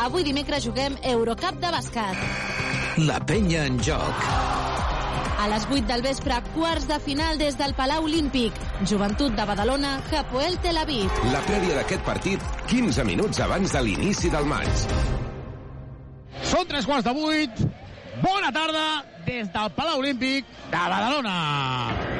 Avui dimecres juguem Eurocup de bàsquet. La penya en joc. A les 8 del vespre, quarts de final des del Palau Olímpic. Joventut de Badalona, Hapoel Tel Aviv. La prèvia d'aquest partit, 15 minuts abans de l'inici del maig. Són tres quarts de vuit. Bona tarda des del Palau Olímpic de Badalona.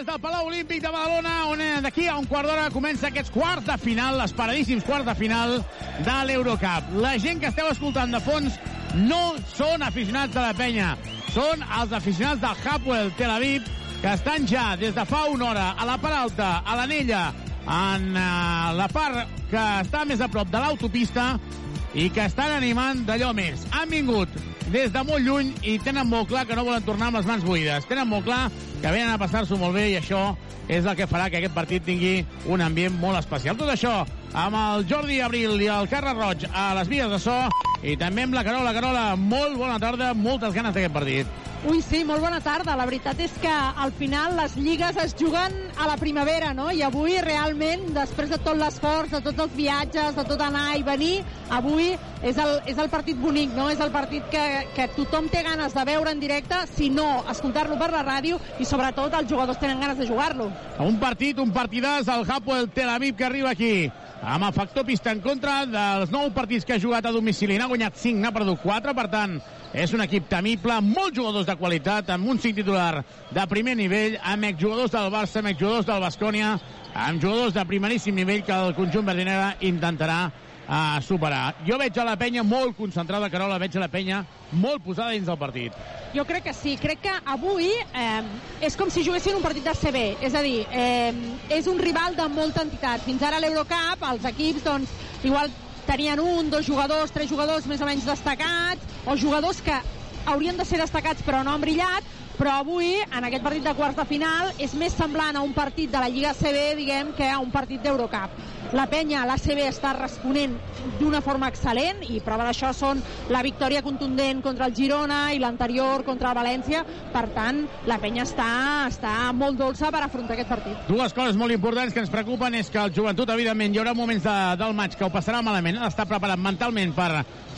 Des del Palau Olímpic de Badalona, on eh, d'aquí a un quart d'hora comença aquests quarts de final, els paradíssims quarts de final de l'Eurocup. La gent que esteu escoltant de fons no són aficionats de la penya, són els aficionats del Hapoel Tel Aviv, que estan ja des de fa una hora a la part alta, a l'anella, en uh, la part que està més a prop de l'autopista i que estan animant d'allò més. Han vingut des de molt lluny i tenen molt clar que no volen tornar amb les mans buides. Tenen molt clar que venen a passar-s'ho molt bé i això és el que farà que aquest partit tingui un ambient molt especial. Tot això amb el Jordi Abril i el Carles Roig a les vies de so i també amb la Carola. Carola, molt bona tarda, moltes ganes d'aquest partit. Ui, sí, molt bona tarda. La veritat és que al final les lligues es juguen a la primavera, no? I avui realment, després de tot l'esforç, de tots els viatges, de tot anar i venir, avui és el, és el partit bonic, no? És el partit que, que tothom té ganes de veure en directe, si no, escoltar-lo per la ràdio i sobretot els jugadors tenen ganes de jugar-lo. Un partit, un partidàs, el Hapoel Tel Aviv que arriba aquí amb el factor pista en contra dels nou partits que ha jugat a domicili. N'ha guanyat 5, n'ha perdut 4, per tant, és un equip temible, molts jugadors de qualitat, amb un 5 titular de primer nivell, amb exjugadors del Barça, amb exjugadors del Bascònia, amb jugadors de primeríssim nivell que el conjunt verdinera intentarà a superar. Jo veig a la penya molt concentrada, Carola, veig a la penya molt posada dins del partit. Jo crec que sí. Crec que avui eh, és com si juguessin un partit de CB. És a dir, eh, és un rival de molta entitat. Fins ara l'Eurocup, els equips, doncs, igual tenien un, dos jugadors, tres jugadors més o menys destacats, o jugadors que haurien de ser destacats però no han brillat, però avui, en aquest partit de quarts de final, és més semblant a un partit de la Lliga CB, diguem, que a un partit d'Eurocup. La penya, l'ACB, està responent d'una forma excel·lent i prova d'això són la victòria contundent contra el Girona i l'anterior contra el València. Per tant, la penya està, està molt dolça per afrontar aquest partit. Dues coses molt importants que ens preocupen és que el joventut, evidentment, hi haurà moments de, del maig que ho passarà malament, està preparat mentalment per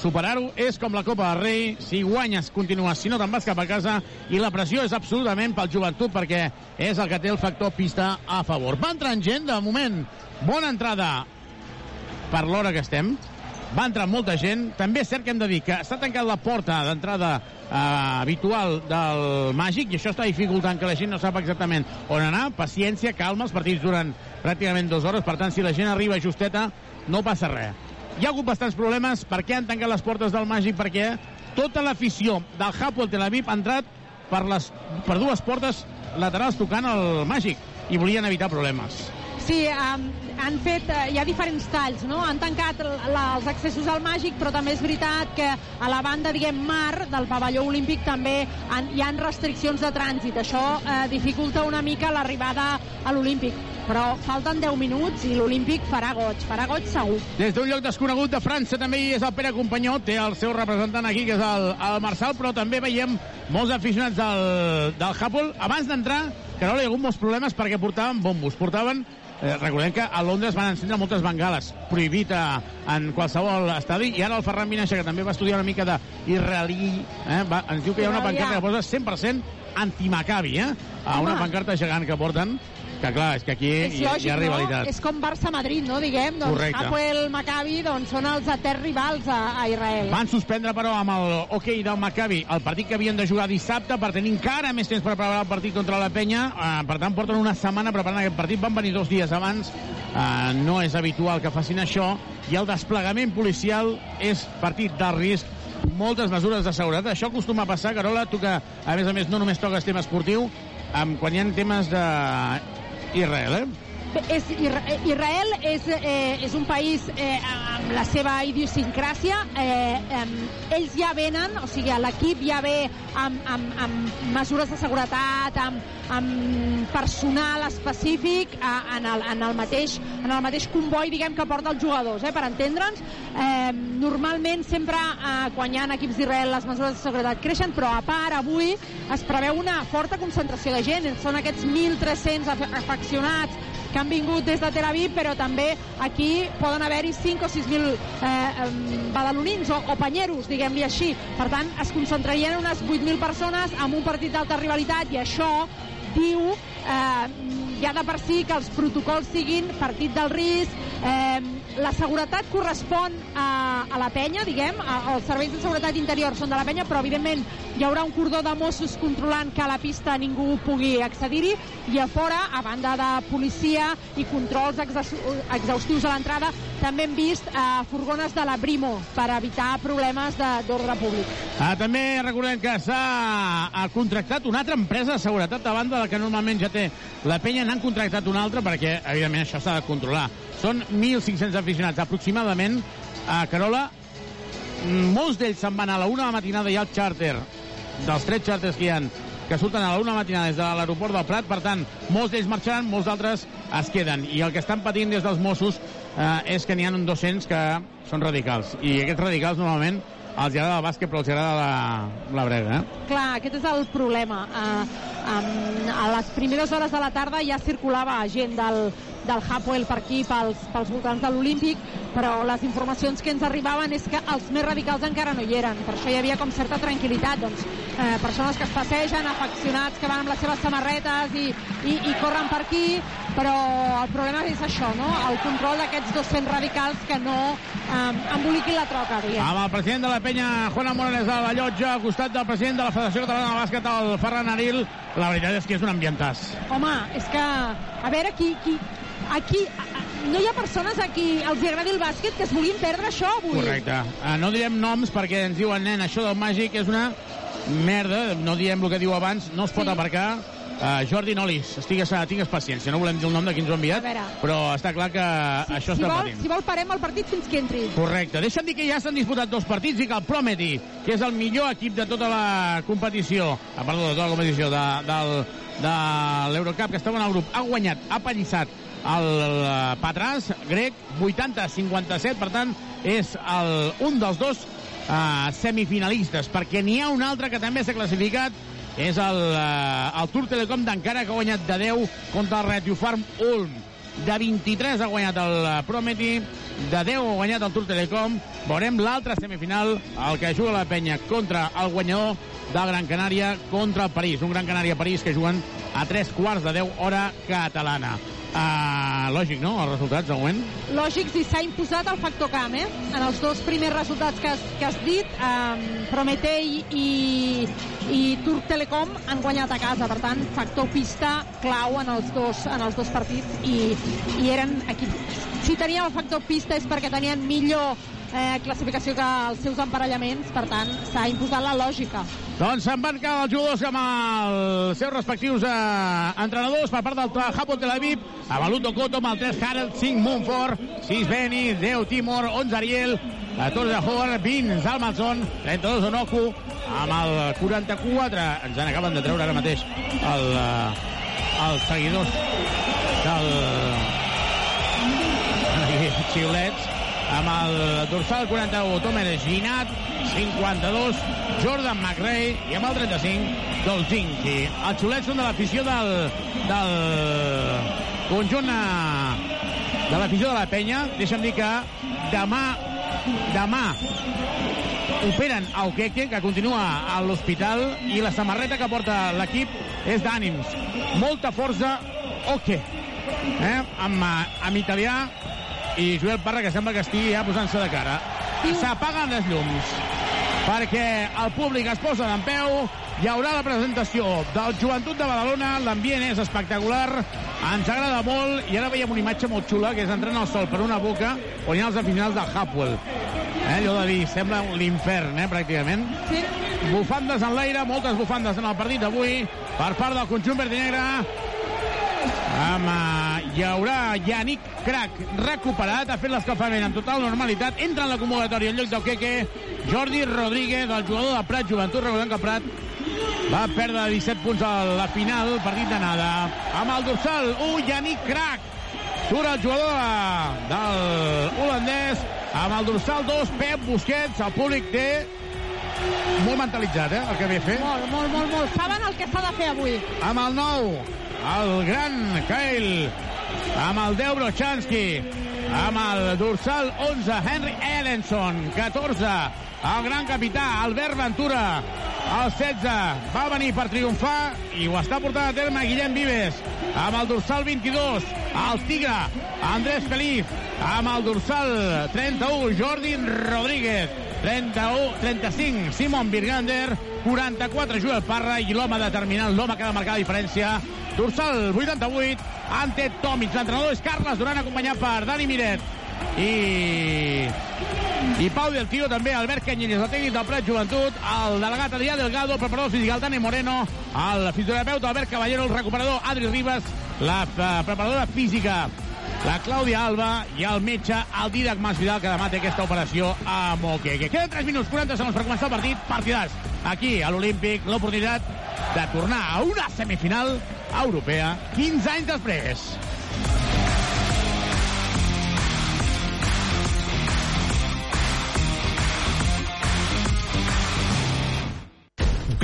superar-ho. És com la Copa del Rei, si guanyes, continues, si no te'n vas cap a casa, i la pressió és absolutament pel joventut perquè és el que té el factor pista a favor. Va entrant gent, de moment, bona entrada per l'hora que estem. Va entrar molta gent. També és cert que hem de dir que s'ha tancat la porta d'entrada eh, habitual del Màgic i això està dificultant que la gent no sap exactament on anar. Paciència, calma, els partits duren pràcticament dues hores, per tant, si la gent arriba justeta, no passa res. Hi ha hagut bastants problemes. Per què han tancat les portes del Màgic? Perquè tota l'afició del Hapoel Tel Aviv ha entrat per, les, per dues portes laterals tocant el Màgic i volien evitar problemes. Sí, um, han fet, uh, hi ha diferents talls, no? Han tancat la, els accessos al Màgic, però també és veritat que a la banda, diguem, mar del pavelló olímpic també han, hi han restriccions de trànsit. Això uh, dificulta una mica l'arribada a l'Olímpic. Però falten 10 minuts i l'Olímpic farà goig, farà goig segur. Des d'un lloc desconegut de França també hi és el Pere Companyó, té el seu representant aquí, que és el, el Marçal, però també veiem molts aficionats del, del Hapoel. Abans d'entrar, que no hi ha hagut molts problemes perquè portaven bombos, portaven Eh, recordem que a Londres van encendre moltes bengales, prohibit a, en qualsevol estadi, i ara el Ferran Minaixa, que també va estudiar una mica d'israelí, eh, va, ens diu que hi ha una pancarta que posa 100% anti-Maccabi, eh? A una pancarta gegant que porten que clar, és que aquí És hi, lògic, hi ha rivalitat. no? És com Barça-Madrid, no? Diguem, doncs Correcte. Hapoel, Maccabi, doncs són els eterns rivals a, a Israel. Van suspendre, però, amb el hoquei del Maccabi el partit que havien de jugar dissabte per tenir encara més temps per preparar el partit contra la penya. Eh, per tant, porten una setmana preparant aquest partit. Van venir dos dies abans. Eh, no és habitual que facin això. I el desplegament policial és partit de risc moltes mesures de seguretat. Això acostuma a passar, Carola, tu que, a més a més, no només toques tema esportiu, amb, quan hi ha temes de Israel, eh? És, eh, Israel és, eh, és un país eh, amb la seva idiosincràsia. Eh, eh, ells ja venen, o sigui, l'equip ja ve amb, amb, amb mesures de seguretat, amb, amb personal específic a, en, el, en, el mateix, en el mateix comboi, diguem, que porta els jugadors, eh, per entendre'ns. Eh, normalment, sempre, eh, quan hi ha equips d'Israel, les mesures de seguretat creixen, però a part, avui es preveu una forta concentració de gent. Són aquests 1.300 af- afeccionats que han vingut des de Tel Aviv, però també aquí poden haver-hi 5 o 6.000 eh, badalonins o, o panyeros, diguem-li així. Per tant, es concentrarien unes 8.000 persones amb un partit d'alta rivalitat i això diu eh, ja de per si que els protocols siguin partit del risc, eh, la seguretat correspon a, a la penya, diguem, a, els serveis de seguretat interior són de la penya, però evidentment hi haurà un cordó de Mossos controlant que a la pista ningú pugui accedir-hi i a fora, a banda de policia i controls exhaus- exhaustius a l'entrada, també hem vist eh, furgones de la Brimo per evitar problemes d'ordre públic. Ah, també recordem que s'ha ha contractat una altra empresa de seguretat a banda de la que normalment ja té la penya, n'han contractat una altra perquè, evidentment, això s'ha de controlar. Són 1.500 aficionats aproximadament a Carola. Mm, Molts d'ells se'n van a la una de la matinada i al xàrter, dels tres xàrters que hi ha, que surten a la una matinada des de l'aeroport del Prat, per tant, molts d'ells marxaran, molts d'altres es queden. I el que estan patint des dels Mossos eh, és que n'hi ha uns 200 que són radicals. I aquests radicals, normalment, els agrada el bàsquet, però els agrada la, la brega, eh? Clar, aquest és el problema. Uh, um, a les primeres hores de la tarda ja circulava gent del, del Hapoel per aquí, pels, pels voltants de l'Olímpic, però les informacions que ens arribaven és que els més radicals encara no hi eren. Per això hi havia com certa tranquil·litat. Doncs, eh, persones que es passegen, afeccionats que van amb les seves samarretes i, i, i corren per aquí, però el problema és això, no? el control d'aquests 200 radicals que no eh, emboliquin la troca, diguem. Amb el president de la penya, Juan Morales de la Llotja, al costat del president de la Federació Catalana de Bàsquet, el Ferran Aril, la veritat és que és un ambientàs. Home, és que, a veure, aquí, aquí, aquí a- a- no hi ha persones a qui els agradi el bàsquet que es vulguin perdre això avui. Correcte. Uh, no direm noms perquè ens diuen, nen, això del màgic és una merda, no diem el que diu abans, no es pot Sí. aparcar. Uh, Jordi Nolis, estigues, tingues paciència, no volem dir el nom de qui ens ho ha enviat, A però està clar que si, això si està vol, patint. si vol parem el partit fins que entri. Correcte. Deixa'm dir que ja s'han disputat dos partits i que el Prometi, que és el millor equip de tota la competició, ah, perdó, de tota la competició de, del, de l'Eurocup, que estava en el grup, ha guanyat, ha pallissat el, el Patràs grec 80-57, per tant, és el, un dels dos uh, semifinalistes, perquè n'hi ha un altre que també s'ha classificat, és el, uh, el Tour Telecom d'encara que ha guanyat de 10 contra el Retio Farm Ulm de 23 ha guanyat el eh, Prometi, de 10 ha guanyat el Tour Telecom. Veurem l'altra semifinal, el que juga la penya contra el guanyador del Gran Canària contra el París. Un Gran Canària-París que juguen a 3 quarts de 10 hora catalana. Uh, lògic, no?, els resultats, de moment. Lògics, i s'ha imposat el factor camp, eh? En els dos primers resultats que has, que has dit, eh, Prometei i, i Turc Telecom han guanyat a casa, per tant, factor pista clau en els dos, en els dos partits i, i eren equips... Si teníem el factor pista és perquè tenien millor eh, classificació que els seus emparellaments, per tant, s'ha imposat la lògica. Doncs se'n van quedar els jugadors amb els seus respectius eh, entrenadors per part del Japón Tel Aviv, l'Uto Koto, amb el 3 Harold, 5 Mumford, 6 Beni, 10 Timor, 11 Ariel, 14 Howard, 20 Zalmanson, 32 Onoku, amb el 44, ens en acaben de treure ara mateix el, eh, els seguidors del xiulets amb el dorsal 41 Tomer Ginat 52 Jordan McRae i amb el 35 Dolzinki els xiulets són de l'afició del, del conjunt eh, de l'afició de la penya deixa'm dir que demà demà operen a Okeke, que continua a l'hospital, i la samarreta que porta l'equip és d'ànims. Molta força, Oke. eh, amb, eh, amb italià i Joel Parra, que sembla que estigui ja posant-se de cara. S'apaguen les llums perquè el públic es posa d'en peu, hi haurà la presentació del Joventut de Badalona, l'ambient és espectacular, ens agrada molt, i ara veiem una imatge molt xula, que és entrant al sol per una boca, on hi ha els aficionats del Hapwell. Eh, allò de dir, sembla l'infern, eh, pràcticament. Sí. Bufandes en l'aire, moltes bufandes en el partit d'avui, per part del conjunt verd i negre, amb, hi haurà Yannick Crac recuperat, ha fet l'escalfament en total normalitat, entra en la convocatòria en lloc d'Oqueque, Jordi Rodríguez, el jugador de Prat, Joventut, recordem que Prat va perdre 17 punts a la final, partit d'anada. Amb el dorsal, 1, Yannick Crac. Surt el jugador de, del holandès. Amb el dorsal 2, Pep Busquets. El públic té molt mentalitzat, eh, el que ve a fer. Molt, molt, molt, molt. Saben el que s'ha de fer avui. Amb el 9, el gran Kyle. Amb el 10, Brochanski. Amb el dorsal 11, Henry Ellenson. 14, el gran capità, Albert Ventura. El 16 va venir per triomfar i ho està portant a terme Guillem Vives. Amb el dorsal 22, el Tigre, Andrés Feliz. Amb el dorsal 31, Jordi Rodríguez. 31, 35, Simon Birgander. 44, Joel Parra. I l'home determinant, l'home que ha de marcar la diferència, dorsal 88, Ante Tomic. L'entrenador és Carles Duran, acompanyat per Dani Miret. I i Pau del Tio també, Albert Canyelles, el tècnic del Prat Joventut, el delegat Adrià Delgado, el preparador físic, Dani Moreno, el fisioterapeuta Albert Caballero, el recuperador Adri Ribas, la uh, preparadora física la Clàudia Alba i el metge, el Didac Masvidal, que demà té aquesta operació a Moqueque. Queden 3 minuts 40 segons per començar el partit. Partidàs aquí a l'Olímpic, l'oportunitat de tornar a una semifinal europea 15 anys després.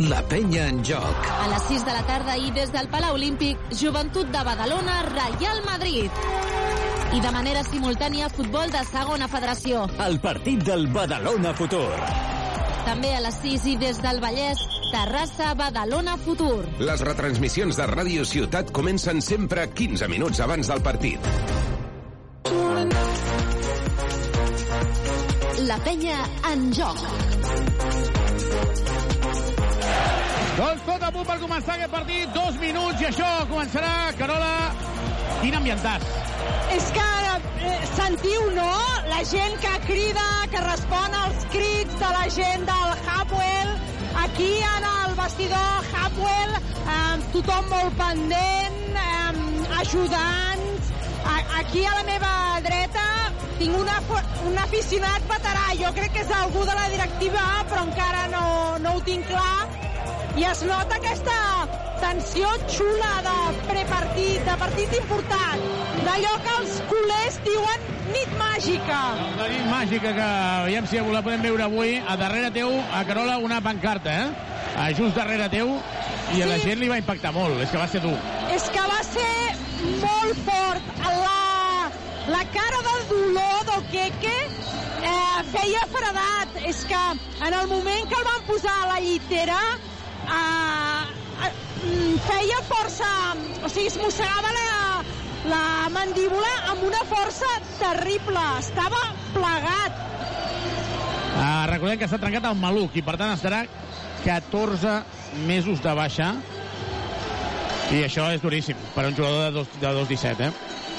La penya en joc. A les 6 de la tarda i des del Palau Olímpic, Joventut de Badalona, Real Madrid. I de manera simultània, futbol de segona federació. El partit del Badalona Futur. També a les 6 i des del Vallès, Terrassa, Badalona, Futur. Les retransmissions de Ràdio Ciutat comencen sempre 15 minuts abans del partit. La penya en joc. Doncs tot a punt per començar aquest partit, dos minuts i això començarà, Carola, quin ambientàs. És que eh, sentiu, no? La gent que crida, que respon als crits de la gent del Hapwell, aquí en el vestidor Hapwell, eh, tothom molt pendent, eh, ajudants. A, aquí a la meva dreta tinc una, un aficionat veterà, jo crec que és algú de la directiva, però encara no, no ho tinc clar, i es nota aquesta tensió xula de prepartit, de partit important, d'allò que els culers diuen nit màgica. La nit màgica que veiem si la podem veure avui, a darrere teu, a Carola, una pancarta, eh? A just darrere teu, i a la Sí. gent li va impactar molt, és que va ser dur. És que va ser molt fort. La, la cara del dolor d'Oqueque eh, feia fredat. És que en el moment que el van posar a la llitera eh, feia força... O sigui, es mossegava la, la mandíbula amb una força terrible. Estava plegat. Uh, recordem que s'ha trencat el maluc i per tant estarà 14 mesos de baixa i això és duríssim per un jugador de 2'17 eh?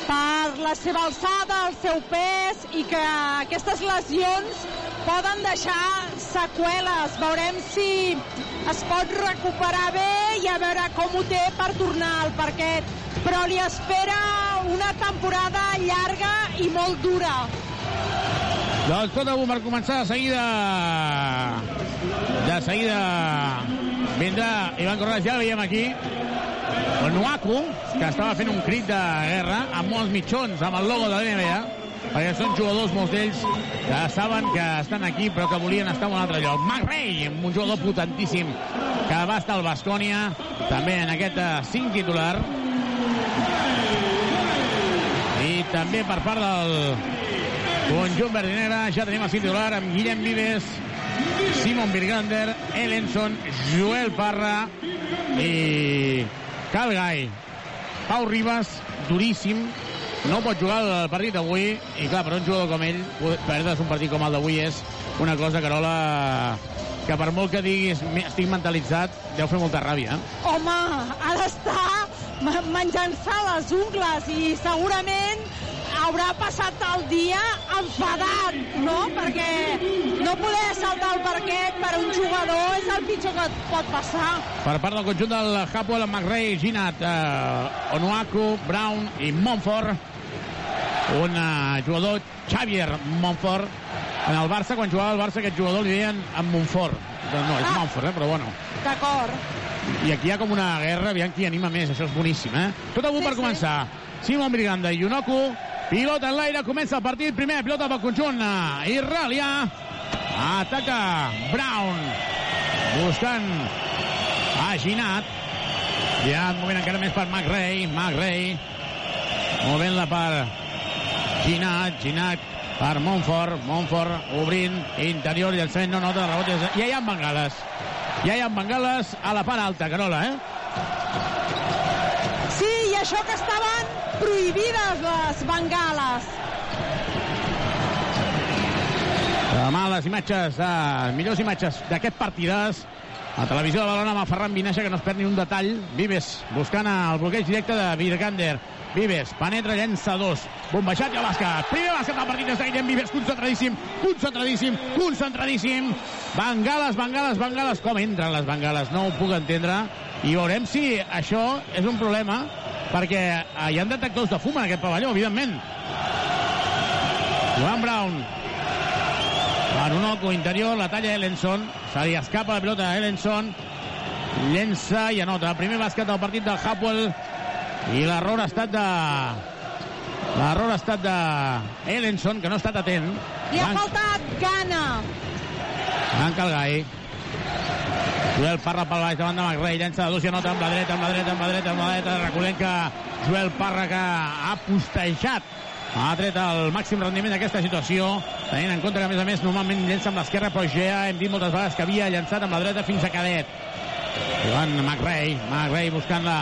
Per la seva alçada, el seu pes i que aquestes lesions poden deixar seqüeles. Veurem si es pot recuperar bé i a veure com ho té per tornar al parquet. Però li espera una temporada llarga i molt dura. Doncs tot a per començar de seguida. De seguida vindrà Ivan Corrales, ja veiem aquí. El Nuaku, que estava fent un crit de guerra amb molts mitjons, amb el logo de l'NBA, perquè són jugadors, molts d'ells, que saben que estan aquí però que volien estar en un altre lloc. McRae, un jugador potentíssim que va estar al Bascònia, també en aquest 5 titular. I també per part del conjunt verdinera ja tenim el cinc titular amb Guillem Vives, Simon Birgander, Ellenson, Joel Parra i Calgai. Pau Ribas, duríssim, no pot jugar el partit d'avui i clar, per un jugador com ell perdre's un partit com el d'avui és una cosa, Carola que per molt que diguis estic mentalitzat deu fer molta ràbia? Home, ha d'estar menjant-se les ungles i segurament haurà passat el dia enfadat, no? Perquè no poder saltar el parquet per un jugador és el pitjor que et pot passar. Per part del conjunt del Hapoel, McRae, Ginat, eh, Onuaku, Brown i Montfort. Un eh, jugador, Xavier Montfort, en el Barça, quan jugava al Barça, aquest jugador li deien en Montfort. Doncs no, és ah. Montfort, eh? però bueno. D'acord. I aquí hi ha com una guerra, aviam qui anima més, això és boníssim, eh? Tot a sí, per sí. començar. Simon Briganda i Yunoku, pilota en l'aire, comença el partit, primer pilota pel conjunt eh, israelià, ataca Brown, buscant a Ginat, ja movent encara més per McRae, McRae, movent-la per Ginat, Ginat per Montfort, Montfort obrint, interior, llançament, no nota, rebot, ja hi ha bengales. Ja hi ha bengales a la part alta, Carola, eh? Sí, i això que estaven prohibides les bengales. Demà les imatges, eh, millors imatges d'aquest partidàs a televisió de Balona amb Ferran Vinaixa que no es perd ni un detall. Vives buscant el bloqueig directe de Virgander. Vives, penetra, llença dos. Bombejat i el bàsquet. Primer bàsquet del partit de Vives, concentradíssim, concentradíssim, concentradíssim. Bengales, bengales, bengales. Com entren les bengales? No ho puc entendre. I veurem si això és un problema, perquè hi ha detectors de fum en aquest pavelló, evidentment. Joan Brown. En un oco interior, la talla Ellenson. Se li escapa la pilota a Ellenson. Llença i anota. Primer bàsquet del partit del Hapwell. I l'error ha estat de l'error ha estat de Ellenson que no ha estat atent. Li ha faltat gana. Tanca el gai Joel Parra pel baix davant de McRae. Llença de dos i anota amb la dreta, amb la dreta, amb la dreta, amb la dreta. Recordem que Joel Parra que ha postejat ha tret el màxim rendiment d'aquesta situació, tenint en compte que, a més a més, normalment llença amb l'esquerra, però ja hem dit moltes vegades que havia llançat amb la dreta fins a cadet. Joan McRae, McRae buscant la,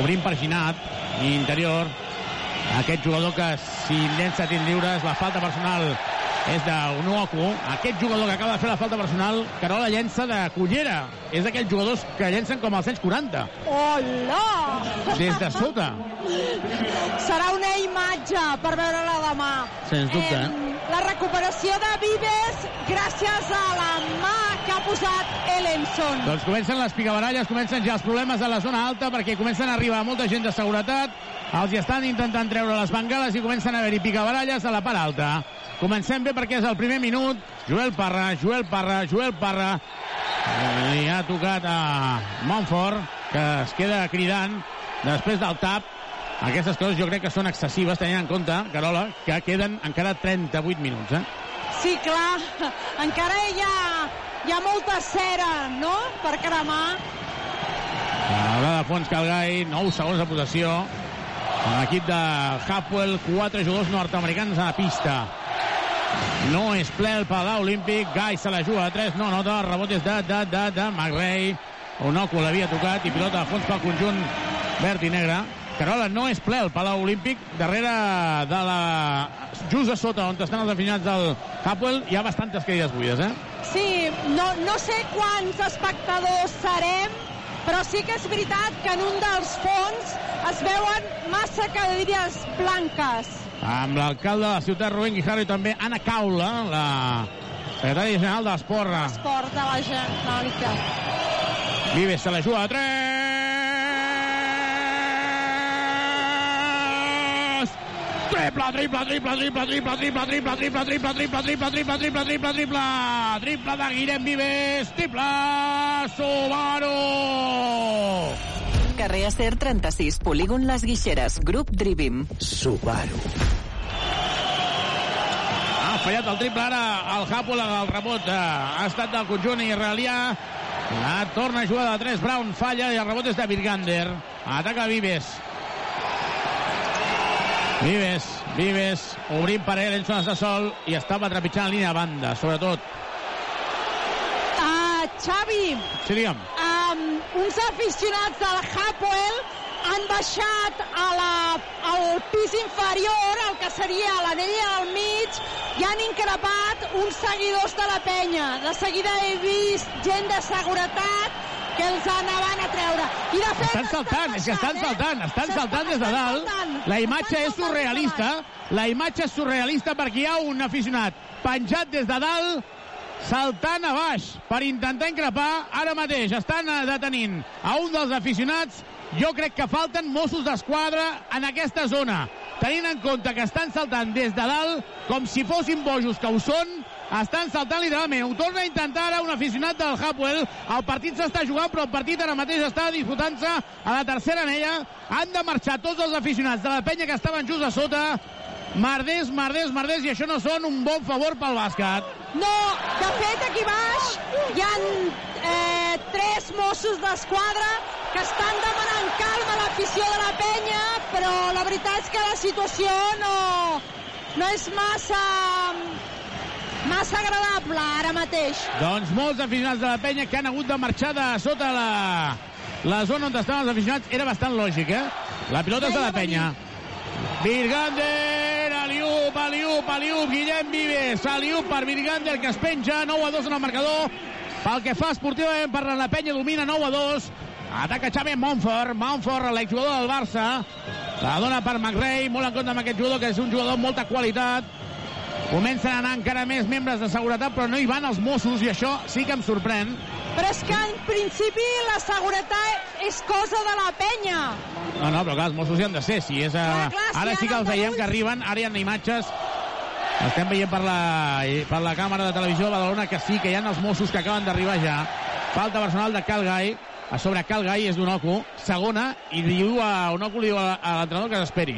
obrint per Ginat interior aquest jugador que si llença tint lliures la falta personal és d'Unuoku aquest jugador que acaba de fer la falta personal Carola llença de cullera. És d'aquells jugadors que llencen com als anys 40 Hola! des de sota. Serà una imatge per veure-la demà. Sens dubte eh, la recuperació de Vives gràcies a la mà que ha posat Ellenson doncs comencen les picabaralles comencen ja els problemes de la zona alta perquè comencen a arribar molta gent de seguretat. Els hi estan intentant treure les bengales i comencen a haver-hi picabaralles a la part alta Comencem bé perquè és el primer minut. Joel Parra, Joel Parra, Joel Parra. Li ha tocat a Montfort, que es queda cridant després del tap. Aquestes coses jo crec que són excessives, tenint en compte, Carola, que queden encara 38 minuts, eh? Sí, clar. Encara hi ha, hi ha molta cera, no?, per cremar. La de fons Calgai, 9 segons de possessió. L'equip de Hapwell, 4 jugadors nord-americans a la pista. No és ple el Palau Olímpic. Gai se la juga a 3. No nota. Rebot és de, de, de, de McRae. Onoku l'havia tocat i pilota a fons pel conjunt verd i negre. Carola, no és ple el Palau Olímpic. Darrere de la... Just a sota, on estan els aficionats del Hapwell, hi ha bastantes cadires buides, eh? Sí, no, no sé quants espectadors serem, però sí que és veritat que en un dels fons es veuen massa cadires blanques amb l'alcalde de la ciutat, Rubén Guijarro, i també Anna Caula, la Secretari general d'Esporra. Esport de la Generalitat. Vives se la juga a 3. Triple, triple, triple, triple, triple, triple, triple, triple, triple, triple, triple, triple, triple, triple, triple, triple de Guillem Vives, triple Subaru! Carrer Acer 36, polígon Les Guixeres, grup Drivim. Subaru. Ha fallat el triple ara el Hapoel el rebot eh, ha estat del conjunt israelià la torna a jugar de 3 Brown falla i el rebot és de Virgander ataca Vives Vives, Vives obrint per ell, Elson està sol i estava trepitjant la línia de banda, sobretot Xavi, sí, digue'm um, uns aficionats del Hapoel han baixat a la, al pis inferior, el que seria l'anella del mig, i han increpat uns seguidors de la penya. De seguida he vist gent de seguretat que els anaven a treure. I de fet... estan saltant, és que estan saltant, estan saltant des de estan dalt. saltant. La imatge Estan és surrealista. La imatge és surrealista perquè hi ha un aficionat penjat des de dalt saltant a baix per intentar increpar. Ara mateix estan eh, detenint a un dels aficionats. Jo crec que falten Mossos d'Esquadra en aquesta zona. Tenint en compte que estan saltant des de dalt, com si fossin bojos que ho són, estan saltant literalment. Ho torna a intentar ara un aficionat del Hapoel. El partit s'està jugant, però el partit ara mateix està disputant-se a la tercera anella. Han de marxar tots els aficionats de la penya que estaven just a sota. Marders, marders, marders, i això no són un bon favor pel bàsquet. No, de fet, aquí baix hi ha eh, tres Mossos d'Esquadra que estan demanant calma a l'afició de la penya, però la veritat és que la situació no, no és massa massa agradable ara mateix. Doncs molts aficionats de la penya que han hagut de marxar de sota la, la zona on estaven els aficionats. Era bastant lògic, eh? La pilota és de la penya. Virgander, Aliup, Aliup, Aliup, Guillem Vives, Aliup per Virgander que es penja, 9 a 2 en el marcador. Pel que fa esportivament per la penya domina 9 a 2. Ataca Xavi Montfort, Montfort, l'exjugador del Barça. La dona per McRae, molt en compte amb aquest jugador que és un jugador amb molta qualitat. Comencen a anar encara més membres de seguretat, però no hi van els Mossos, i això sí que em sorprèn. Però és que en principi la seguretat és cosa de la penya. No, no, però clar, els Mossos hi han de ser. Si és, a... Clar, clar, si Ara sí que els veiem que arriben, ara hi ha imatges estem veient per la, per la càmera de televisió de Badalona que sí, que hi ha els Mossos que acaben d'arribar ja. Falta personal de Calgai, a sobre Calgai és d'Unoco, segona, i diu a Unoco li diu a, a l'entrenador que s'esperi.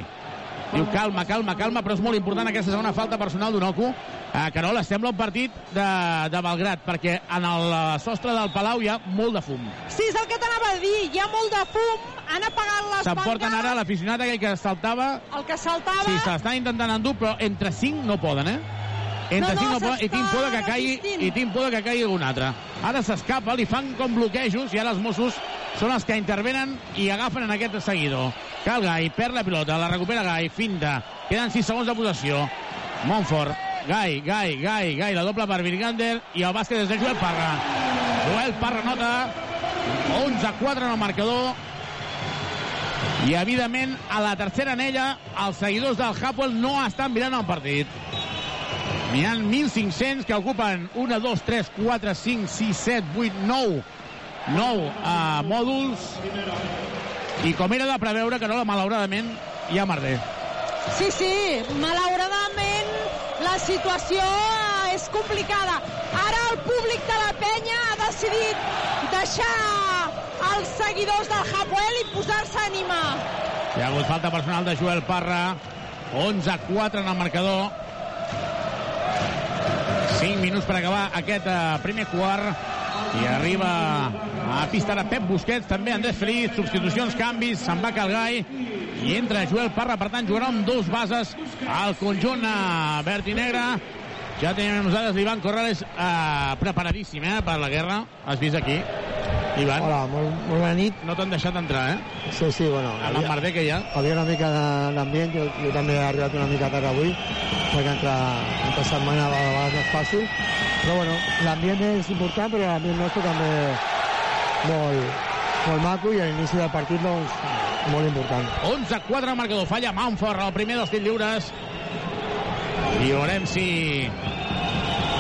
Diu calma, calma, calma, però és molt important aquesta segona falta personal d'Unoco. Eh, Carola, sembla un partit de, de Belgrat, perquè en el eh, sostre del Palau hi ha molt de fum. Sí, és el que t'anava a dir. Hi ha molt de fum, han apagat les S'emporten ara l'aficionat aquell que saltava El que saltava... Sí, se l'estan intentant endur, però entre 5 no poden, eh? Entre No, no, 5 no poden, i tinc por que caigui, i tinc por que caigui algun altre. Ara s'escapa, li fan com bloquejos, i ara els Mossos són els que intervenen i agafen en aquest seguidor. Cal Gai, perd la pilota, la recupera Gai, finta, queden 6 segons de possessió. Montfort, Gai, Gai, Gai, Gai, la doble per Virgander, i el bàsquet és de Joel Parra. Joel Parra nota 11 a 4 en el marcador, i evidentment a la tercera anella els seguidors del Hapoel no estan mirant el partit. N'hi ha 1.500 que ocupen 1, 2, 3, 4, 5, 6, 7, 8, 9 9 uh, mòduls i com era de preveure que no, malauradament hi ha merder Sí, sí, malauradament la situació eh, és complicada. Ara el públic de la penya ha decidit deixar els seguidors del Hapoel i posar-se a animar. hi ha hagut falta personal de Joel Parra 11 a 4 en el marcador 5 minuts per acabar aquest uh, primer quart i arriba a pista ara Pep Busquets, també Andrés Feliz, substitucions, canvis, se'n va Calgai i entra Joel Parra, per tant jugarà amb dos bases al conjunt uh, verd i negre. Ja tenim nosaltres l'Ivan Corrales uh, preparadíssim eh, per la guerra, has vist aquí Ivan? Hola, molt, molt bona nit. No t'han deixat entrar, eh? Sí, sí, bueno. Amb el merder que hi ha. Havia una mica d'ambient, jo, jo també he arribat una mica tard avui, perquè entre, entre setmana a vegades no és fàcil. Però bueno, l'ambient és important, però l'ambient nostre també molt, molt maco i a l'inici del partit, doncs, molt important. 11 a 4 al marcador. Falla Manfort, el primer dels tirs lliures. I veurem si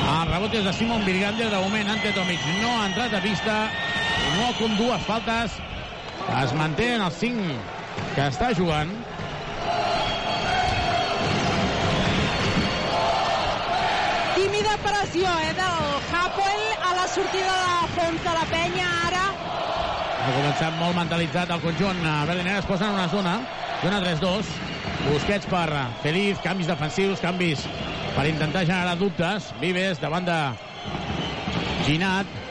el rebot és de Simon Virgander, de moment Ante Tomic no ha entrat a pista, no com dues faltes, es manté en els 5 que està jugant. Tímida pressió, eh, del Hapoel a la sortida de fons de la penya, ara. Ha començat molt mentalitzat el conjunt. Berliner es posa en una zona, zona 3-2. Busquets per Feliz, canvis defensius, canvis per intentar generar dubtes. Vives davant de Ginat.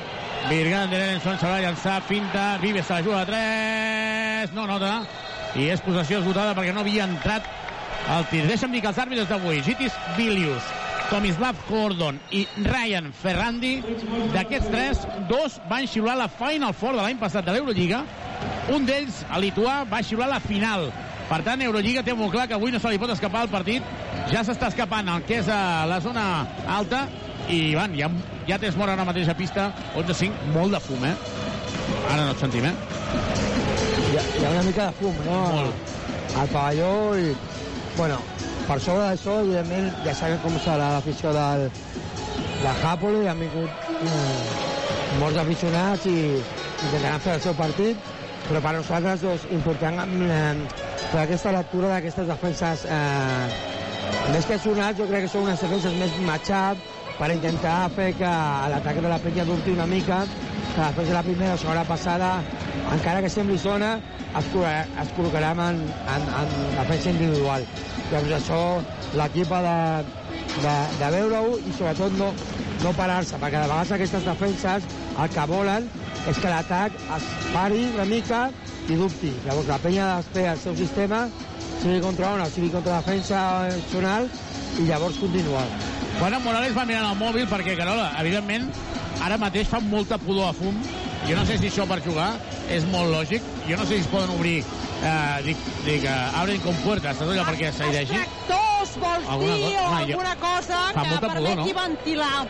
Virgander, Erenson se va llançar, finta, Vives se la juga a 3, no nota, i és possessió esgotada perquè no havia entrat el tir. Deixa'm dir que els àrbitres d'avui, Gitis Vilius, Tomislav Gordon i Ryan Ferrandi, d'aquests tres, dos van xiular la Final Four de l'any passat de l'Eurolliga, un d'ells, el lituà, va xiular la final. Per tant, Eurolliga té molt clar que avui no se li pot escapar el partit. Ja s'està escapant el que és a la zona alta i van, ja, ja tens mort ara mateix a pista 11-5, molt de fum, eh? Ara no et sentim, eh? Hi ha, hi ha una mica de fum, no? Molt. Al pavelló i... Bueno, per sobre d'això, evidentment, ja sabem com serà l'afició del, del Hapoli, han vingut mm, molts aficionats i intentaran fer el seu partit, però per nosaltres doncs, important eh, fer aquesta lectura d'aquestes defenses eh, més que sonats, jo crec que són unes defenses més match-up per intentar fer que l'atac de la penya dubti una mica, que després de la primera o segona passada, encara que sembli zona, es, es col·locarà en, en, en defensa individual. Llavors això l'equip ha de, de, de veure-ho i sobretot no, no parar-se, perquè de vegades aquestes defenses el que volen és que l'atac es pari una mica i dubti. Llavors la penya ha de fer el seu sistema, sigui contra una o sigui contra defensa opcional, i llavors continuar. Bueno, Morales va mirant el mòbil perquè, Carola, evidentment, ara mateix fa molta pudor a fum. Jo no sé si això per jugar és molt lògic. Jo no sé si es poden obrir, eh, dic, dic uh, abren com puertes, saps allò perquè s'airegi? Tractors, vols Alguna dir, cosa- o home, jo- alguna cosa fa que molta pudor, permeti no? ventilar.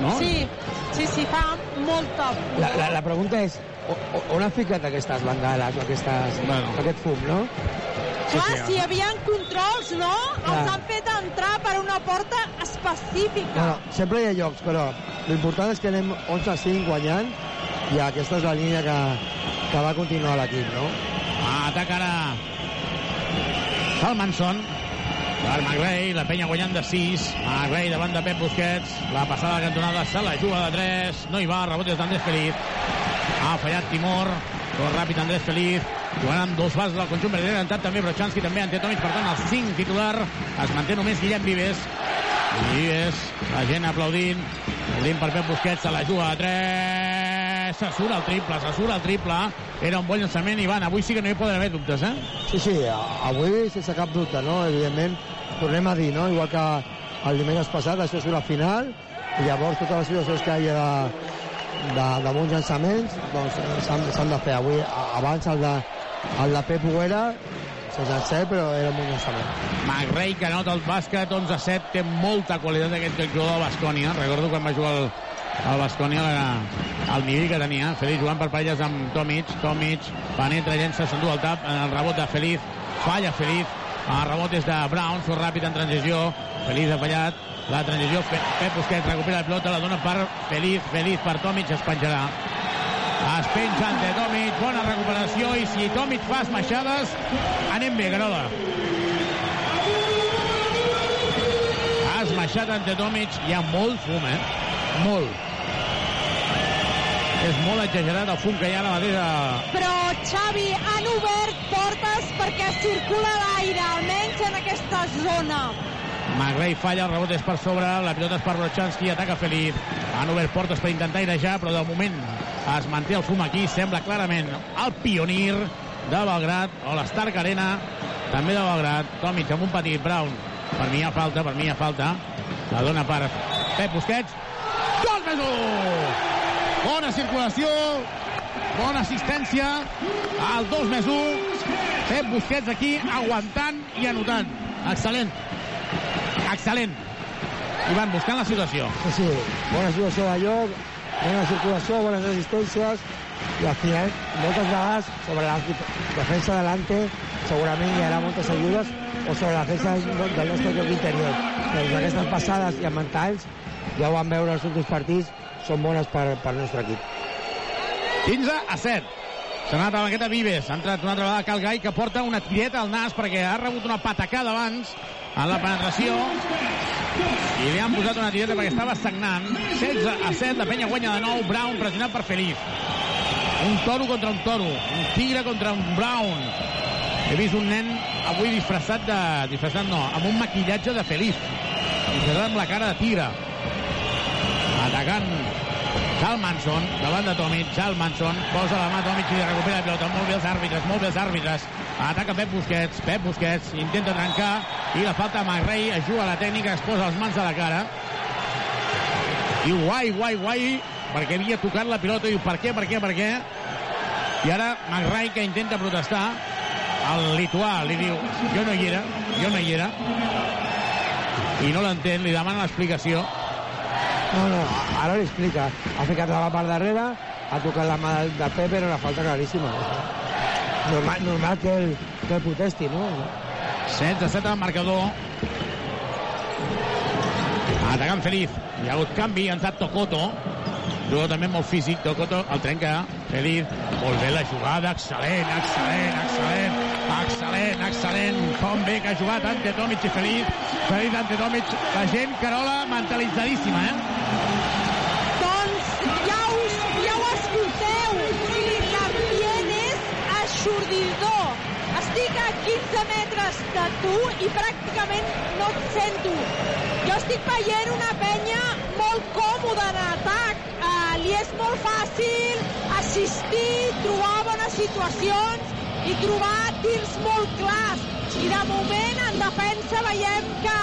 No? Sí, sí, sí, fa molta La, la, la pregunta és, on ha ficat aquestes bengales o aquestes, Bueno. aquest fum, no? Clar, sí, si hi havia controls, no? Els Clar. han fet entrar per una porta específica. Bueno, sempre hi ha llocs, però l'important és que anem 11-5 guanyant i aquesta és la línia que, que va continuar l'equip, no? Ah, ataca ara Salmanson. Per McRae, la penya guanyant de 6 McRae davant de Pep Busquets. La passada de cantonada se la juga de 3 no hi va, rebot és d'Andrés Feliz. Ha fallat Timor. Però ràpid Andrés Feliz jugant amb dos bases del conjunt brasiler, ha entrat també Brochanski també Antetomic, per tant el 5 titular es manté només Guillem Vives Vives, la gent aplaudint aplaudint per Pep Busquets, se la juga de 3 se surt el triple, se surt el triple era un bon llançament i van, avui sí que no hi poden haver dubtes eh? Sí, sí, a- avui sense cap dubte, no? Evidentment, tornem a dir, no? Igual que el dimecres passat, això és una final, i llavors totes les situacions que hi ha de, de, de bons llançaments doncs eh, s'han de fer. Avui, a- abans el de, el de Pep Huguera, sense encert, però era un llançament. McRae que anota el bàsquet 11-7 té molta qualitat aquest jugador de Bascònia recordo quan va jugar el, el Bascònia al nivell que tenia Feliz jugant per parelles amb Tomic Tomic penetra, llença, s'endú el tap en el rebot de Feliz, falla Feliz el rebot és de Brown, surt ràpid en transició Feliz ha fallat la transició, Pe- Pep Busquets recupera la pilota, la dona per Feliz Feliz per Tomic, es penjarà es penja ante Tomic, bona recuperació i si Tomic fa esmaixades anem bé, Carola ha esmaixat ante Tomic hi ha molt fum, eh? molt és molt exagerat el fum que hi ha ara mateix a... Però, Xavi, han obert portes perquè circula l'aire, almenys en aquesta zona. McRae falla, el rebot és per sobre, la pilota és per Brochanski, ataca Feliz. Han obert portes per intentar airejar, però de moment es manté el fum aquí, sembla clarament el pionir de Belgrat, o l'Stark Arena, també de Belgrat. Tomic amb un petit Brown. Per mi hi ha falta, per mi hi ha falta. La dona per Pep Busquets. Dos més! Bona circulació, bona assistència, al 2 més 1. Pep Busquets aquí aguantant i anotant. Excel·lent. Excel·lent. I van buscant la situació. Sí, sí, bona situació de lloc, bona circulació, bones assistències, i al final, moltes vegades, sobre la defensa delante, segurament hi haurà moltes ajudes, o sobre la defensa del nostre joc interior. Doncs aquestes passades i amb mentalls ja ho vam veure els últims partits, són bones per, per nostre equip. 15 a 7. S'ha anat a la banqueta Vives. Ha entrat una altra vegada Cal Gai, que porta una tireta al nas perquè ha rebut una patacada abans en la penetració i li han posat una tireta perquè estava sagnant. 16 a 7, la penya guanya de nou. Brown pressionat per Feliz. Un toro contra un toro. Un tigre contra un Brown. He vist un nen avui disfressat de... disfressat no, amb un maquillatge de Feliz. Disfressat amb la cara de tigre. Atacant Salmanson, davant de Tomic, Salmanson, posa la mà a Tomic i recupera la pilota, molt bé els àrbitres, molt bé els àrbitres, ataca Pep Busquets, Pep Busquets, intenta trencar, i la falta a McRae, es juga la tècnica, es posa les mans a la cara, i guai, guai, guai, perquè havia tocat la pilota, diu, per què, per què, per què, i ara McRae que intenta protestar, el lituà li diu, jo no hi era, jo no hi era, i no l'entén, li demana l'explicació, no, no, ara li explica. Ha ficat la part darrere, ha tocat la mà de Pep, era una falta claríssima. Normal, normal que el, que el protesti, no? 16 a 7 al marcador. Atacant Feliz. Hi ha hagut canvi, ha entrat Tocoto. Jugador també molt físic, Tocoto el trenca. Feliz, molt bé la jugada, excel·lent, excel·lent, excel·lent, excel·lent, excel·lent. Com bé que ha jugat ante Tomic i Feliz. Feliz ante Tomic. La gent, Carola, mentalitzadíssima, eh? Doncs ja, us, ja ho escolteu. L'ambient és aixordidor. Estic a 15 metres de tu i pràcticament no et sento. Jo estic veient una penya molt còmoda en atac. Uh, li és molt fàcil assistir, trobar bones situacions i trobar tirs molt clars. I de moment en defensa veiem que,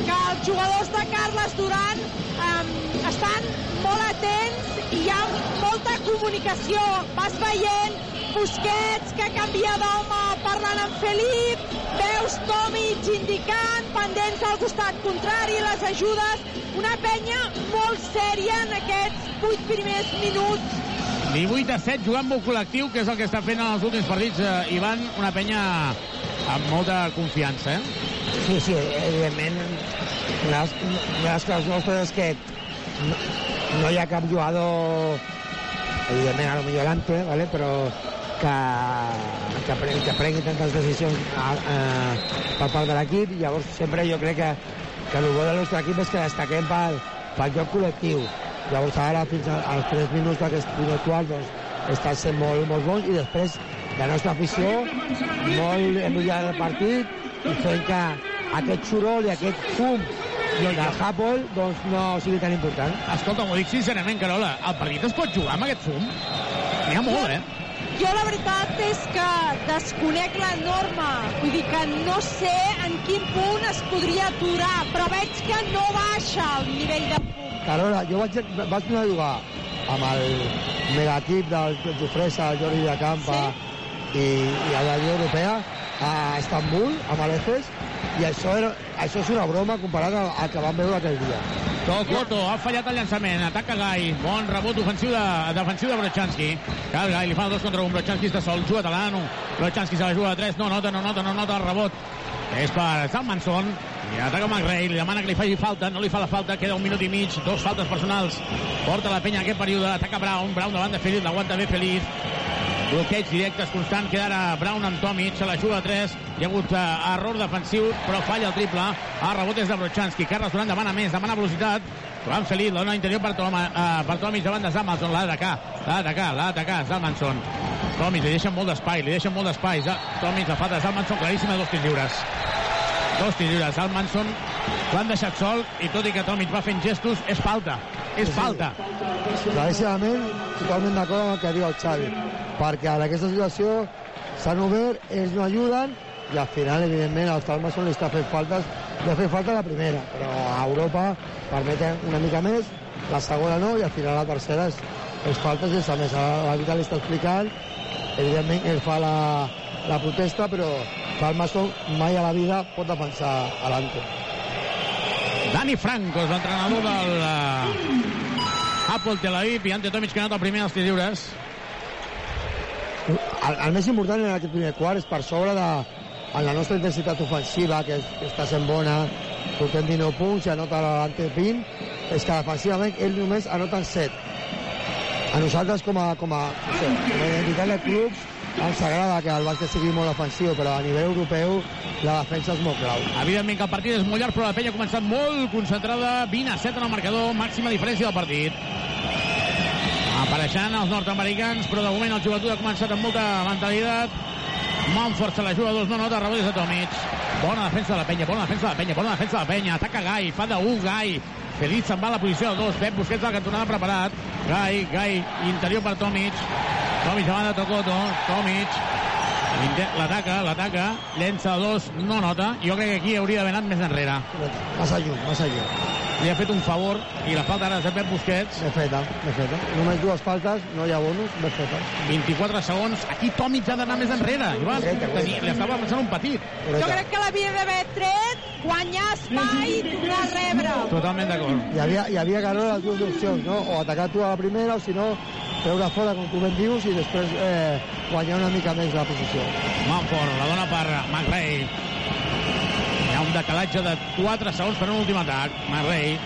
que els jugadors de Carles Duran um, estan molt atents i hi ha molta comunicació. Vas veient Busquets que canvia d'home parlant amb Felip, veus Tomic indicant, pendents al costat contrari, les ajudes, una penya molt sèria en aquests vuit primers minuts. 18 a 7 jugant molt col·lectiu, que és el que està fent en els últims partits eh, Ivan, una penya amb molta confiança, eh? Sí, sí, evidentment, una de les nostres és que no, no hi ha cap jugador, evidentment, a lo millor l'ante, ¿vale? però que, que, prengui, que prengui tantes decisions a, a, per part de l'equip. Llavors, sempre jo crec que, que el bo del nostre equip és que destaquem pel, pel joc col·lectiu. Llavors, ara, fins als 3 minuts d'aquest primer quart, doncs, està sent molt, molt bons i després la nostra afició molt emullat el partit i fent que aquest soroll i aquest fum del Hapol doncs no sigui tan important. Escolta, m'ho dic sincerament, Carola, el partit es pot jugar amb aquest fum? N'hi ha molt, eh? Jo la veritat és que desconec la norma, vull dir que no sé en quin punt es podria aturar, però veig que no baixa el nivell de fum. Carola, jo vaig, vaig anar a jugar amb el megaquip del Jofresa, el Jordi de Campa sí? I, i a la Lliga Europea a Estambul, amb l'Efes, i això, era, això és una broma comparat al, al que vam veure aquell dia. Tocoto ha fallat el llançament, ataca Gai, bon rebot ofensiu de, defensiu de Brochanski. Cal Gai, li fa dos contra un, Brochanski està sol, juga Talano, Brochanski se la juga de 3, no nota, no nota, no nota el rebot. És per Salmanson, i ataca McRae, li demana que li faci falta, no li fa la falta, queda un minut i mig, dos faltes personals, porta la penya en aquest període, ataca Brown, Brown davant de Feliz, l'aguanta bé Feliz, bloqueig directes constant, queda ara Brown amb Tomic, se la juga a 3, hi ha hagut uh, error defensiu, però falla el triple, a rebot és de Brochanski, Carles Duran demana més, demana velocitat, Feliz, la dona interior per, Toma, uh, per Tomic davant de Salmanson, l'ha d'atacar, l'ha d'atacar, l'ha d'atacar, Salmanson. Tomic, li deixen molt d'espai, li deixen molt d'espai, Tomic, la falta de Salmanson, claríssima, dos tirs lliures. Dos tirs lliures, Salmanson l'han deixat sol i tot i que Tomic va fent gestos, és falta, és falta. Claríssimament, totalment d'acord amb el que diu el Xavi, perquè en aquesta situació s'han obert, ells no ajuden, i al final, evidentment, el Salmason li està fent faltes, li ha fet falta la primera, però a Europa permeten una mica més, la segona no, i al final la tercera és, és faltes, i a més, l'àrbitre li està explicant, evidentment, ell fa la, la protesta, però Salmason mai a la vida pot defensar a l'Ante. Dani Franco és l'entrenador del uh, Apple Tel Aviv i Ante Tomic que ha anat el primer dels lliures. el, el més important en aquest primer quart és per sobre de en la nostra intensitat ofensiva, que, que està sent bona, portem 19 punts, ja nota l'ante 20, és que defensivament ell només anoten 7. A nosaltres com a, com a, no sé, com a identitat de clubs ens agrada que el bàsquet sigui molt defensiu, però a nivell europeu la defensa és molt clau. Evidentment que el partit és molt llarg, però la penya ha començat molt concentrada, 20 a 7 en el marcador, màxima diferència del partit. Apareixen els nord-americans, però de moment el joventut ha començat amb molta mentalitat. Montfort se la juga, dos no nota, rebot des de Tomic. Bona defensa de la penya, bona defensa de la penya, bona defensa de la penya. Ataca Gai, fa de 1 Gai. Feliz se'n va a la posició de 2. Pep Busquets a la cantonada preparat. Gai, Gai, interior per Tomic. Tomic davant de Tocoto. Tomic. L'ataca, l'ataca. Llença dos, no nota. Jo crec que aquí hauria d'haver anat més enrere. Massa lluny, massa lluny. Li ha fet un favor i la falta ara de Pep Busquets. Ben feta, ben feta. Només dues faltes, no hi ha bonus, ben feta. 24 segons. Aquí Tomic ha d'anar més enrere. Ivan, tenia, li estava pensant un petit. Jo crec que l'havia d'haver tret, guanyar espai i tornar a rebre. Totalment d'acord. Hi havia, hi havia que les dues opcions, no? O atacar tu a la primera, o si no, treure fora, com tu ben dius, i després eh, guanyar una mica més la posició. Manford, la dona per McRae. Un decalatge de 4 segons per un últim atac. McRae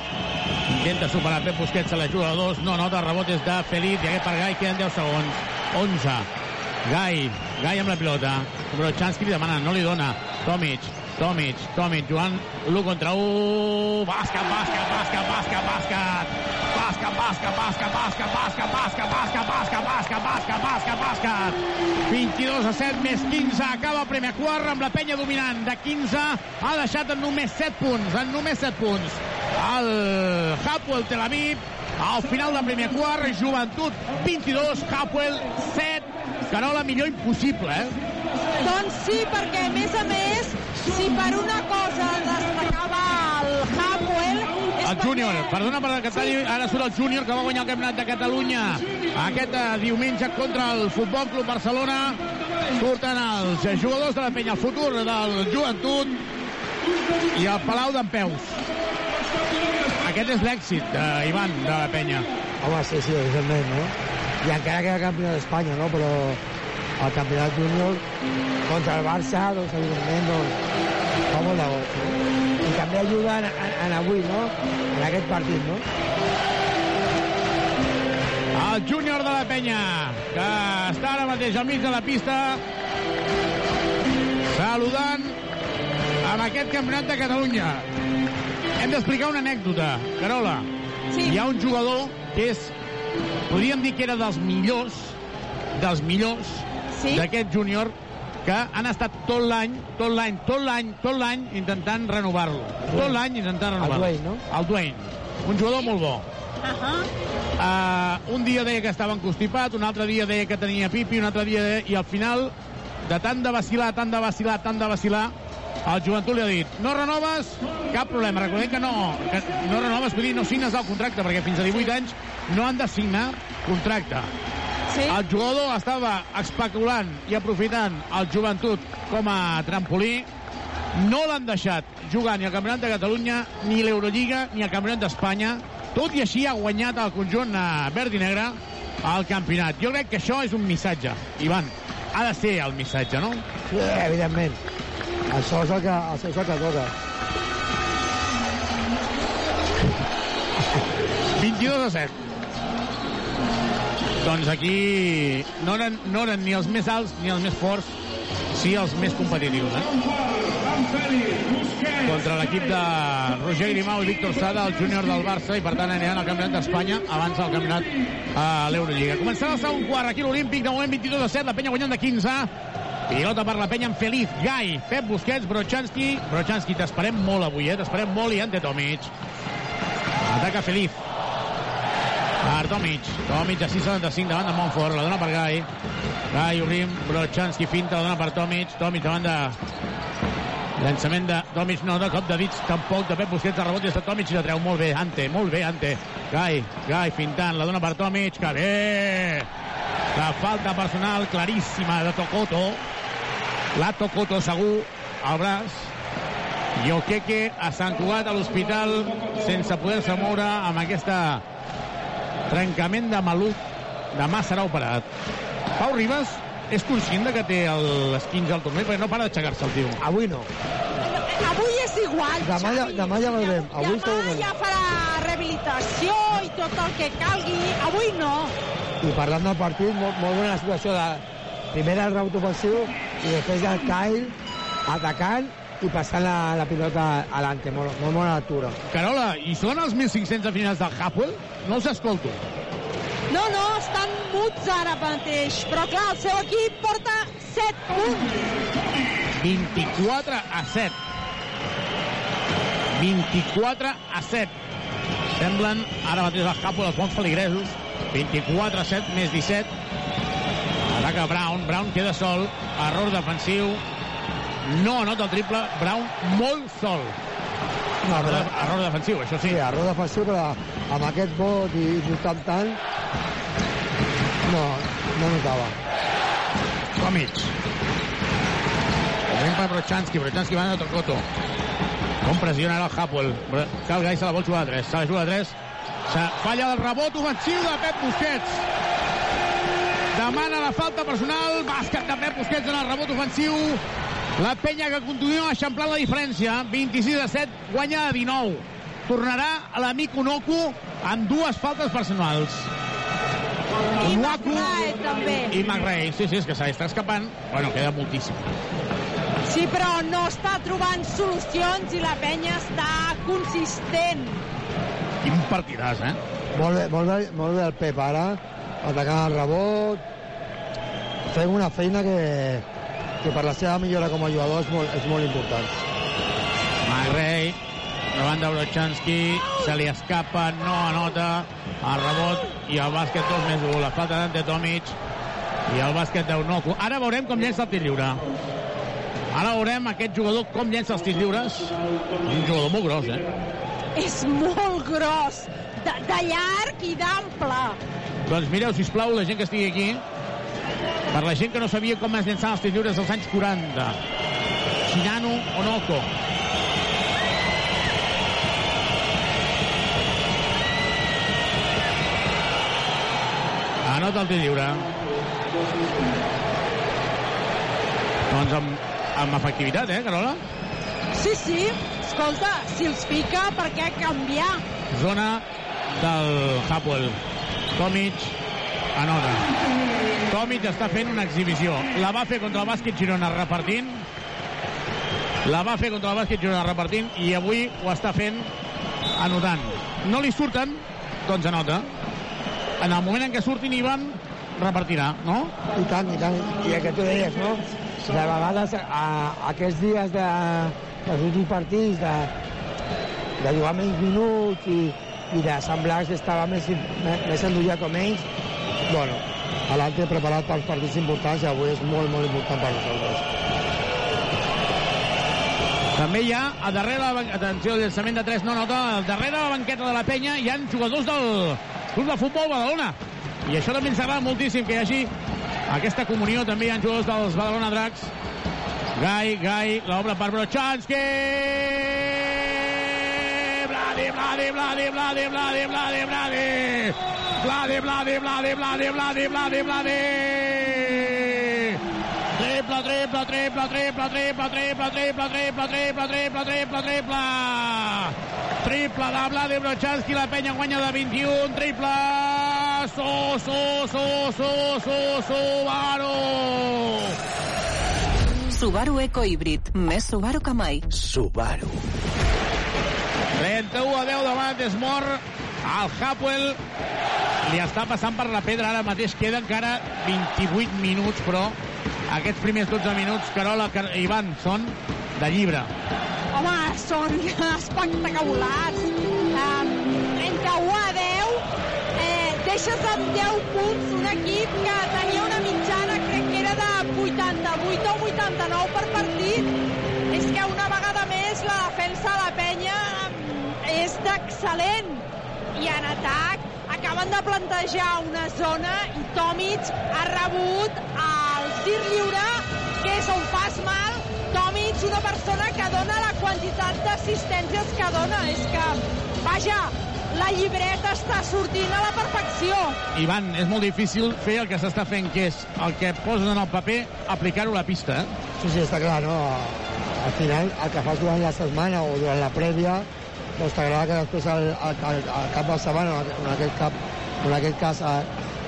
intenta superar Pep Busquets, se la juga a dos. No nota, el rebot és de Felip, i aquest per Gai queden 10 segons. 11. Gai, Gai amb la pilota. Però Chansky li demana, no li dona. Tomic, Tomic, Tomic, jugant l'1 contra 1. Bàsquet, bàsquet, bàsquet, bàsquet, bàsquet. Bàsquet, bàsquet, bàsquet, bàsquet, bàsquet, bàsquet, bàsquet, bàsquet, bàsquet, bàsquet, bàsquet, bàsquet. 22 a 7 més 15. Acaba el primer quart amb la penya dominant de 15. Ha deixat en només 7 punts. En només 7 punts. El Hapoel Tel Aviv al final del primer quart, Joventut 22, Hapoel 7. Carola, millor impossible, eh? Doncs sí, perquè a més a més, si per una cosa destacava el Hapoel... és El júnior, perdona per que sí. ara surt el júnior que va guanyar el Campionat de Catalunya aquest eh, diumenge contra el Futbol Club Barcelona. Surten els jugadors de la penya, el futur del joventut i el Palau d'en Peus. Aquest és l'èxit, eh, Ivan, de la penya. Home, sí, sí, evidentment, no? I encara queda campió d'Espanya, no? Però el campionat júnior contra el Barça, doncs, evidentment, doncs, fa molt de no? I també ajuda en, en, en avui, no? En aquest partit, no? El júnior de la penya, que està ara mateix al mig de la pista, saludant amb aquest campionat de Catalunya. Hem d'explicar una anècdota, Carola. Sí. Hi ha un jugador que és, podríem dir que era dels millors, dels millors Sí. d'aquest júnior, que han estat tot l'any, tot l'any, tot l'any, tot l'any intentant renovar-lo. Tot l'any intentant renovar-lo. Dwayne, no? El Dwayne. Un jugador molt bo. Uh Uh, un dia deia que estava encostipat, un altre dia deia que tenia pipi, un altre dia deia... I al final, de tant de vacilar, tant de vacilar, tant de vacilar, el joventut li ha dit, no renoves, cap problema. Recordem que no, que no renoves, vull dir, no signes el contracte, perquè fins a 18 anys no han de signar contracte. Sí. El jugador estava especulant i aprofitant el joventut com a trampolí. No l'han deixat jugar ni al Campionat de Catalunya, ni l'Eurolliga, ni al Campionat d'Espanya. Tot i així ha guanyat el conjunt eh, verd i negre al campionat. Jo crec que això és un missatge, Ivan. Ha de ser el missatge, no? Sí, evidentment. Això és el que, això és el que toca. 22 a 7. Doncs aquí no eren, no eren ni els més alts ni els més forts, sí els més competitius. Eh? Contra l'equip de Roger Grimau i Víctor Sada, el júnior del Barça, i per tant aniran al Campionat d'Espanya abans del Campionat a l'Eurolliga. Començarà el segon quart aquí l'Olímpic, de moment 22 a 7, la penya guanyant de 15. Pilota per la penya amb Feliz, Gai, Pep Busquets, Brochanski. Brochanski, t'esperem molt avui, eh? T'esperem molt i ante Tomic. Ataca Feliz. Per Tomic. Tomic a 6'75 davant de Montfort. La dona per Gai. Gai, Urim, Brochanski finta, la dona per Tomic. Tomic davant de... Llançament de Tomic, no, de cop de dits, tampoc, de Pep Busquets, de rebot des de Tomic i la treu molt bé, Ante, molt bé, Ante. Gai, Gai fintant, la dona per Tomic, que bé! La falta personal claríssima de Tocoto. La Tocoto segur al braç. I Okeke a Sant Cugat a l'hospital sense poder-se moure amb aquesta trencament de maluc. Demà serà operat. Pau Ribas és conscient de que té l'esquinç al turmell perquè no para d'aixecar-se el tio. Avui no. Avui és igual, Demà ja, demà ja veurem. Avui Demà ja farà rehabilitació i tot el que calgui. Avui no. I parlant del partit, molt, molt bona situació de primera el rebot ofensiu i després el Kyle atacant i passant la, la pilota alante. Molt, molt bona lectura. Carola, i són els 1.500 de finals del Hapoel? No els escolto. No, no, estan muts ara mateix, però clar, el seu equip porta 7 punts. 24 a 7. 24 a 7. Semblen ara mateix el Hapoel els bons feligresos. 24 a 7 més 17. Ataca Brown, Brown queda sol, error defensiu, no anota el triple, Brown molt sol. No, però... error, error defensiu, això sí. Sí, error defensiu, però amb aquest vot i lluitant tant, no, no notava. Tomic. Moment per Brochanski, Brochanski va a Tocoto. Com pressiona ara el Hapoel. Cal Gai se la vol jugar a 3. Se la juga a 3. Se falla el rebot ofensiu de Pep Busquets. Demana la falta personal. Bàsquet de Pep Busquets en el rebot ofensiu. La penya que continua eixamplant la diferència. 26 a 7, guanya de 19. Tornarà a l'amic Unoku amb dues faltes personals. I McRae, també. I McRae, sí, sí, és que se està escapant. Bueno, queda moltíssim. Sí, però no està trobant solucions i la penya està consistent. Quin partidàs, eh? Molt bé, molt bé, molt bé el Pep ara, atacant el rebot, fent una feina que, que per la seva millora com a jugador és molt, és molt important. McRae, davant de Brochanski, se li escapa, no anota, el rebot i el bàsquet 2 més 1, la falta d'Ante Tomic i el bàsquet d'Unoku. Ara veurem com llença el tir lliure. Ara veurem aquest jugador com llença els tirs lliures. Un jugador molt gros, eh? És molt gros, de, de llarg i d'ample. Doncs mireu, si plau la gent que estigui aquí, per la gent que no sabia com es llançaven els tirs lliures dels anys 40. Shinano Onoko. Anota el tir lliure. Doncs amb, amb efectivitat, eh, Carola? Sí, sí. Escolta, si els pica, per què canviar? Zona del Hapoel. Tomic anota. Tomic està fent una exhibició. La va fer contra el bàsquet Girona repartint. La va fer contra el bàsquet Girona repartint i avui ho està fent anotant. No li surten, doncs anota. En el moment en què surtin Ivan, repartirà, no? I tant, i tant. I el que tu deies, no? De vegades, a, aquests dies de, dels últims partits, de, de jugar menys minuts i, i de semblar que estava més, més endollat o menys, bueno, l'altre preparat pels partits importants i avui és molt, molt important per nosaltres. També hi ha, a darrere, la ban- atenció, el llançament de 3 no nota, al darrere de la banqueta de la penya hi han jugadors del Club de Futbol Badalona. I això també ens agrada moltíssim, que hi hagi aquesta comunió. També hi ha jugadors dels Badalona Dracs. Gai, Gai, l'obra per Brochanski! Bladi, bladi, bladi, bladi, bladi, bladi, bladi! Bladi, bladi, bladi, bladi, bladi, bladi, bladi! Triple, triple, triple, triple, triple, triple, triple, triple, triple, triple, triple, triple. Triple de Vladi Brochanski, la penya guanya de 21, triple. So, so, so, so, so, Subaru. Subaru Eco Híbrid. Més Subaru que mai. Subaru. 31 a 10 davant Desmor. El Hapoel li està passant per la pedra. Ara mateix queda encara 28 minuts, però aquests primers 12 minuts, Carola, Car Ivan, són de llibre. Home, són espectaculars. Um, entre 1 a 10, eh, deixes amb 10 punts un equip que tenia una mitjana, crec que era de 88 o 89 per partit. És que una vegada més la defensa de la penya és d'excel·lent. I en atac acaben de plantejar una zona i Tomic ha rebut el tir lliure, que és on fas mal, Tomic, una persona que dona la quantitat d'assistències que dona. És que, vaja, la llibreta està sortint a la perfecció. Ivan, és molt difícil fer el que s'està fent, que és el que poses en el paper, aplicar-ho a la pista. Eh? Sí, sí, està clar, no? Al final, el que fas durant la setmana o durant la prèvia doncs t'agrada que després al, al, al, al cap de setmana, en aquest, cap, en aquest cas a,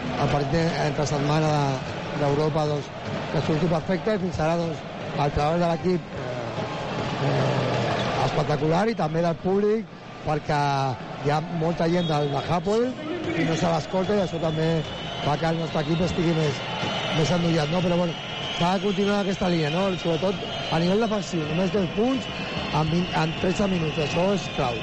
el partit entre setmana d'Europa doncs, que surti perfecte i fins ara doncs, el treball de l'equip eh, eh, espectacular i també del públic perquè hi ha molta gent del, de Hapoel i no se l'escolta i això també fa que el nostre equip estigui més, més endollat, no? però bueno, s'ha de continuar aquesta línia, no? sobretot a nivell defensiu, només 10 punts en, 20, en 13 minuts, això és clau.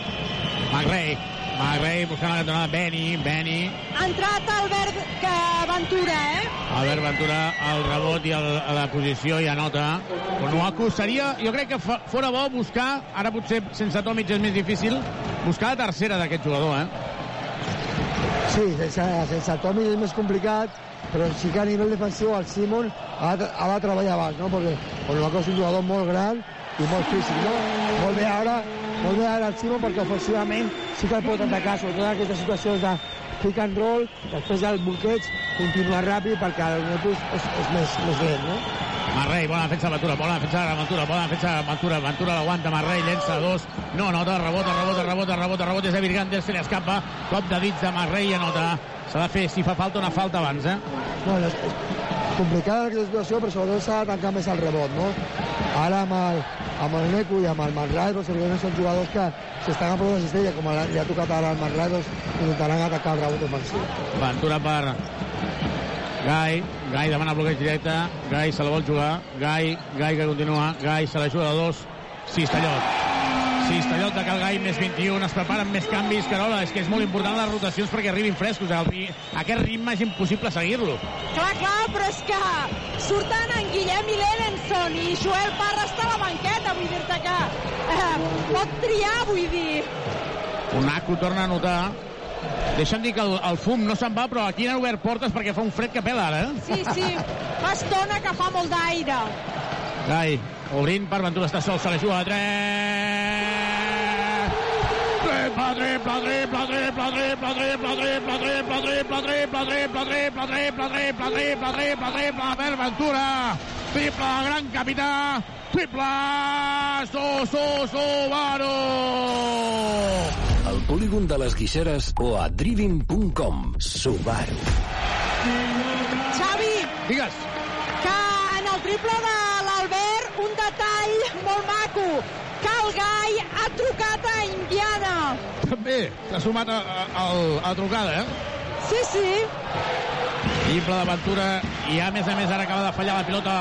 McRae, McRae buscant la cantonada, Beni, Beni. Ha entrat Albert que Ventura, eh? Albert Ventura, el rebot i el, a la posició i anota. Onuaku seria, jo crec que fora bo buscar, ara potser sense Tomic és més difícil, buscar la tercera d'aquest jugador, eh? Sí, sense, sense Tomic és més complicat, però sí que a nivell defensiu el Simon ha, de, ha de treballar abans, no? Perquè Onuaku és un jugador molt gran i molt físic, no? Molt bé ara, molt bé ara el Simon perquè ofensivament sí que el pot atacar, sobretot en aquestes situacions de pick and roll, després del bloqueig continuar ràpid perquè el Nepus és, és més, més lent, no? Marrei, bona defensa Ventura, bona defensa de Ventura, bona defensa Ventura, Ventura l'aguanta, Marrei llença dos, no nota, rebota, rebota, rebota, rebota, rebota, és de Virgander, se li escapa, cop de dits de Marrei i anota. S'ha de fer, si fa falta, una falta abans, eh? Bueno, és complicada aquesta situació, però sobretot s'ha de tancar més el rebot, no? Ara amb el, amb el Neco i amb el Marrai, doncs, evidentment són jugadors que si estan a prou de cistella, com li ha tocat ara al Marrai, doncs intentaran atacar el rebot ofensiu. Ventura per Gai, Gai demana bloqueig directe, Gai se la vol jugar, Gai, Gai que continua, Gai se la juga de dos, Cistellot. Cistellot de Cal Gai, més 21, es preparen més canvis, Carola, és que és molt important les rotacions perquè arribin frescos, el, aquest ritme és impossible seguir-lo. Clar, clar, però és que surten en Guillem i l'Elenson i Joel Parra està a la banqueta, vull dir-te que eh, pot triar, vull dir. Onaco torna a notar Deixa'm dir que el, el fum no se'n va, però aquí han obert portes perquè fa un fred que pela ara, eh? Sí, sí, fa estona que fa molt d'aire. Gai, obrint per Ventura, està sol, se la juga a tres. Triple, triple, triple, triple, triple, triple, triple, triple, triple, triple, triple, triple, triple, triple, triple, triple, per Ventura. Triple, gran capità. Triple, so, so, Subaru. Al polígon de les Guixeres o a driving.com. Subaru. Xavi. Digues. Que en el triple de un detall molt maco el Gai ha trucat a Indiana. També s'ha sumat a, a, a, a la trucada, eh? Sí, sí. Triple d'aventura i a més a més ara acaba de fallar la pilota.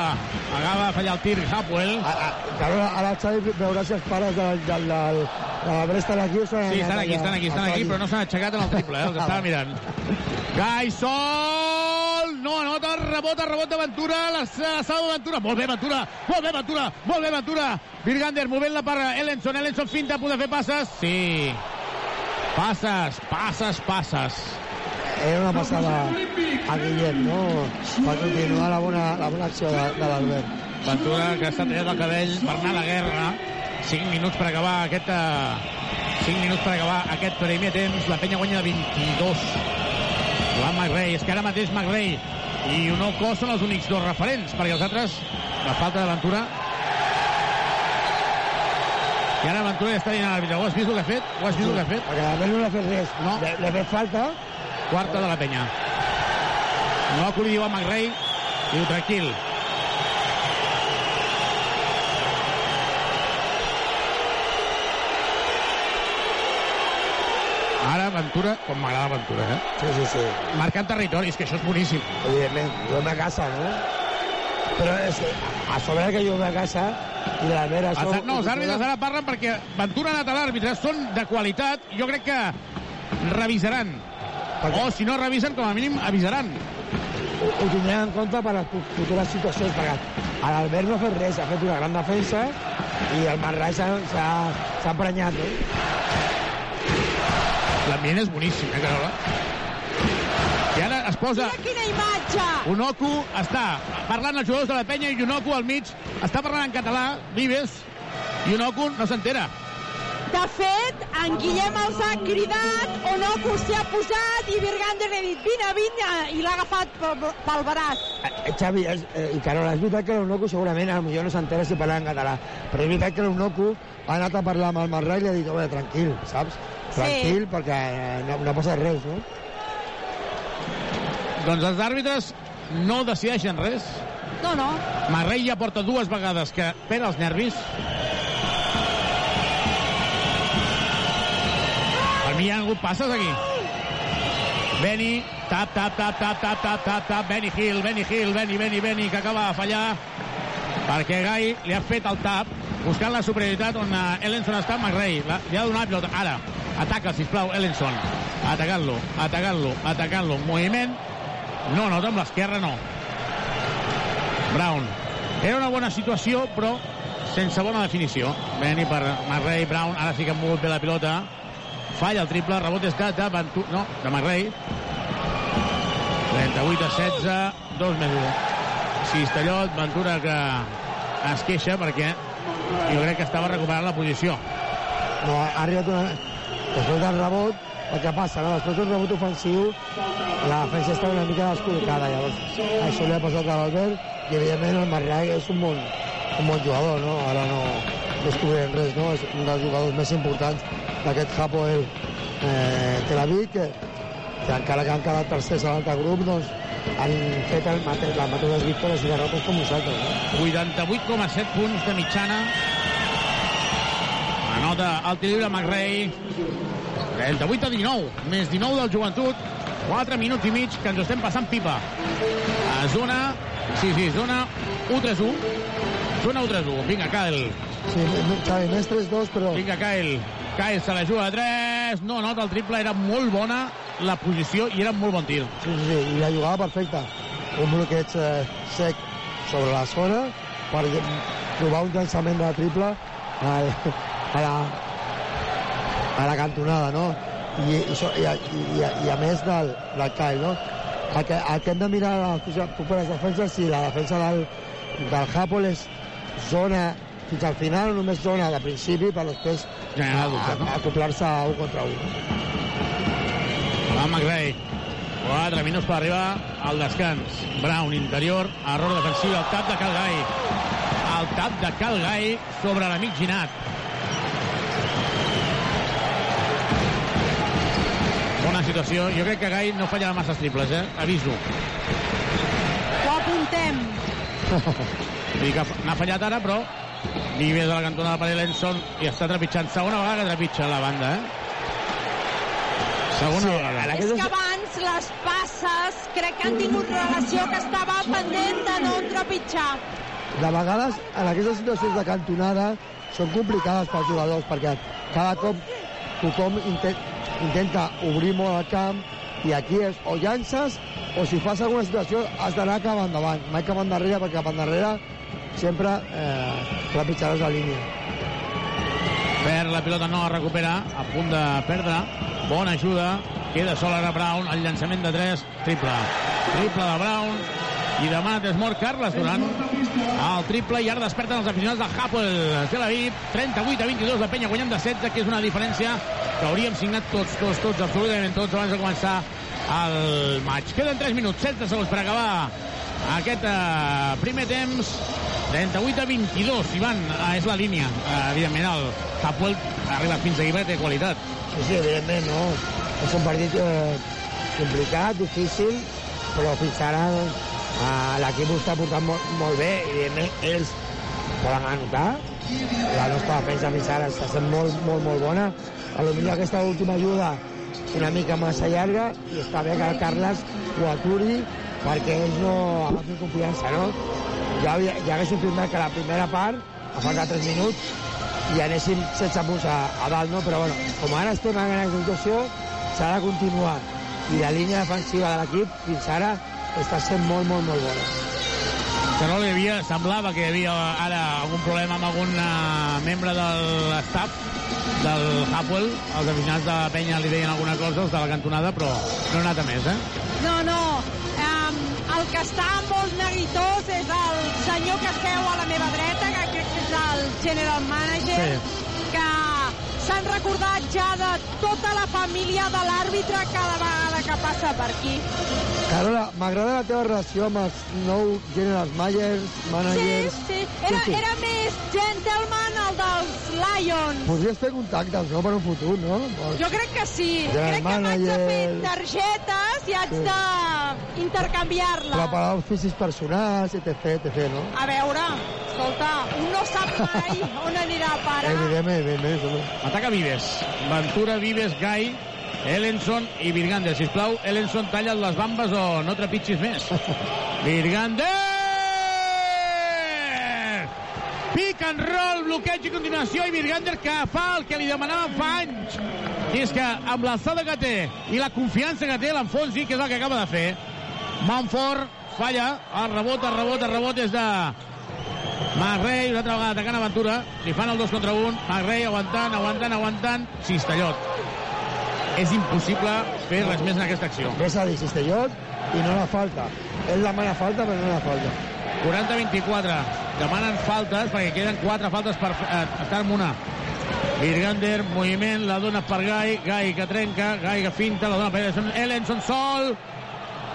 Acaba de fallar el tir Hapwell ara, ara Xavi veurà si els pares del, del, del, de la Bresta aquí sí, estan aquí, estan aquí, estan aquí però no s'han aixecat en el triple, eh, els estava mirant. Gai Sol no anota, rebota, rebota Ventura la salva Ventura, molt bé Ventura molt bé Ventura, molt bé Ventura. Virgander movent-la per Ellenson, Ellenson finta poder fer passes, sí. Passes, passes, passes era una passada a Guillem, no? Per continuar la bona, la bona acció de, de l'Albert. Ventura, que està tallat el cabell per anar a la guerra. 5 minuts per acabar aquest... 5 minuts per acabar aquest primer temps. La penya guanya de 22. Joan McRae. És que ara mateix McRae i Unoco són els únics dos referents, perquè els altres, la falta d'aventura... I ara Ventura ja està dient a l'àrbitre, ho has vist el que ha fet? Ho has vist el que ha fet? Perquè a no l'ha fet res. No. Li ha fet falta, quarta de la penya. No li diu a McRae, diu tranquil. Ara Ventura, com m'agrada Ventura, eh? Sí, sí, sí. Marcant territoris, que això és boníssim. Evidentment, jo a casa, no? Però és, a sobre que jo a casa i la vera... Això, no, els àrbitres ara parlen perquè Ventura ha anat a l'àrbitre, són de qualitat, jo crec que revisaran perquè... O si no revisen, com a mínim avisaran. Ho, ho tindran en compte per a futures situacions, perquè l'Albert no ha fet res, ha fet una gran defensa i el Marrai s'ha emprenyat, no? L'ambient és boníssim, eh, Carola? I ara es posa... Mira quina imatge! Unoku està parlant els jugadors de la penya i Unoku al mig està parlant en català, Vives, i Unoku no s'entera. De fet, en Guillem els ha cridat, Onoku s'hi ha posat i Virgander li ha dit vine, vine, i l'ha agafat pel braç. Eh, Xavi, és, eh, i Carola, és veritat que l'Onoku segurament potser no s'entera si parla en català, però és veritat que l'Onoku ha anat a parlar amb el Marrà i li ha dit, home, tranquil, saps? Tranquil, perquè eh, no, no ha passat res, no? Doncs els àrbitres no decideixen res. No, no. Marrell ja porta dues vegades que perd els nervis. Hi ha hagut passes aquí. Benny, tap, tap, tap, tap, tap, tap, tap, tap, Benny Hill, Benny Hill, Benny, Benny, Benny, que acaba de fallar perquè Gai li ha fet el tap buscant la superioritat on uh, Ellenson està amb McRae. Li ha donat pilota. Ara, ataca, sisplau, Ellenson. Atacant-lo, atacant-lo, atacant-lo. Moviment. No, no, amb l'esquerra no. Brown. Era una bona situació, però sense bona definició. Benny per McRae, Brown. Ara sí que ha mogut bé la pilota. Falla el triple, rebot és de, de Ventura, no, de McRae. 38 a 16, 2 més 1. Cistellot, Ventura que es queixa perquè jo crec que estava recuperant la posició. No, ha arribat una... Després del rebot, el que passa, no? després d'un rebot ofensiu, la defensa està una mica descol·locada, llavors això li ha passat a l'Albert i evidentment el Marrag és un bon, un bon jugador, no? Ara no, no descobrirem res, no? És un dels jugadors més importants d'aquest Hapoel eh, Tel Aviv, que, que encara que han quedat tercers a l'altre grup, doncs han fet el mate, les mateixes victòries i derrotes com nosaltres. No? 88,7 punts de mitjana. Anota el tir lliure McRae. 38 a 19, més 19 del joventut. 4 minuts i mig que ens estem passant pipa. A zona, sí, sí, zona 1-3-1. Zona 1-3-1. Vinga, Kyle. Sí, Xavi, més 3-2, però... Vinga, Kyle. Kyle se la juga a 3. No nota el triple, era molt bona la posició i era molt bon tir. Sí, sí, sí, i la jugada perfecta. Un bloqueig eh, sec sobre la zona per trobar un llançament de triple a, a, la, a la cantonada, no? I, i, i, i, i, a més del, del Kyle, no? El que, el que hem de mirar a les properes defenses si la defensa del, del Japol és zona fins al final només zona de principi per després acoplar-se a un contra un. Va McRae. 4 minuts per arribar al descans. Brown, interior, error defensiu, al tap de Calgai. El tap de Calgai sobre l'amic Ginat. Bona situació. Jo crec que Gai no fallarà massa triples, eh? Aviso. Ho apuntem. Dir que n'ha fallat ara, però Vives a la cantonada per Elenson i està trepitjant. Segona vegada que trepitja la banda, eh? Segona sí, vegada. És que abans les passes crec que han tingut relació que estava pendent de no trepitjar. De vegades, en aquestes situacions de cantonada, són complicades pels jugadors, perquè cada cop tothom intent, intenta obrir molt el camp i aquí és o llances o si fas alguna situació has d'anar cap endavant, mai cap endarrere, perquè cap endarrere sempre eh, trepitjaràs la línia. Perd la pilota, no la recupera, a punt de perdre. Bona ajuda, queda sol ara Brown, el llançament de 3, triple. Triple de Brown, i demà desmort Carles Duran. El triple i ara desperten els aficionats del Hapoel. Tel Aviv 38 a 22 de Penya guanyant de 16 que és una diferència que hauríem signat tots, tots, tots, absolutament tots abans de començar el maig. Queden 3 minuts, 16 segons per acabar aquest uh, primer temps 38 a 22 Ivan, uh, és la línia. Uh, evidentment el Hapoel arriba fins aquí perquè té qualitat. Sí, sí, evidentment no. És un partit eh, complicat, difícil però fins ara Uh, L'equip ho està portant molt, molt bé, evidentment ells poden anotar. La nostra defensa fins ara està sent molt, molt, molt bona. A lo millor aquesta última ajuda una mica massa llarga i està bé que el Carles ho aturi perquè ells no agafin confiança, no? Ja, ja haguéssim firmat que la primera part, a falta 3 minuts, i anéssim 16 punts a, a dalt, no? Però bueno, com ara es torna a ganar aquesta situació, s'ha de continuar. I la línia defensiva de l'equip fins ara està sent molt, molt, molt bona. Que no li havia, semblava que hi havia ara algun problema amb algun uh, membre de l'estat del Hapoel. Els aficionats de la penya li deien alguna cosa, els de la cantonada, però no ha anat a més, eh? No, no. El que està molt neguitós és el senyor que seu a la meva dreta, que crec que és el general manager, sí. S'han recordat ja de tota la família de l'àrbitre cada vegada que passa per aquí. Carola, m'agrada la teva relació amb els nou generals managers, managers... Sí, sí. Era, sí, sí. era més gentleman el dels Lions. Podries fer contactes, no?, per un futur, no? Pues, Jo crec que sí. General crec que m'haig de fer manager. targetes i haig Sí. d'intercanviar-les. Preparar físics personals, etc, etc, no? A veure, escolta, un no sap mai on anirà a parar. Evidentment, evidentment. Ataca Vives. Ventura, Vives, Gai, Ellenson i Virgander. Sisplau, Ellenson, talla't les bambes o no trepitgis més. Virgander! Pick and roll, bloqueig i continuació i Virgander que fa el que li demanàvem fa anys. I és que amb l'alçada que té i la confiança que té l'enfonsi, que és el que acaba de fer, Manfort falla, el rebot, el rebot, el rebot és de McRae, una altra vegada atacant Aventura, li fan el 2 contra 1, McRae aguantant, aguantant, aguantant, Cistellot. És impossible fer res més en aquesta acció. Ves a dir Cistellot i no la falta. És la mala falta, però no la falta. 40-24. Demanen faltes perquè queden 4 faltes per eh, estar amb una. Virgander, moviment, la dona per Gai, Gai que trenca, Gai que finta, la dona per Ellenson, Ellenson sol,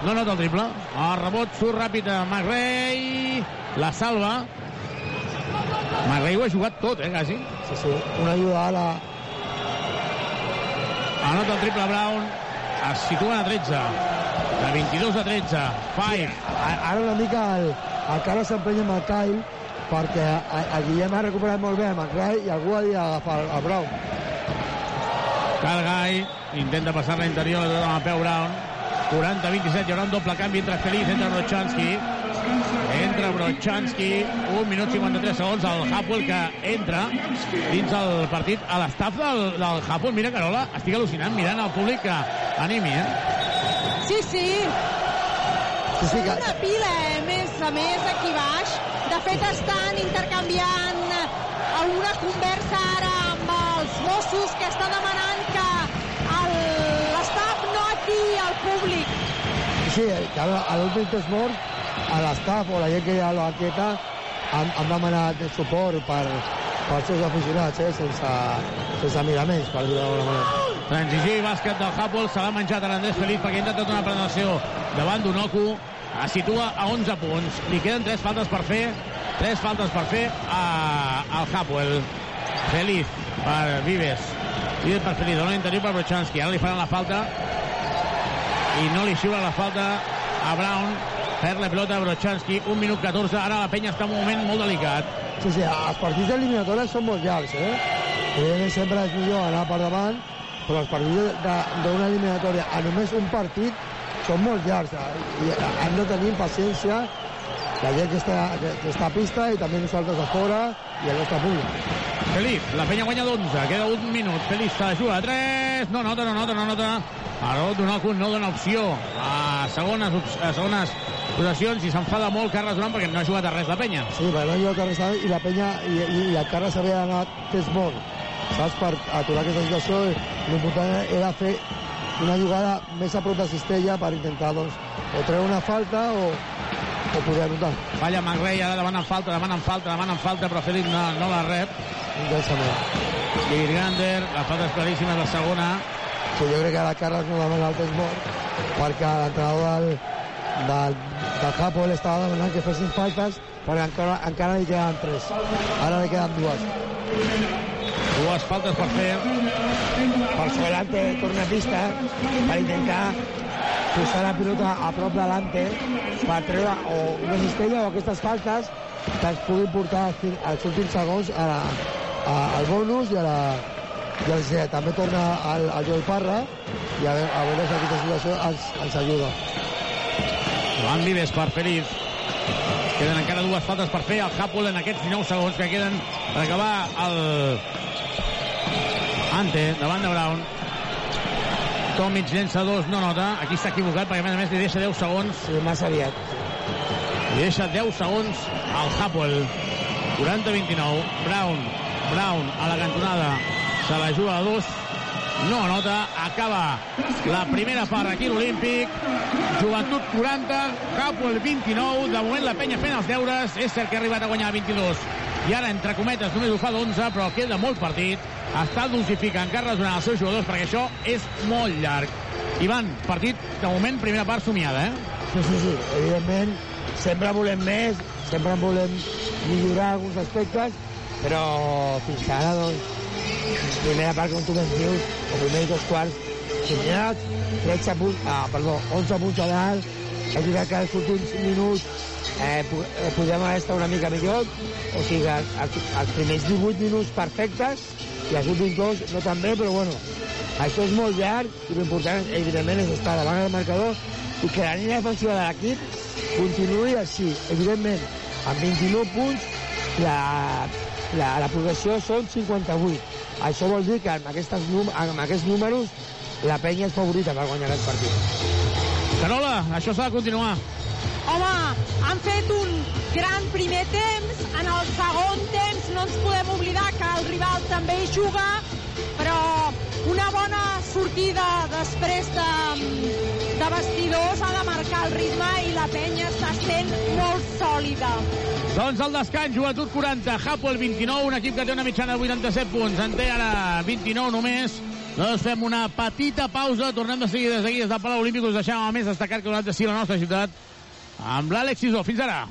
no nota el triple. El rebot surt ràpid a McRae, la salva. McRae ho ha jugat tot, eh, quasi. Sí, sí, una ajuda a la... Anota el triple Brown, es situen a 13. De 22 a 13. Five. A- Ara una mica el, el cara s'emprenya amb el Kyle perquè a- el Guillem ha recuperat molt bé amb el Rai i algú ha d'agafar el, el Brown. Cal Gai intenta passar la interior amb el peu Brown 40-27, hi haurà un doble canvi entre Feliz, entre Brochanski entra Brochanski 1 minut 53 segons el Hapoel que entra dins el partit a l'estaf del, del Hapoel mira Carola, estic al·lucinant mirant al públic que animi, eh? Sí, sí. Sí, sí, que... Una pila, eh, més a més, aquí baix. De fet, estan intercanviant alguna conversa ara amb els Mossos que està demanant que el- l'estaf no atiï al públic. Sí, que ara, a l'últim test mort, a l'estaf o la gent que hi ha a la banqueta han, han demanat suport per, pels seus aficionats, eh, sense, sense miraments, per dir-ho d'alguna manera. Transició i bàsquet del Hapoel se l'ha menjat l'Andrés Feliz perquè ha intentat una penetració davant d'Unoku. Es situa a 11 punts. Li queden 3 faltes per fer 3 faltes per fer a, al Hapoel. Feliz per Vives. Vives per Feliz, dona interior per Brochanski. Ara li faran la falta. I no li xiula la falta a Brown perd la pilota a Brochanski 1 minut 14, ara la penya està en un moment molt delicat Sí, sí, els partits d'eliminatòria són molt llargs, eh? Evidentment sempre és millor anar per davant, però els partits de- d'una eliminatòria a només un partit són molt llargs eh? i han de tenir paciència la gent que està, que, que està a pista i també nosaltres a fora i el nostre públic. Feliz, la penya guanya d'11, queda un minut. Feliz se la juga a 3, no nota, no nota, no nota. Aró Donacu no dona opció a segones, a segones possessions i s'enfada molt Carles Durant perquè no ha jugat a res la penya. Sí, perquè no ha Carles Sáenz i la penya i, i, i el Carles havia d'anar test mort, saps? Per aturar aquesta situació l'important era fer una jugada més a prop de cistella per intentar, doncs, o treure una falta o, o poder anotar. Falla McRae, ara demanen falta, demanen falta, demanen falta, però Feliz no, no la rep. Intensament. Virgander, la falta és claríssima, la segona. Sí, jo crec que ara Carles no demana el test mort perquè l'entrenador del, del, del Hapoel estava demanant que fessin faltes perquè encara, encara li queden tres. Ara li queden dues. Dues faltes per fer. Per Soberante torna a pista per intentar posar la pilota a prop delante per treure o una cistella o aquestes faltes que ens puguin portar als últims segons a, la, a, al bonus i a la, i al C. També torna el, el Joel Parra i a, veure- a veure si aquesta situació ens, ens ajuda. Joan Vives per Feliz. Queden encara dues faltes per fer el Hapoel en aquests 19 segons que queden per acabar el Ante davant de Brown. Tomic llença dos, no nota. Aquí està equivocat perquè a més a més li deixa 10 segons. Sí, massa aviat. Li deixa 10 segons al Hapoel. 40-29. Brown. Brown a la cantonada. Se la juga a dos. No anota. Acaba la primera part aquí l'Olímpic. Joventut 40, Hapoel 29. De moment la penya fent els deures. És cert que ha arribat a guanyar 22. I ara, entre cometes, només ho fa d'11, però queda molt partit. Està dosificant Carles durant els seus jugadors perquè això és molt llarg. Ivan, partit, de moment, primera part somiada, eh? Sí, sí, sí. Evidentment, sempre volem més, sempre volem millorar alguns aspectes, però fins ara, doncs, primera part, com tu ben dius, o primer i dos quarts, guanyat, 13 punts, ah, perdó, 11 punts a dalt, és veritat que els últims minuts eh, eh, podem estar una mica millor, o sigui els, els primers 18 minuts perfectes i els últims dos no tan bé, però bueno, això és molt llarg i l'important, evidentment, és estar davant del marcador i que la línia defensiva de l'equip continuï així. Evidentment, amb 29 punts, la, la, la progressió són 58. Això vol dir que amb, aquestes, amb aquests números la penya és favorita per guanyar aquest partit. Carola, això s'ha de continuar. Home, han fet un gran primer temps. En el segon temps no ens podem oblidar que el rival també hi juga, però una bona sortida després de, de vestidors ha de marcar el ritme i la penya està sent molt sòlida. Doncs el descans, joventut 40, Hapo el 29, un equip que té una mitjana de 87 punts, en té ara 29 només, doncs fem una petita pausa, tornem de seguida des d'aquí, des del Palau Olímpic, us deixem el més destacat que donat de sí la nostra ciutat, amb l'Àlex Isó. Fins ara!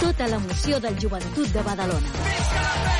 Tota l'emoció del joventut de Badalona. Visca la penya!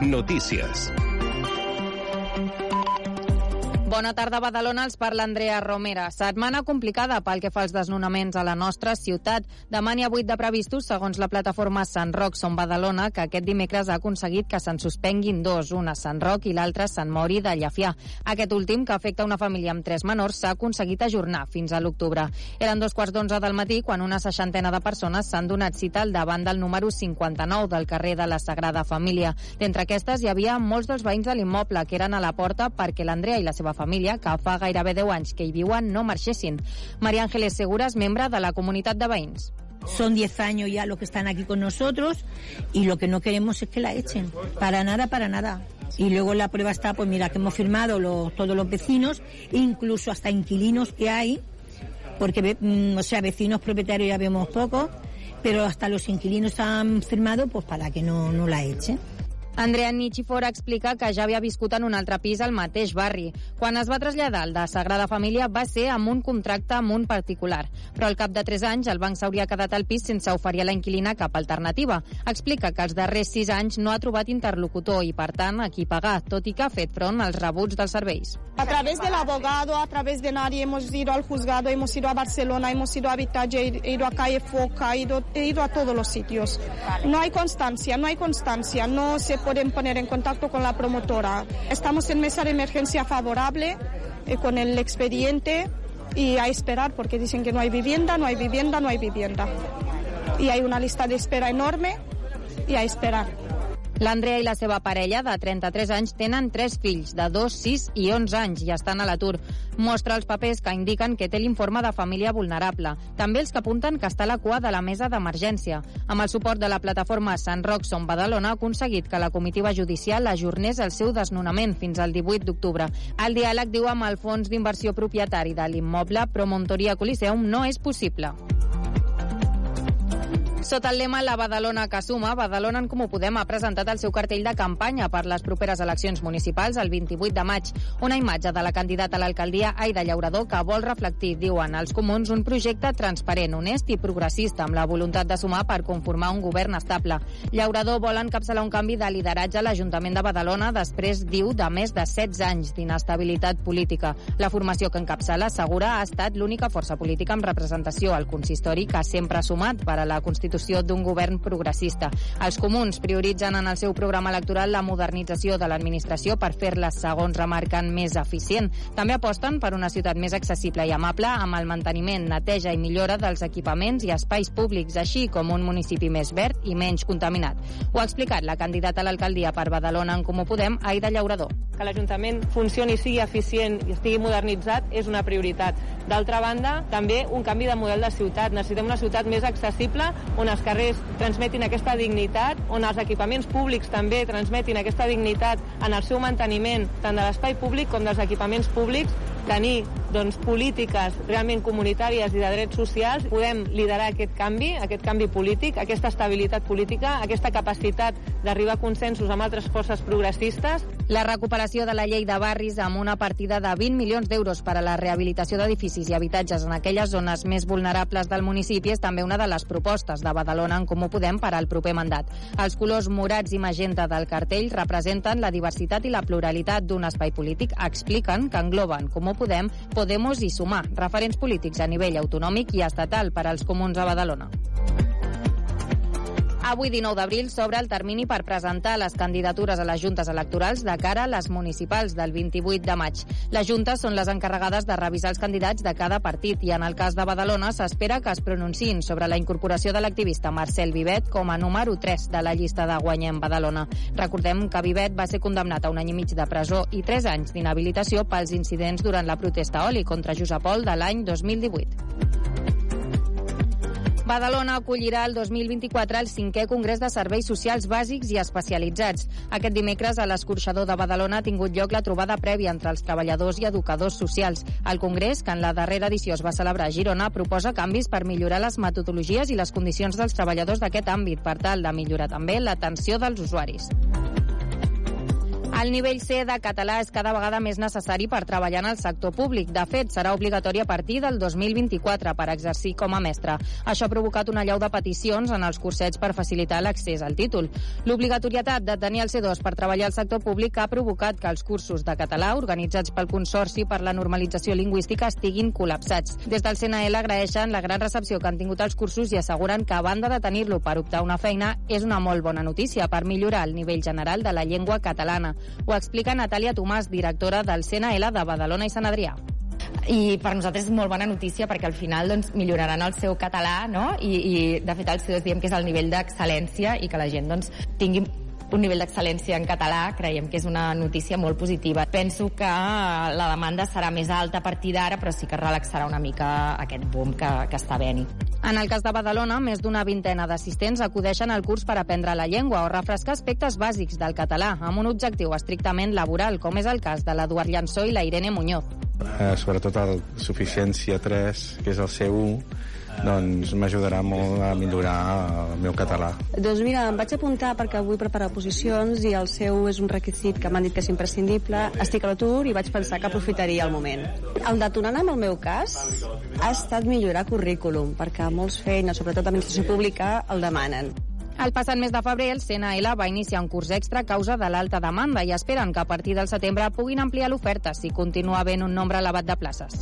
Noticias. Bona tarda, Badalona. Els parla Andrea Romera. Setmana complicada pel que fa als desnonaments a la nostra ciutat. Demà n'hi ha vuit de previstos, segons la plataforma Sant Roc Som Badalona, que aquest dimecres ha aconseguit que se'n suspenguin dos, una a Sant Roc i l'altra a Sant Mori de Llafià. Aquest últim, que afecta una família amb tres menors, s'ha aconseguit ajornar fins a l'octubre. Eren dos quarts d'onze del matí quan una seixantena de persones s'han donat cita al davant del número 59 del carrer de la Sagrada Família. D'entre aquestes hi havia molts dels veïns de l'immoble que eren a la porta perquè l'Andrea i la seva família, que fa gairebé 10 anys que no marxessin. María Ángeles Segura és de la comunitat de veïns. Son 10 años ya los que están aquí con nosotros y lo que no queremos es que la echen. Para nada, para nada. Y luego la prueba está, pues mira, que hemos firmado todos los vecinos, incluso hasta inquilinos que hay, porque, mm, o sea, vecinos propietarios ya vemos pocos, pero hasta los inquilinos han firmado pues para que no la echen. Andrea Nichifora explica que ja havia viscut en un altre pis al mateix barri. Quan es va traslladar al de Sagrada Família va ser amb un contracte amb un particular. Però al cap de 3 anys el banc s'hauria quedat al pis sense oferir a la inquilina cap alternativa. Explica que els darrers 6 anys no ha trobat interlocutor i, per tant, a qui pagar, tot i que ha fet front als rebuts dels serveis. A través del abogado, a través de nadie, hemos ido al juzgado, hemos ido a Barcelona, hemos ido a Vitalle, he ido a Calle Foca, he ido, he ido a todos los sitios. No hay constancia, no hay constancia, no se pueden poner en contacto con la promotora. Estamos en mesa de emergencia favorable eh, con el expediente y a esperar porque dicen que no hay vivienda, no hay vivienda, no hay vivienda. Y hay una lista de espera enorme y a esperar. L'Andrea i la seva parella, de 33 anys, tenen tres fills, de 2, 6 i 11 anys, i estan a l'atur. Mostra els papers que indiquen que té l'informe de família vulnerable. També els que apunten que està a la cua de la mesa d'emergència. Amb el suport de la plataforma Sant Roc Som Badalona ha aconseguit que la comitiva judicial ajornés el seu desnonament fins al 18 d'octubre. El diàleg, diu, amb el fons d'inversió propietari de l'immoble Promontoria Coliseum no és possible. Sota el lema La Badalona que suma, Badalona en Comú Podem ha presentat el seu cartell de campanya per les properes eleccions municipals el 28 de maig. Una imatge de la candidata a l'alcaldia Aida Llaurador que vol reflectir, diuen els comuns, un projecte transparent, honest i progressista amb la voluntat de sumar per conformar un govern estable. Llaurador vol encapçalar un canvi de lideratge a l'Ajuntament de Badalona després, diu, de més de 16 anys d'inestabilitat política. La formació que encapçala, assegura, ha estat l'única força política amb representació al consistori que sempre ha sumat per a la Constitució constitució d'un govern progressista. Els comuns prioritzen en el seu programa electoral la modernització de l'administració per fer-la, segons remarquen, més eficient. També aposten per una ciutat més accessible i amable amb el manteniment, neteja i millora dels equipaments i espais públics, així com un municipi més verd i menys contaminat. Ho ha explicat la candidata a l'alcaldia per Badalona en Comú Podem, Aida Llaurador. Que l'Ajuntament funcioni, sigui eficient i estigui modernitzat és una prioritat. D'altra banda, també un canvi de model de ciutat. Necessitem una ciutat més accessible, on els carrers transmetin aquesta dignitat, on els equipaments públics també transmetin aquesta dignitat en el seu manteniment, tant de l'espai públic com dels equipaments públics, tenir doncs, polítiques realment comunitàries i de drets socials, podem liderar aquest canvi, aquest canvi polític, aquesta estabilitat política, aquesta capacitat d'arribar a consensos amb altres forces progressistes. La recuperació de la llei de barris amb una partida de 20 milions d'euros per a la rehabilitació d'edificis i habitatges en aquelles zones més vulnerables del municipi és també una de les propostes de Badalona en Comú Podem per al proper mandat. Els colors morats i magenta del cartell representen la diversitat i la pluralitat d'un espai polític, expliquen que engloben Comú Podem, Podemos i Sumar, referents polítics a nivell autonòmic i estatal per als comuns a Badalona. Avui, 19 d'abril, s'obre el termini per presentar les candidatures a les juntes electorals de cara a les municipals del 28 de maig. Les juntes són les encarregades de revisar els candidats de cada partit i en el cas de Badalona s'espera que es pronunciïn sobre la incorporació de l'activista Marcel Vivet com a número 3 de la llista de Guanyem Badalona. Recordem que Vivet va ser condemnat a un any i mig de presó i 3 anys d'inhabilitació pels incidents durant la protesta oli contra Josep Pol de l'any 2018. Badalona acollirà el 2024 el cinquè Congrés de Serveis Socials Bàsics i Especialitzats. Aquest dimecres a l'escorxador de Badalona ha tingut lloc la trobada prèvia entre els treballadors i educadors socials. El Congrés, que en la darrera edició es va celebrar a Girona, proposa canvis per millorar les metodologies i les condicions dels treballadors d'aquest àmbit per tal de millorar també l'atenció dels usuaris. El nivell C de català és cada vegada més necessari per treballar en el sector públic. De fet, serà obligatori a partir del 2024 per exercir com a mestre. Això ha provocat una llau de peticions en els cursets per facilitar l'accés al títol. L'obligatorietat de tenir el C2 per treballar al sector públic ha provocat que els cursos de català organitzats pel Consorci per la Normalització Lingüística estiguin col·lapsats. Des del CNL agraeixen la gran recepció que han tingut els cursos i asseguren que, a banda de tenir-lo per optar una feina, és una molt bona notícia per millorar el nivell general de la llengua catalana. Ho explica Natàlia Tomàs, directora del CNL de Badalona i Sant Adrià i per nosaltres és molt bona notícia perquè al final doncs, milloraran el seu català no? I, i de fet el C2 diem que és el nivell d'excel·lència i que la gent doncs, tingui un nivell d'excel·lència en català creiem que és una notícia molt positiva. Penso que la demanda serà més alta a partir d'ara, però sí que relaxarà una mica aquest boom que, que està venint. En el cas de Badalona, més d'una vintena d'assistents acudeixen al curs per aprendre la llengua o refrescar aspectes bàsics del català, amb un objectiu estrictament laboral, com és el cas de l'Eduard Llançó i la Irene Muñoz. Eh, sobretot el Suficiència 3, que és el C1, doncs m'ajudarà molt a millorar el meu català. Doncs mira, em vaig apuntar perquè vull preparar posicions i el seu és un requisit que m'han dit que és imprescindible. Estic a l'atur i vaig pensar que aprofitaria el moment. El detonant en el meu cas ha estat millorar currículum, perquè molts feines, sobretot administració pública, el demanen. El passat mes de febrer, el CNL va iniciar un curs extra a causa de l'alta demanda i esperen que a partir del setembre puguin ampliar l'oferta si continua havent un nombre elevat de places.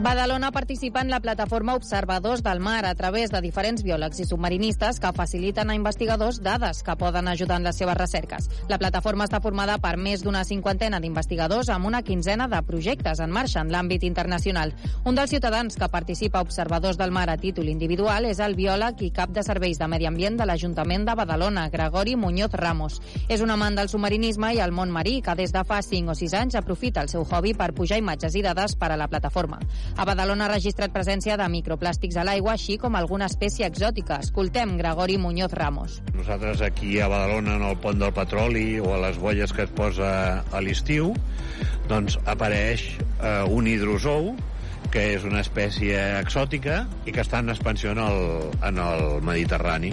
Badalona participa en la plataforma Observadors del Mar a través de diferents biòlegs i submarinistes que faciliten a investigadors dades que poden ajudar en les seves recerques. La plataforma està formada per més d'una cinquantena d'investigadors amb una quinzena de projectes en marxa en l'àmbit internacional. Un dels ciutadans que participa a Observadors del Mar a títol individual és el biòleg i cap de serveis de medi ambient de l'Ajuntament de Badalona, Gregori Muñoz Ramos. És un amant del submarinisme i el món marí que des de fa 5 o 6 anys aprofita el seu hobby per pujar imatges i dades per a la plataforma. A Badalona ha registrat presència de microplàstics a l'aigua, així com alguna espècie exòtica. Escoltem Gregori Muñoz Ramos. Nosaltres aquí a Badalona, en el pont del petroli o a les bolles que es posa a l'estiu, doncs apareix eh, un hidrozou que és una espècie exòtica i que està en expansió en el, en el Mediterrani.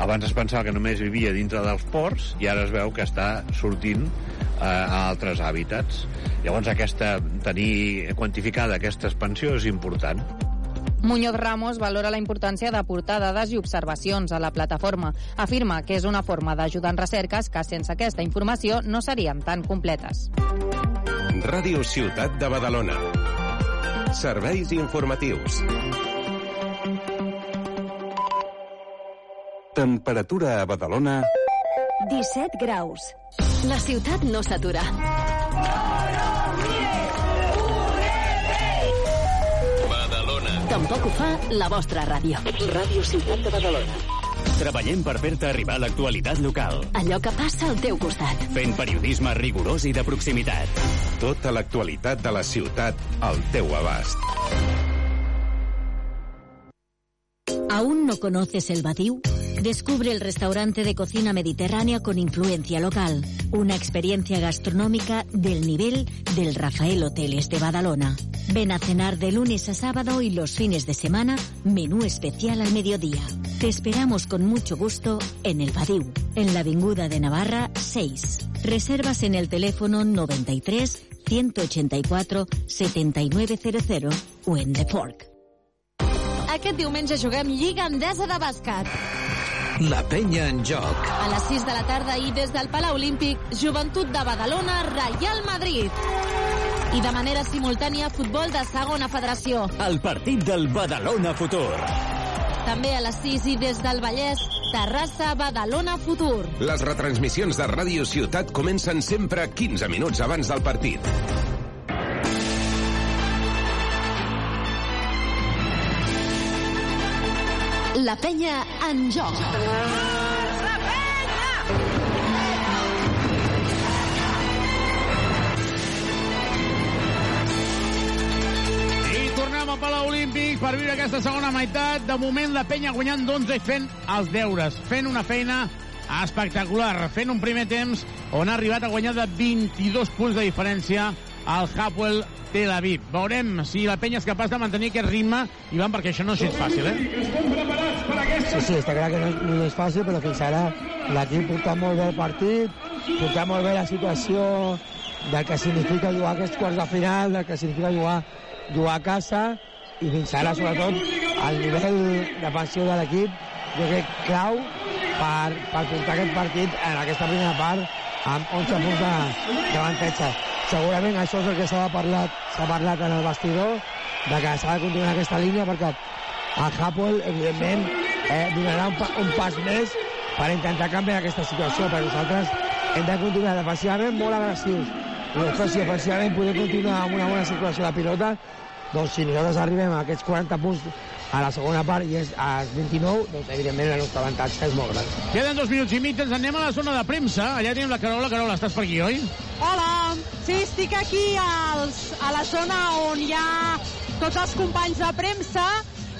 Abans es pensava que només vivia dintre dels ports i ara es veu que està sortint eh, a altres hàbitats. Llavors, aquesta, tenir quantificada aquesta expansió és important. Muñoz Ramos valora la importància d'aportar dades i observacions a la plataforma. Afirma que és una forma d'ajudar en recerques que sense aquesta informació no serien tan completes. Ràdio Ciutat de Badalona. Serveis informatius. Temperatura a Badalona... 17 graus. La ciutat no s'atura. Badalona. Tampoc ho fa la vostra ràdio. Ràdio Ciutat de Badalona. Treballem per fer-te arribar l'actualitat local. Allò que passa al teu costat. Fent periodisme rigorós i de proximitat. Tota l'actualitat de la ciutat al teu abast. ¿Aún no conoces el Badiou? Descubre el restaurante de cocina mediterránea con influencia local. Una experiencia gastronómica del nivel del Rafael Hoteles de Badalona. Ven a cenar de lunes a sábado y los fines de semana, menú especial al mediodía. Te esperamos con mucho gusto en el Badiou, en la Avinguda de Navarra 6. Reservas en el teléfono 93 184 7900 o en The Fork. Aquest diumenge juguem Lliga Endesa de bàsquet. La penya en joc. A les 6 de la tarda i des del Palau Olímpic, Joventut de Badalona, Real Madrid. I de manera simultània, futbol de segona federació. El partit del Badalona Futur. També a les 6 i des del Vallès, Terrassa, Badalona, Futur. Les retransmissions de Ràdio Ciutat comencen sempre 15 minuts abans del partit. La penya en joc. I tornem al Palau Olímpic per viure aquesta segona meitat. De moment, la penya guanyant d'11 i fent els deures, fent una feina espectacular, fent un primer temps on ha arribat a guanyar de 22 punts de diferència al Hapoel Tel Aviv. Veurem si la penya és capaç de mantenir aquest ritme, Ivan, perquè això no és gens fàcil, eh? Sí, sí, està clar que no, no és fàcil, però fins ara l'equip porta molt bé el partit, porta molt bé la situació del que significa jugar aquests quarts de final, del que significa jugar, jugar a casa, i fins ara, sobretot, el nivell defensiu de l'equip, jo crec clau per, per portar aquest partit en aquesta primera part amb 11 punts de- d'avantatge. Segurament això és el que s'ha parlat, s'ha parlat en el vestidor, de que s'ha de continuar aquesta línia perquè el Hapoel, evidentment, eh, donarà un, pa, un pas més per intentar canviar aquesta situació, perquè nosaltres hem de continuar defensivament molt agressius. I després si ofensivament podem continuar amb una bona circulació de pilota doncs si nosaltres arribem a aquests 40 punts a la segona part i és als 29, doncs evidentment el nostre avantatge és molt gran. Queden dos minuts i mig, ens anem a la zona de premsa. Allà tenim la Carola. Carola, estàs per aquí, oi? Hola, sí, estic aquí als, a la zona on hi ha tots els companys de premsa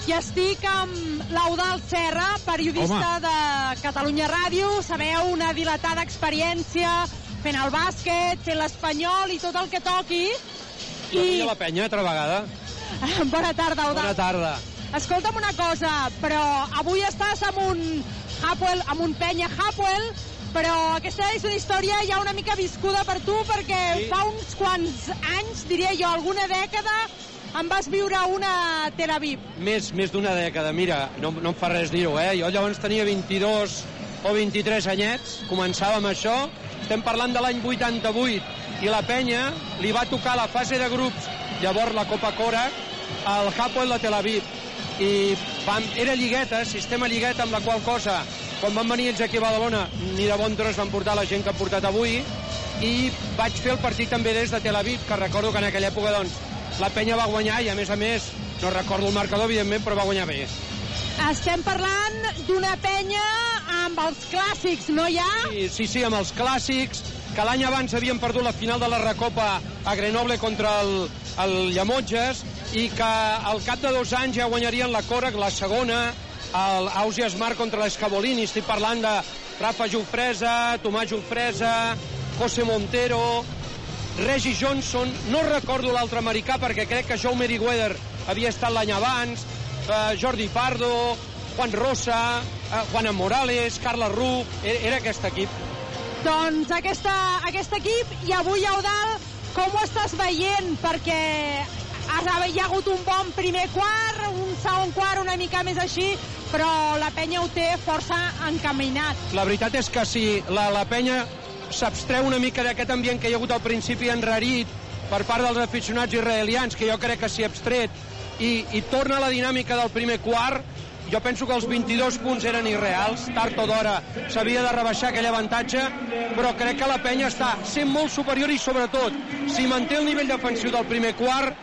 i estic amb l'Eudal Serra, periodista Home. de Catalunya Ràdio. Sabeu, una dilatada experiència fent el bàsquet, fent l'espanyol i tot el que toqui. I... la penya, altra vegada. Bona tarda, Eudal. Bona tarda. Escolta'm una cosa, però avui estàs amb un Hapoel, amb un penya Hapoel, però aquesta és una història ja una mica viscuda per tu, perquè sí. fa uns quants anys, diria jo, alguna dècada, en vas viure una Tel Aviv. Més, més d'una dècada, mira, no, no em fa res dir-ho, eh? Jo llavors tenia 22 o 23 anyets, començava amb això, estem parlant de l'any 88, i la penya li va tocar la fase de grups, llavors la Copa Cora, al Hapoel de Tel Aviv, i vam, era lligueta, sistema lligueta, amb la qual cosa, quan van venir ells aquí a Badalona, ni de bon tros van portar la gent que han portat avui, i vaig fer el partit també des de Tel Aviv, que recordo que en aquella època, doncs, la penya va guanyar i, a més a més, no recordo el marcador, evidentment, però va guanyar bé. Estem parlant d'una penya amb els clàssics, no hi ha? Sí, sí, sí, amb els clàssics, que l'any abans havien perdut la final de la Recopa a Grenoble contra el, el Llemotges, i que al cap de dos anys ja guanyarien la Còrec, la segona, el Ausia Smart contra l'Escabolini. Estic parlant de Rafa Jofresa, Tomàs Jofresa, José Montero, Reggie Johnson, no recordo l'altre americà perquè crec que Joe Meriwether havia estat l'any abans, eh, Jordi Pardo, Juan Rosa, eh, Morales, Carla Ruc, era, era aquest equip. Doncs aquesta, aquest equip, i avui, Eudal, com ho estàs veient? Perquè hi ha hagut un bon primer quart, un segon quart una mica més així, però la penya ho té força encaminat. La veritat és que si la, la penya s'abstreu una mica d'aquest ambient que hi ha hagut al principi enrarit per part dels aficionats israelians, que jo crec que s'hi ha abstret, i, i torna a la dinàmica del primer quart, jo penso que els 22 punts eren irreals, tard o d'hora s'havia de rebaixar aquell avantatge, però crec que la penya està sent molt superior i sobretot, si manté el nivell defensiu del primer quart,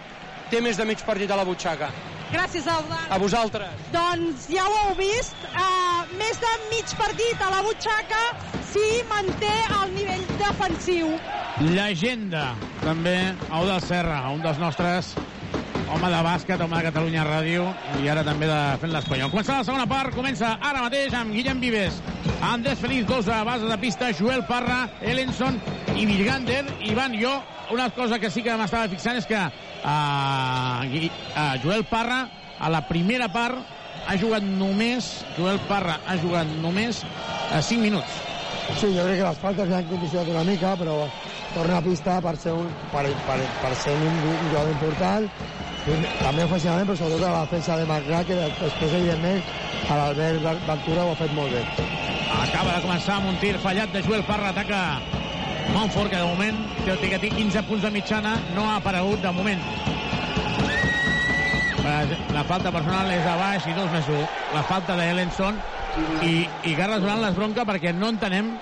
té més de mig partit a la butxaca. Gràcies, Eudal. A vosaltres. Doncs ja ho heu vist, uh, més de mig partit a la butxaca si manté el nivell defensiu. Llegenda, també, Eudal Serra, un dels nostres home de bàsquet, home de Catalunya Ràdio, i ara també de fent l'Espanyol. Comença la segona part, comença ara mateix amb Guillem Vives, Andrés Feliz, dos a base de pista, Joel Parra, Ellenson i Virgander. Ivan, jo, una cosa que sí que m'estava fixant és que uh, uh, Joel Parra, a la primera part, ha jugat només, Joel Parra ha jugat només a uh, 5 minuts. Sí, jo crec que les faltes l'han condicionat una mica, però torna a pista per ser un, per, per, per ser un, un jugador important, també ofensivament, però sobretot a la defensa de McGrath, que després, evidentment, a l'Albert Ventura ho ha fet molt bé. Acaba de començar amb un tir fallat de Joel Parra, ataca Montfort, que de moment té, que té 15 punts de mitjana, no ha aparegut de moment. La falta personal és a baix i dos més 1. La falta d'Ellenson i, i Carles Durant les bronca perquè no entenem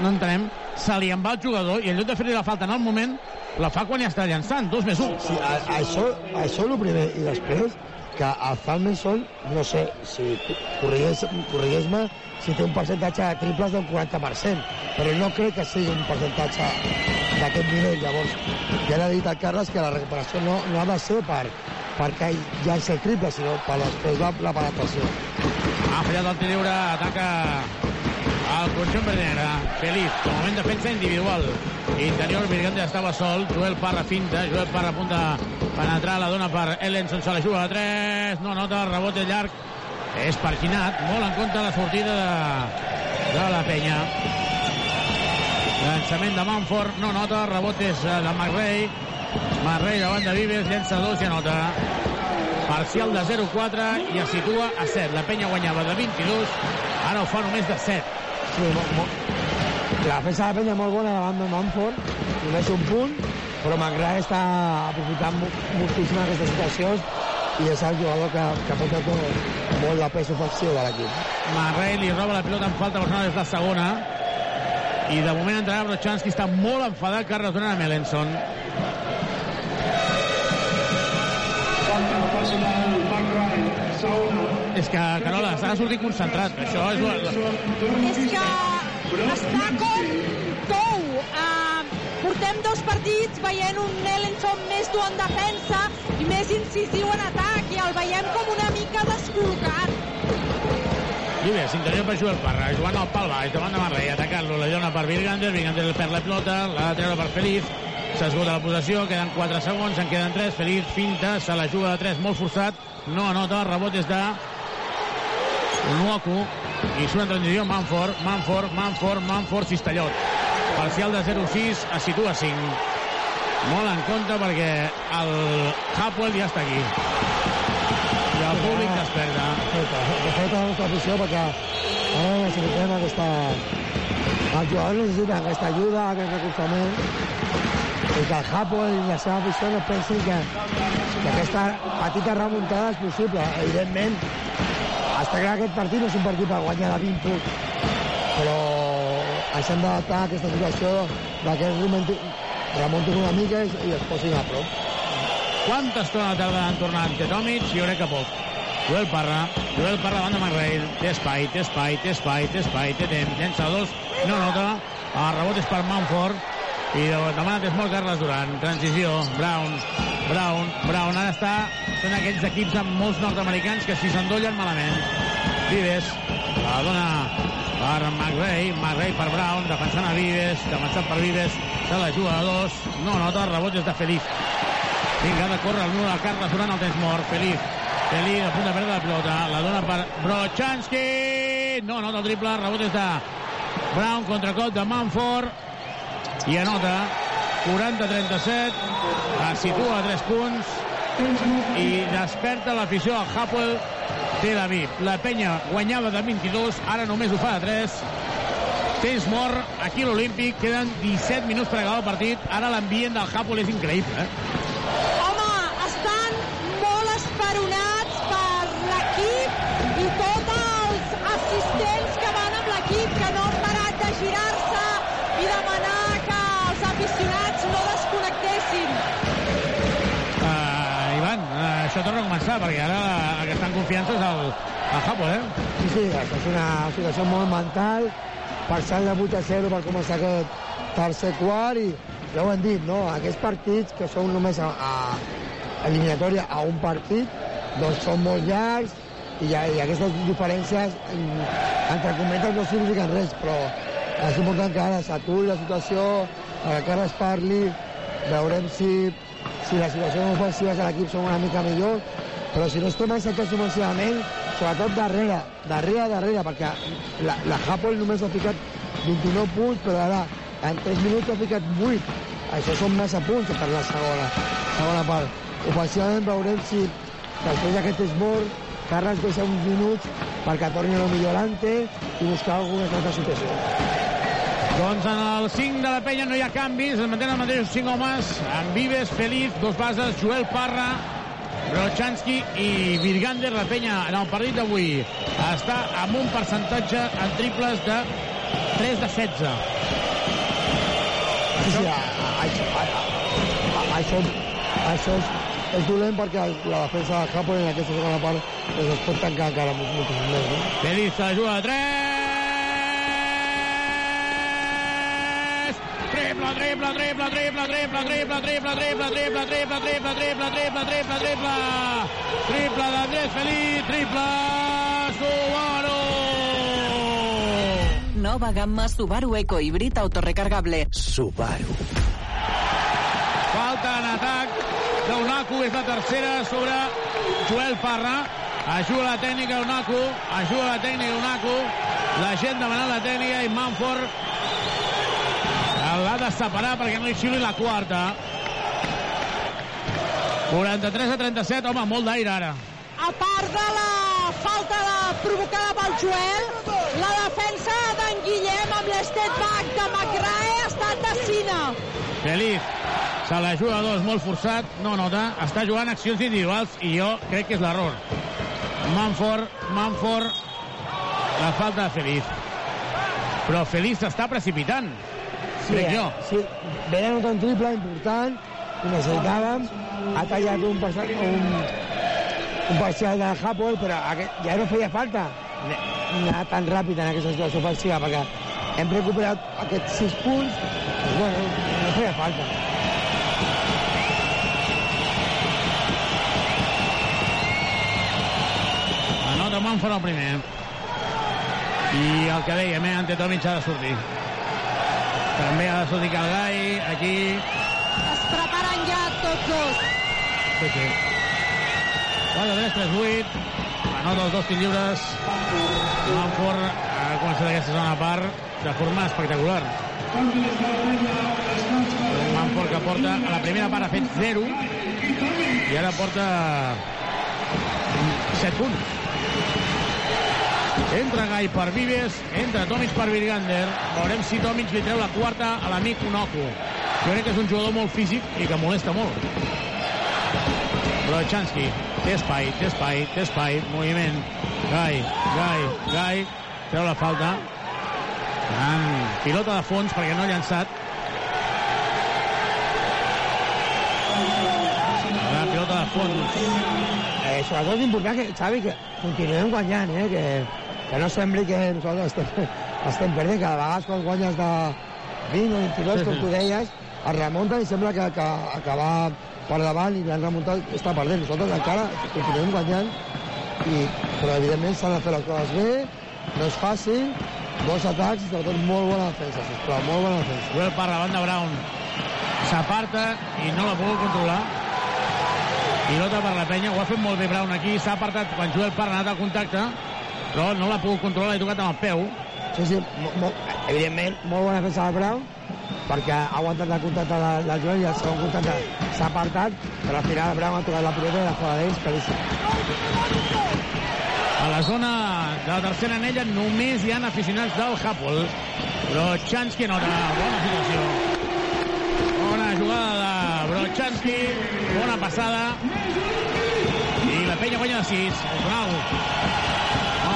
no entenem, se li en va el jugador i en lloc de fer-li la falta en el moment la fa quan ja està llançant, dos més un. Sí, a, a això, a això el primer, i després que el Falmenson, no sé, si corrigués-me, si té un percentatge de triples del 40%, però no crec que sigui un percentatge d'aquest nivell. Llavors, ja l'ha dit el Carles que la recuperació no, no ha de ser per, perquè ja és el triple, sinó per després la, la penetració. Ha fallat el tir lliure, ataca el conjunt verdinera. Feliz, de moment defensa individual. Interior, Virgante estava sol. Joel Parra finta. Joel Parra a penetrar. La dona per Ellenson. Se la juga a 3. No nota. Rebote llarg. És parquinat. Molt en compte la sortida de, de la penya. Llançament de Manford. No nota. Rebotes de McRae. McRae davant de Vives. Llença dos i anota. Parcial de 0-4 i es situa a 7. La penya guanyava de 22. Ara ho fa només de 7. Sí, molt, molt. La defensa de Penya molt bona davant de Manford, només un punt, però McGrath està aprofitant moltíssim aquestes situacions i és el jugador que, que pot tenir molt de pes ofensiu de l'equip. Marrell li roba la pilota en falta personal és la segona i de moment entrarà Brochanski està molt enfadat Carles Durant amb Ellenson és que, Carola, s'ha de sortir concentrat. Això és... La... És que està com tou. Uh, portem dos partits veient un Ellenson més dur en defensa i més incisiu en atac i el veiem com una mica descol·locat. Vives, interior per Joel Parra, jugant al pal baix, davant de Marley, atacant-lo, la dona per Virgander, Virgander perd la pilota, l'ha de treure per Feliz, s'esgota la possessió, queden 4 segons, en queden 3, Feliz finta, se la juga de 3, molt forçat, no anota, rebot és de Nuoku i surt en transició Manford, Manford, Manford, Manford, Cistellot. Parcial de 0-6, es situa 5. Molt en compte perquè el Hapwell ja està aquí. I el públic desperta. De fet, la nostra afició perquè ara necessitem aquesta... Els jugadors necessiten aquesta ajuda, aquest recolzament i que el Hapwell i la seva afició no pensin que, que aquesta petita remuntada és possible. Evidentment, està clar que aquest partit no és un partit per guanyar de 20 punts, però ens hem d'adaptar a aquesta situació que remuntin una mica i, es posin a prop. Quanta estona tarda en tornar ante Tomic? Jo crec que poc. Joel Parra, Joel Parra davant de McRae, té espai, té espai, té espai, té espai, té temps, llença dos, no nota, el rebot és per Manford, i demana temps molt Carles Duran, transició, Brown, Brown, Brown, ara està són aquells equips amb molts nord-americans que si s'endollen malament. Vives, la dona per McRae, McRae per Brown, defensant a Vives, defensant per Vives, se la juga a dos, no nota, el rebot és de Feliz. Vinga, de córrer el número de Carles Duran al temps mort, Feliz. Feliz a punt de perdre la pilota, la dona per Brochanski, no nota el triple, rebot és de Brown, contracop de Manford, i anota 40-37 es situa a 3 punts i desperta l'afició al Hapoel Tel Aviv. La penya guanyava de 22, ara només ho fa de 3. Temps mort aquí a l'Olímpic, queden 17 minuts per acabar el partit. Ara l'ambient del Hapoel és increïble. Eh? Ivan, això torna a començar, perquè ara el que està en confiança és el, el Hapoel, eh? Sí, sí, és una situació molt mental, passant de 8 a 0 per començar aquest tercer quart i ja ho hem dit, no? Aquests partits que són només a, a eliminatòria a un partit, doncs són molt llargs i, i aquestes diferències, en, entre cometes, no signifiquen res, però és important que ara s'aturi la situació, que ara es parli, veurem si, si les situacions ofensives de l'equip són una mica millor, però si no estem encertats ofensivament, sobretot darrere, darrere, darrere, perquè la, la Hapoel només ha ficat 29 punts, però ara en 3 minuts ha ficat 8. Això són massa punts per la segona, segona part. Ofensivament veurem si després d'aquest esbord Carles deixa uns minuts perquè torni a millor l'ante i buscar alguna altra situació. Doncs en el 5 de la penya no hi ha canvis, es mantenen els mateixos 5 homes, amb Vives, Feliz, dos bases, Joel Parra, Brochanski i Virgander. La penya en el partit d'avui està amb un percentatge en triples de 3 de 16. Sí, sí, a, a, a, a, això, això és, és dolent perquè la defensa de Japón en aquesta segona part doncs es pot tancar encara moltíssim més. No? Feliz la juga de 3. Triple, triple, triple, triple, triple, triple, triple, triple, triple, triple, triple, triple, triple, triple, triple. Triple d'Andrés Feliz, triple Subaru. Nova gamma Subaru Eco híbrid autorecargable. Subaru. Falta en atac d'Unaku, és la tercera sobre Joel Parra. Ajuda la tècnica Unaku, ajuda la tècnica Unaku. La gent demanant la tècnica i Manford l'ha de separar perquè no hi xili la quarta. 43 a 37, home, molt d'aire ara. A part de la falta de, provocada pel Joel, la defensa d'en Guillem amb l'step back de McRae ha estat de cine. Feliz, se la juga dos, molt forçat, no nota, està jugant accions individuals i jo crec que és l'error. Manford, Manford, la falta de Feliz. Però Feliz s'està precipitant, Sí, crec jo. Sí, ven anotar un triple important i necessitàvem. Ha tallat un, parcial, un, un parcial de Hapoel, però aquest, ja no feia falta anar tan ràpid en aquesta situació ofensiva perquè hem recuperat aquests 6 punts doncs, bueno, no feia falta. Anota Manford el primer. I el que dèiem, eh, Antetomic ha de sortir. També ha de sortir Calgai, aquí... Es preparen ja tots dos. Sí, sí. 4, 3, 3, 8. Anota els dos tirs lliures. Manford ha començat aquesta segona part de forma espectacular. Manford que porta a la primera part ha fet 0 i ara porta 7 punts. Entra Gai per Vives, entra Tomic per Virgander. Veurem si Tomic li treu la quarta a l'amic Unoku. Jo crec que és un jugador molt físic i que molesta molt. Brochanski, té espai, té espai, té espai, moviment. Gai, Gai, Gai, treu la falta. En pilota de fons perquè no ha llançat. La pilota de fons. Eh, sobretot és important que, Xavi, que continuem guanyant, eh? que, que no sembli que nosaltres estem, estem perdent. Cada vegada quan guanyes de 20 o 22, com tu deies, es remunten i sembla que, que, que va per davant i l'han remuntat, està perdent. Nosaltres encara continuem guanyant, i, però evidentment s'han de fer les coses bé, no és fàcil, dos atacs i sobretot molt bona defensa, sisplau, molt bona defensa. Joel Parra, banda Brown. S'aparta i no l'ha pogut controlar. Pilota per la penya, ho ha fet molt bé Brown aquí, s'ha apartat quan Joel Parra ha anat al contacte, però no l'ha pogut controlar, l'ha tocat amb el peu. Sí, sí, mo, mo, evidentment, molt bona defensa de Brown, perquè ha aguantat el contacte del, del Joel i el segon contacte s'ha apartat, però al final Brown ha tocat la pilota i la fora d'ells, claríssim. A la zona de la tercera anella només hi han aficionats del Hapoel. Brochanski nota, bona situació. Bona jugada de Brochanski, bona passada. I la penya guanya de 6. El Brau.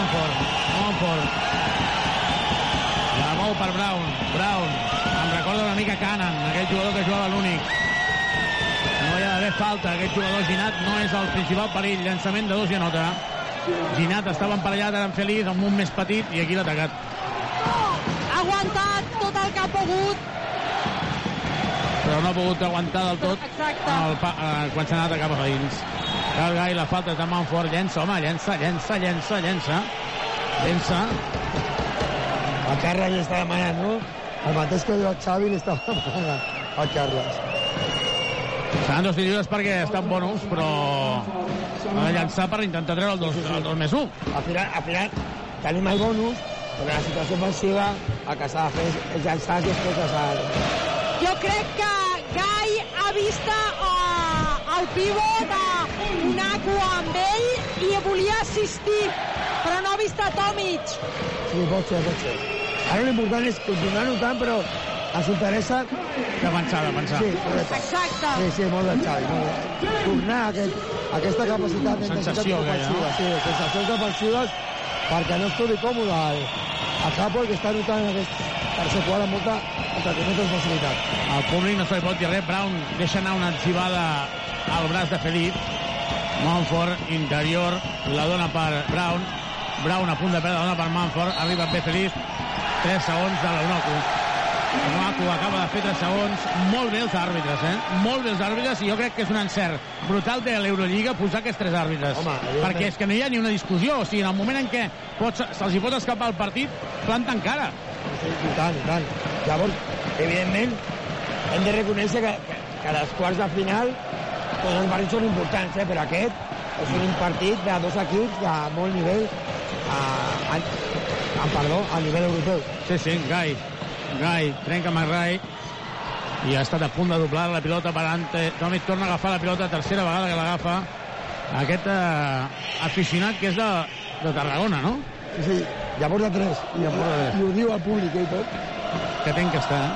Monfort, Monfort. La mou per Brown. Brown. Em recorda una mica Canan, aquell jugador que jugava l'únic. No hi ha d'haver falta. Aquest jugador Ginat no és el principal perill. Llançament de dos i anota. Ginat estava emparellat ara amb Feliz, amb un més petit, i aquí l'ha atacat. Ha aguantat tot el que ha pogut. Però no ha pogut aguantar del tot Exacte. el eh, quan s'ha anat cap a dins. Cal Gai, la falta és de Manfort, llença, home, llença, llença, llença, llença. Llença. El Carles li està demanant, no? El mateix que diu el Xavi li està demanant al Carles. Seran dos tiros perquè estan bonus, però ha de llançar per intentar treure el 2, el 2 més 1. Al final, al final tenim el bonus, però la situació ofensiva el que s'ha de fer és, llançar i després llançar. Jo crec que Gai ha vist uh, el pivot a Unaco amb ell i volia assistir, però no ha vist a Tomic. Sí, pot ser, pot ser. Ara l'important és continuar notant, però ens interessa... D'avançar, d'avançar. Sí, correcte. Exacte. Sí, sí, molt bé, Xavi. Molt bé. Tornar a, aquest, a aquesta capacitat d'intensitat Sensació aquella, ofensiva. Sí, sensacions defensives perquè no es trobi còmode el, el Capo, que està notant en aquest tercer quart amb molta, entre cometes, facilitat. El públic no se li pot dir res. Brown deixa anar una etzivada al braç de Felip. Manfort, interior, la dona per Brown. Brown a punt de perdre, la dona per Manfort. Arriba bé Felip. 3 segons de l'Eunoco. L'Eunoco acaba de fer 3 segons. Molt bé els àrbitres, eh? Molt bé els àrbitres i jo crec que és un encert brutal de l'Eurolliga posar aquests tres àrbitres. Home, perquè és que no hi ha ni una discussió. O sigui, en el moment en què se'ls hi pot escapar el partit, planten cara. Sí, i tant, i tant. Llavors, evidentment, hem de reconèixer que, que, que les quarts de final tots els partits són importants, eh? però aquest és un partit de dos equips de molt nivell a, a, a, perdó, a nivell europeu. Sí, sí, Gai. Gai trenca McRae i ha estat a punt de doblar la pilota per Ante. Tomic torna a agafar la pilota, tercera vegada que l'agafa aquest eh, aficionat que és de, de Tarragona, no? Sí, sí, ja porta tres. I, Ja porta tres. I ho diu al públic eh, i tot. Que ten que estar, eh?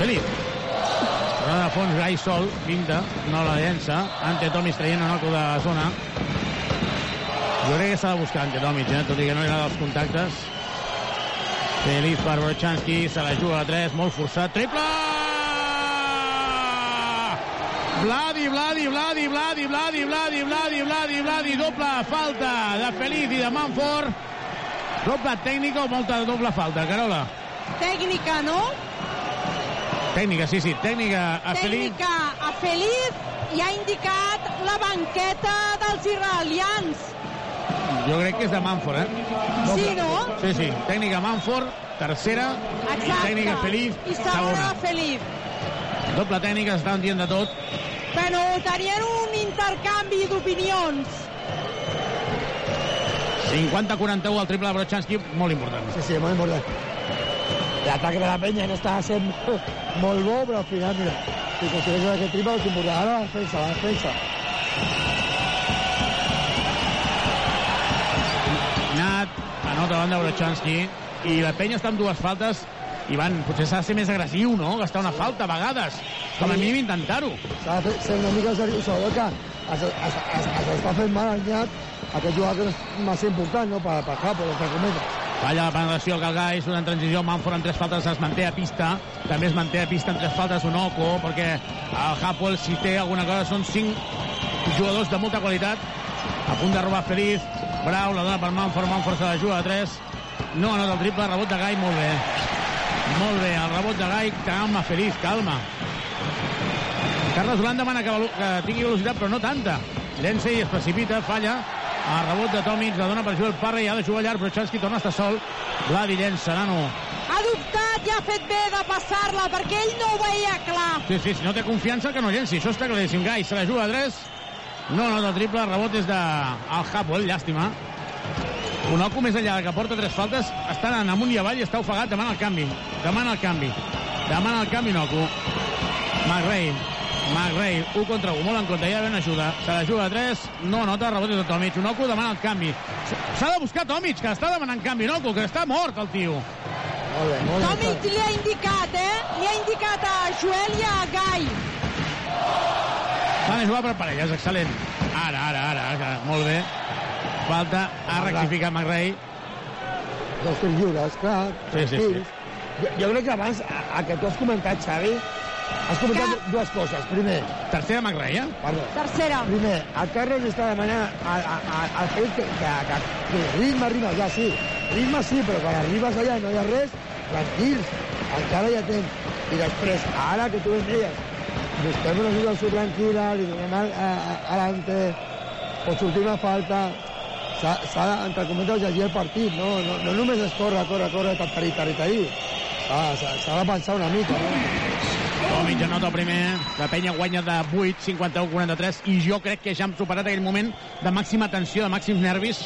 Felip. Fons, Gai sol, pinta, no la llença. Ante Tomic traient un oco de zona. Jo crec que s'ha de buscar Ante Tomic, eh? tot i que no li agrada els contactes. Feliz per Brochanski, se la juga a 3, molt forçat, triple! Vladi, Vladi, Vladi, Vladi, Vladi, Vladi, Vladi, Vladi, Vladi, doble falta de Feliz i de Manfort. Doble tècnica o molta doble falta, Carola? Tècnica, no? Tècnica, sí, sí, tècnica a Feliz. Tècnica a Feliz i ha indicat la banqueta dels israelians. Jo crec que és de Manfort, eh? Sí, no? Sí, sí, tècnica Manfort, tercera, i Exacte. tècnica Feliz, I segona segona. Feliz. Doble tècnica, estan dient de tot. Bueno, tenien un intercanvi d'opinions. 50-41 al triple de Brochanski, molt important. Sí, sí, molt important. L'atac de la penya no estava sent molt bo, però al final, mira, si aconsegueix aquest triple, important. Ara la defensa, la defensa. Nat, anota de Brochanski, i la penya està amb dues faltes, i van, potser s'ha de ser més agressiu, no? Gastar una falta a vegades. Com a mínim intentar-ho. S'ha de ser una mica seriós, sobretot que es, es, es, es està fent mal al nyat aquest jugador que és massa important, no?, per, per Capo, entre cometes. Falla la penetració al Galgai, surt en transició, Manfort amb tres faltes es manté a pista, també es manté a pista amb tres faltes Onoco, perquè el Hapoel, si té alguna cosa, són cinc jugadors de molta qualitat, a punt de robar Feliz, Brau, la dona per Manfort, Manfort se la juga a 3, no anota el triple, rebot de Gai, molt bé. Molt bé, el rebot de Gai, calma, Feliz, calma. Carles Duran demana que, que tingui velocitat, però no tanta. Llença i es precipita, falla. El rebot de Tomic, la dona per Joel Parra i ha de jugar llarg, però Chansky torna a estar sol. Vladi llença, nano. Ha dubtat i ha fet bé de passar-la perquè ell no ho veia clar. Sí, sí, si no té confiança que no llenci, això està claríssim. Gai se la juga a 3. No nota el triple, rebot és de Al Hapoel, llàstima. Onoco, més enllà de que porta tres faltes, està anant amunt i avall i està ofegat, demana el canvi. Demana el canvi. Demana el canvi, Noco. McRae. McRae, 1 contra 1, molt en compte, hi ha d'haver una ajuda. Se la juga a 3, no nota, rebot de Tomic. Onoco demana el canvi. S'ha de buscar Tomic, que està demanant canvi, Noco, que està mort el tio. Molt bé, molt bé. Tomic li ha indicat, eh? Li ha indicat a Joel i a Gai. Van a jugar per parelles, excel·lent. Ara, ara, ara, ara, molt bé. Falta, ha rectificat McRae. Dos tirs lliures, clar. Sí, sí, tirs. Jo, jo crec que abans, a, a que tu has comentat, Xavi, Has comentat que... dues coses. Primer... Tercera eh? Perdó. Tercera. Primer, el Carlos està demanant al, al, al fet que, que, que, que ritme, ritme, ja sí. Ritme sí, però quan arribes allà i no hi ha res, tranquils, encara hi ha temps. I després, ara que tu em deies, busquem una situació tranquil·la, li donem al, a, a, alante, pot sortir una falta, s'ha, entre cometes, llegir el partit, no, no, no només és córrer, córrer, córrer, tari, tari. S'ha de pensar una mica, no? Tomic anota el primer, la penya guanya de 8, 51, 43, i jo crec que ja hem superat aquell moment de màxima tensió, de màxims nervis.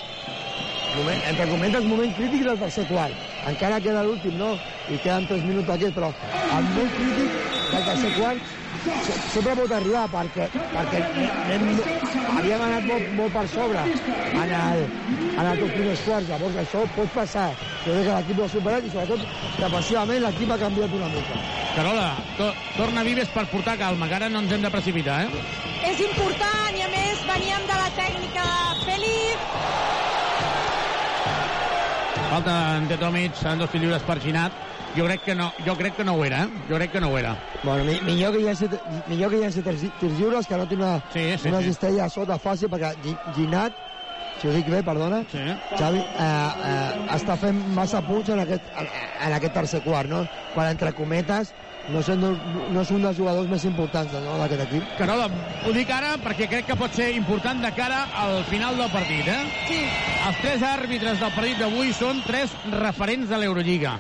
Moment, entre cometes, moment crític del tercer quart. Encara queda l'últim, no? I queden 3 minuts aquest, però el moment crític del tercer quart sempre pot arribar perquè, perquè anem, havíem anat molt, molt per sobre en el, en els dos primers quarts, llavors això pot passar. Jo crec que l'equip ho ha superat i sobretot que passivament l'equip ha canviat una mica. Carola, to torna Vives per portar calma, que ara no ens hem de precipitar, eh? És important i a més veníem de la tècnica de Feliz. Falta en Tomic, seran dos lliures per Ginat jo crec que no, jo crec que no ho era, eh? Jo crec que no ho era. Bueno, mi, millor que hi hagi, millor que hi hagi tirs, tirs lliures, que no té una, sí, sí, una sí. cistella sota fàcil, perquè Ginat, si ho dic bé, perdona, sí. Xavi, eh, eh, està fent massa punts en aquest, en, en aquest tercer quart, no? Quan entre cometes no, és, no, no és un dels jugadors més importants no, d'aquest equip. Carola, ho dic ara perquè crec que pot ser important de cara al final del partit. Eh? Sí. Els tres àrbitres del partit d'avui són tres referents de l'Eurolliga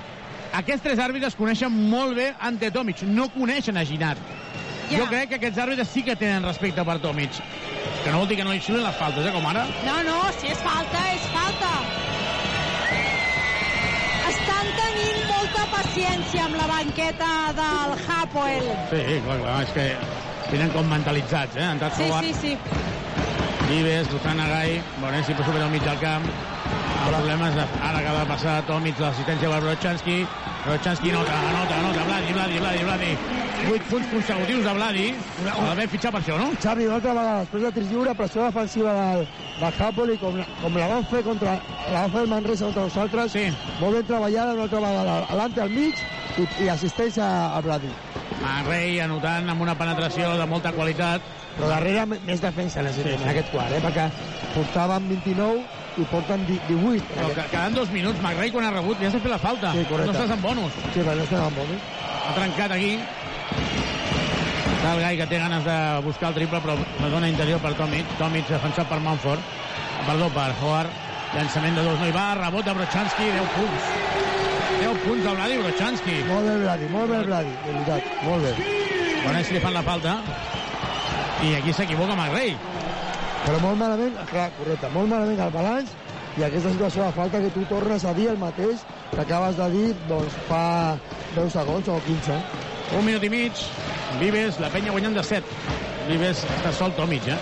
aquests tres àrbitres coneixen molt bé Ante Tomic, no coneixen a Ginat. Ja. Jo crec que aquests àrbitres sí que tenen respecte per Tomic. Que no vol dir que no li xilen les faltes, eh, com ara. No, no, si és falta, és falta. Estan tenint molta paciència amb la banqueta del Hapoel. Sí, clar, clar, és que tenen com mentalitzats, eh? Entrat sí, sí, sí. Vives, Luzana Gai, Bonessi per superar al mig del camp. El problema és ara acaba de passar Tomic l'assistència per Brochanski. Brochanski nota, nota, nota, Vladi, Vladi, Vladi, Vladi. 8 punts consecutius de Vladi. El vam fitxar per això, no? Xavi, una altra vegada, després de tir lliure, pressió defensiva del, del Napoli, com, com la van fer contra la van fer el Manresa contra nosaltres, sí. molt ben treballada, una altra vegada, alante al mig i, i assisteix a, a Vladi. Rei anotant amb una penetració de molta qualitat. Però darrere més defensa necessitem sí, sí. en aquest quart, eh? perquè portaven 29 i porten 18. Però que, quedant dos minuts, McRae quan ha rebut ja s'ha fet la falta. Sí, correcte. no estàs en bonus. Sí, però no estàs en bonus. Ha trencat aquí. Està el Gai que té ganes de buscar el triple, però la dona interior per Tomic. Tomic defensat per Manford. Perdó, per Howard. Llançament de dos no hi va. Rebot de Brochanski, 10 punts. 10 punts de Vladi Brochanski. Molt bé, Vladi, molt bé, Vladi, de veritat, molt bé. Bona si li fan la falta. I aquí s'equivoca McRae. Però molt malament, clar, correcte, molt malament el balanç i aquesta situació de falta que tu tornes a dir el mateix que acabes de dir doncs fa 10 segons o 15. Un minut i mig, Vives, la penya guanyant de 7. Vives està sol Tomic, eh?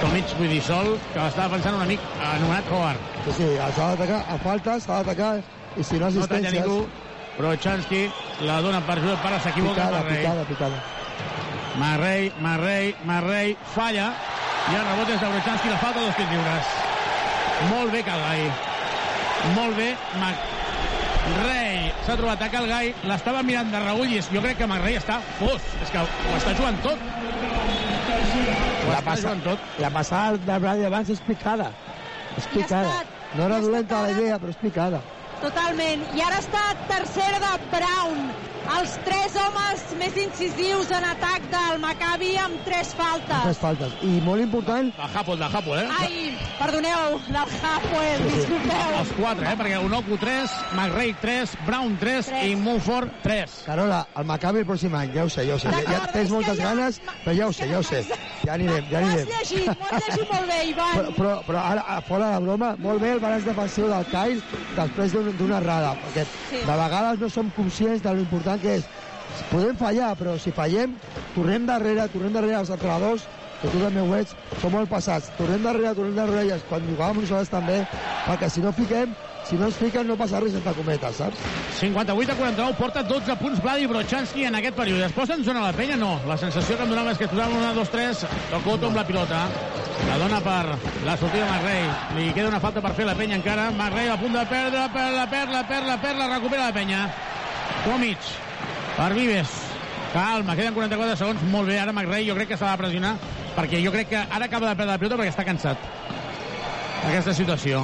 Tomic, vull dir, sol, que l'està defensant un amic anomenat Howard. Sí, sí, s'ha d'atacar, a falta s'ha d'atacar i si no assistències... No ningú, però Chansky la dona per Josep Parra, s'equivoca picada, Marrei. picada, picada. Marrei, Marrei, Marrei, falla, i el rebot és de Brochanski, la falta dos tirs lliures. Molt bé Calgai. Molt bé McRae. S'ha trobat a Calgai, l'estava mirant de reull i jo crec que McRae està fos. És que ho està jugant tot. Ho La, està passa, jugant tot. la passada de Brady abans és picada. És picada. No era dolenta la idea, però és picada. Totalment. I ara està tercera de Brown. Els tres homes més incisius en atac del Maccabi amb tres faltes. Tres faltes. I molt important... De Hapoel, de Hapoel, eh? Ai, perdoneu, del Hapoel, disculpeu. Els quatre, eh? Perquè Onoku 3, McRae 3, Brown 3, i Mumford 3. Carola, el Maccabi el pròxim any, ja ho sé, ja ho sé. Ja, ja tens moltes ganes, però ja ho sé, ja ho sé. Ja anirem, ja Ho has anirem. llegit, ho has llegit molt bé, Ivan. Però, però, però ara, fora de broma, molt bé el balanç defensiu del Kyle després d'un- d'una errada, perquè Sí. de vegades no som conscients de l'important que és. Podem fallar, però si fallem, tornem darrere, tornem darrere els entrenadors, que tu també ho ets, són molt passats. Tornem darrere, tornem darrere, i quan jugàvem nosaltres també, perquè si no fiquem, si no ens fiquen no passa res entre cometes, saps? 58 a 49, porta 12 punts Vladi Brochanski en aquest període. Es posa en zona la penya? No. La sensació que em donava és que es posaven 1, 2, 3, Tocoto amb la pilota. La dona per la sortida de Marrei. Li queda una falta per fer la penya encara. Marrei a punt de perdre, per la perla, per la perla, recupera la penya. Tomic, per Vives. Calma, queden 44 segons, molt bé, ara McRae jo crec que s'ha de pressionar, perquè jo crec que ara acaba de perdre la pilota perquè està cansat. Aquesta situació.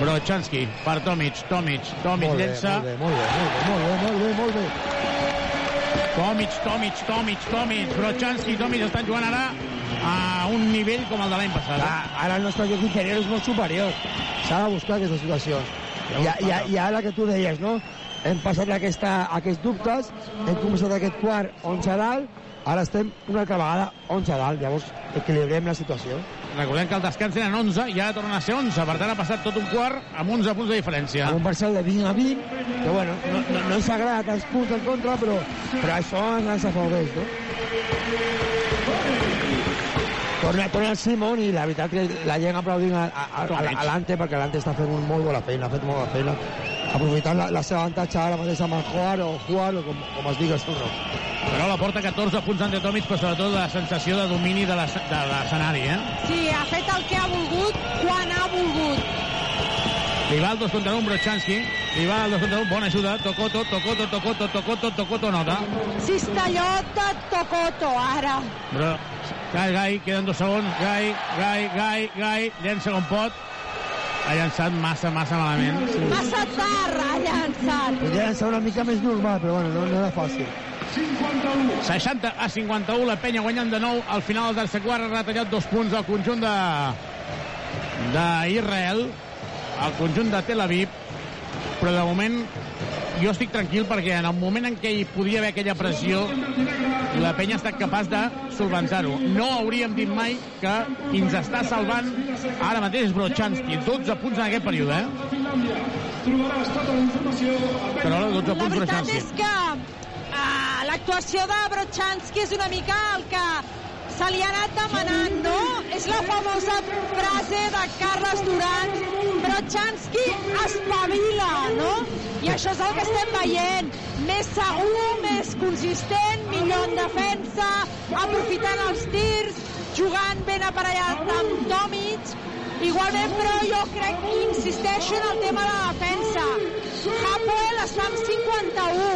Brochanski per Tomic, Tomic, Tomic Molt bé, llença. molt bé, molt bé, molt bé, molt bé, molt bé. Tomic, Tomic, Tomic, Tomic, Brochanski i Tomic estan jugant ara a un nivell com el de l'any passat. Clar, ara el nostre joc interior és molt superior. S'ha de buscar aquestes situacions. I, i, i ara que tu deies, no? Hem passat aquesta, aquests dubtes, hem començat aquest quart 11 a dalt, ara estem una altra vegada 11 a dalt, llavors equilibrem la situació. Recordem que el descans eren 11 i ara tornen a ser 11, per tant ha passat tot un quart amb 11 punts de diferència. Amb un parcial de 20 a 20, que bueno, no, no, no ens agrada tants punts en contra, però, però això ens afavoreix, no? Torna, torna el Simon i la veritat que la gent aplaudint a, a, a, a, a l'Ante perquè l'Ante està fent un molt bona feina, ha fet molt bona feina aprofitant la, la seva avantatge ara mateix amb el Juar o Juar o com, com es digui el seu nom. Però la porta 14 punts ante Tomic, però sobretot la sensació de domini de la- de l'escenari, eh? Sí, ha fet el que ha volgut quan ha volgut. Li va el 2 contra 1, Brochanski. Li va el 2 contra 1, bona ajuda. Tocoto, Tocoto, Tocoto, Tocoto, Tocoto, nota. Cistellot de Tocoto, ara. Però, Gai, Gai, queden dos segons. Gai, Gai, Gai, Gai, llença com pot. Ha llançat massa, massa malament. Sí. Massa tard ha llançat. Podria llançar una mica més normal, però bueno, no, no era fàcil. 60 a 51, la penya guanyant de nou al final del tercer quart, ha retallat dos punts al conjunt de d'Israel, al conjunt de Tel Aviv, però de moment jo estic tranquil perquè en el moment en què hi podia haver aquella pressió la penya ha estat capaç de solventar-ho. No hauríem dit mai que qui ens està salvant ara mateix és Brochanski. 12 punts en aquest període, eh? Però 12 La punts veritat Brochanski. és que uh, l'actuació de Brochanski és una mica el que se li ha anat demanant, no? És la famosa frase de Carles Brochanski espavila, no? I això és el que estem veient. Més segur, més consistent, millor en defensa, aprofitant els tirs, jugant ben aparellat amb Tomic, Igualment, però jo crec que insisteixo en el tema de la defensa. Hapoel està amb 51.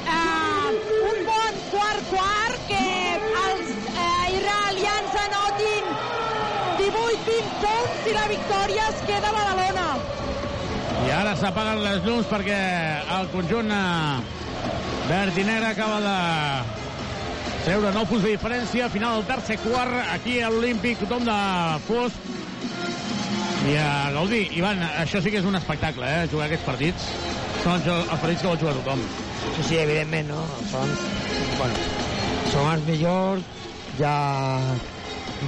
Uh, un bon quart-quart que els uh, israelians anotin 18-20 punts i la victòria es queda a Badalona. I ara s'apaguen les llums perquè el conjunt eh, verd i negre acaba de treure 9 punts de diferència. Final del tercer quart, aquí a l'Olímpic, tothom de fosc. I a gaudir. Ivan, això sí que és un espectacle, eh? Jugar aquests partits. Són els, els partits que vol jugar tothom. Sí, sí, evidentment, no? Són, bueno, són els millors, ja,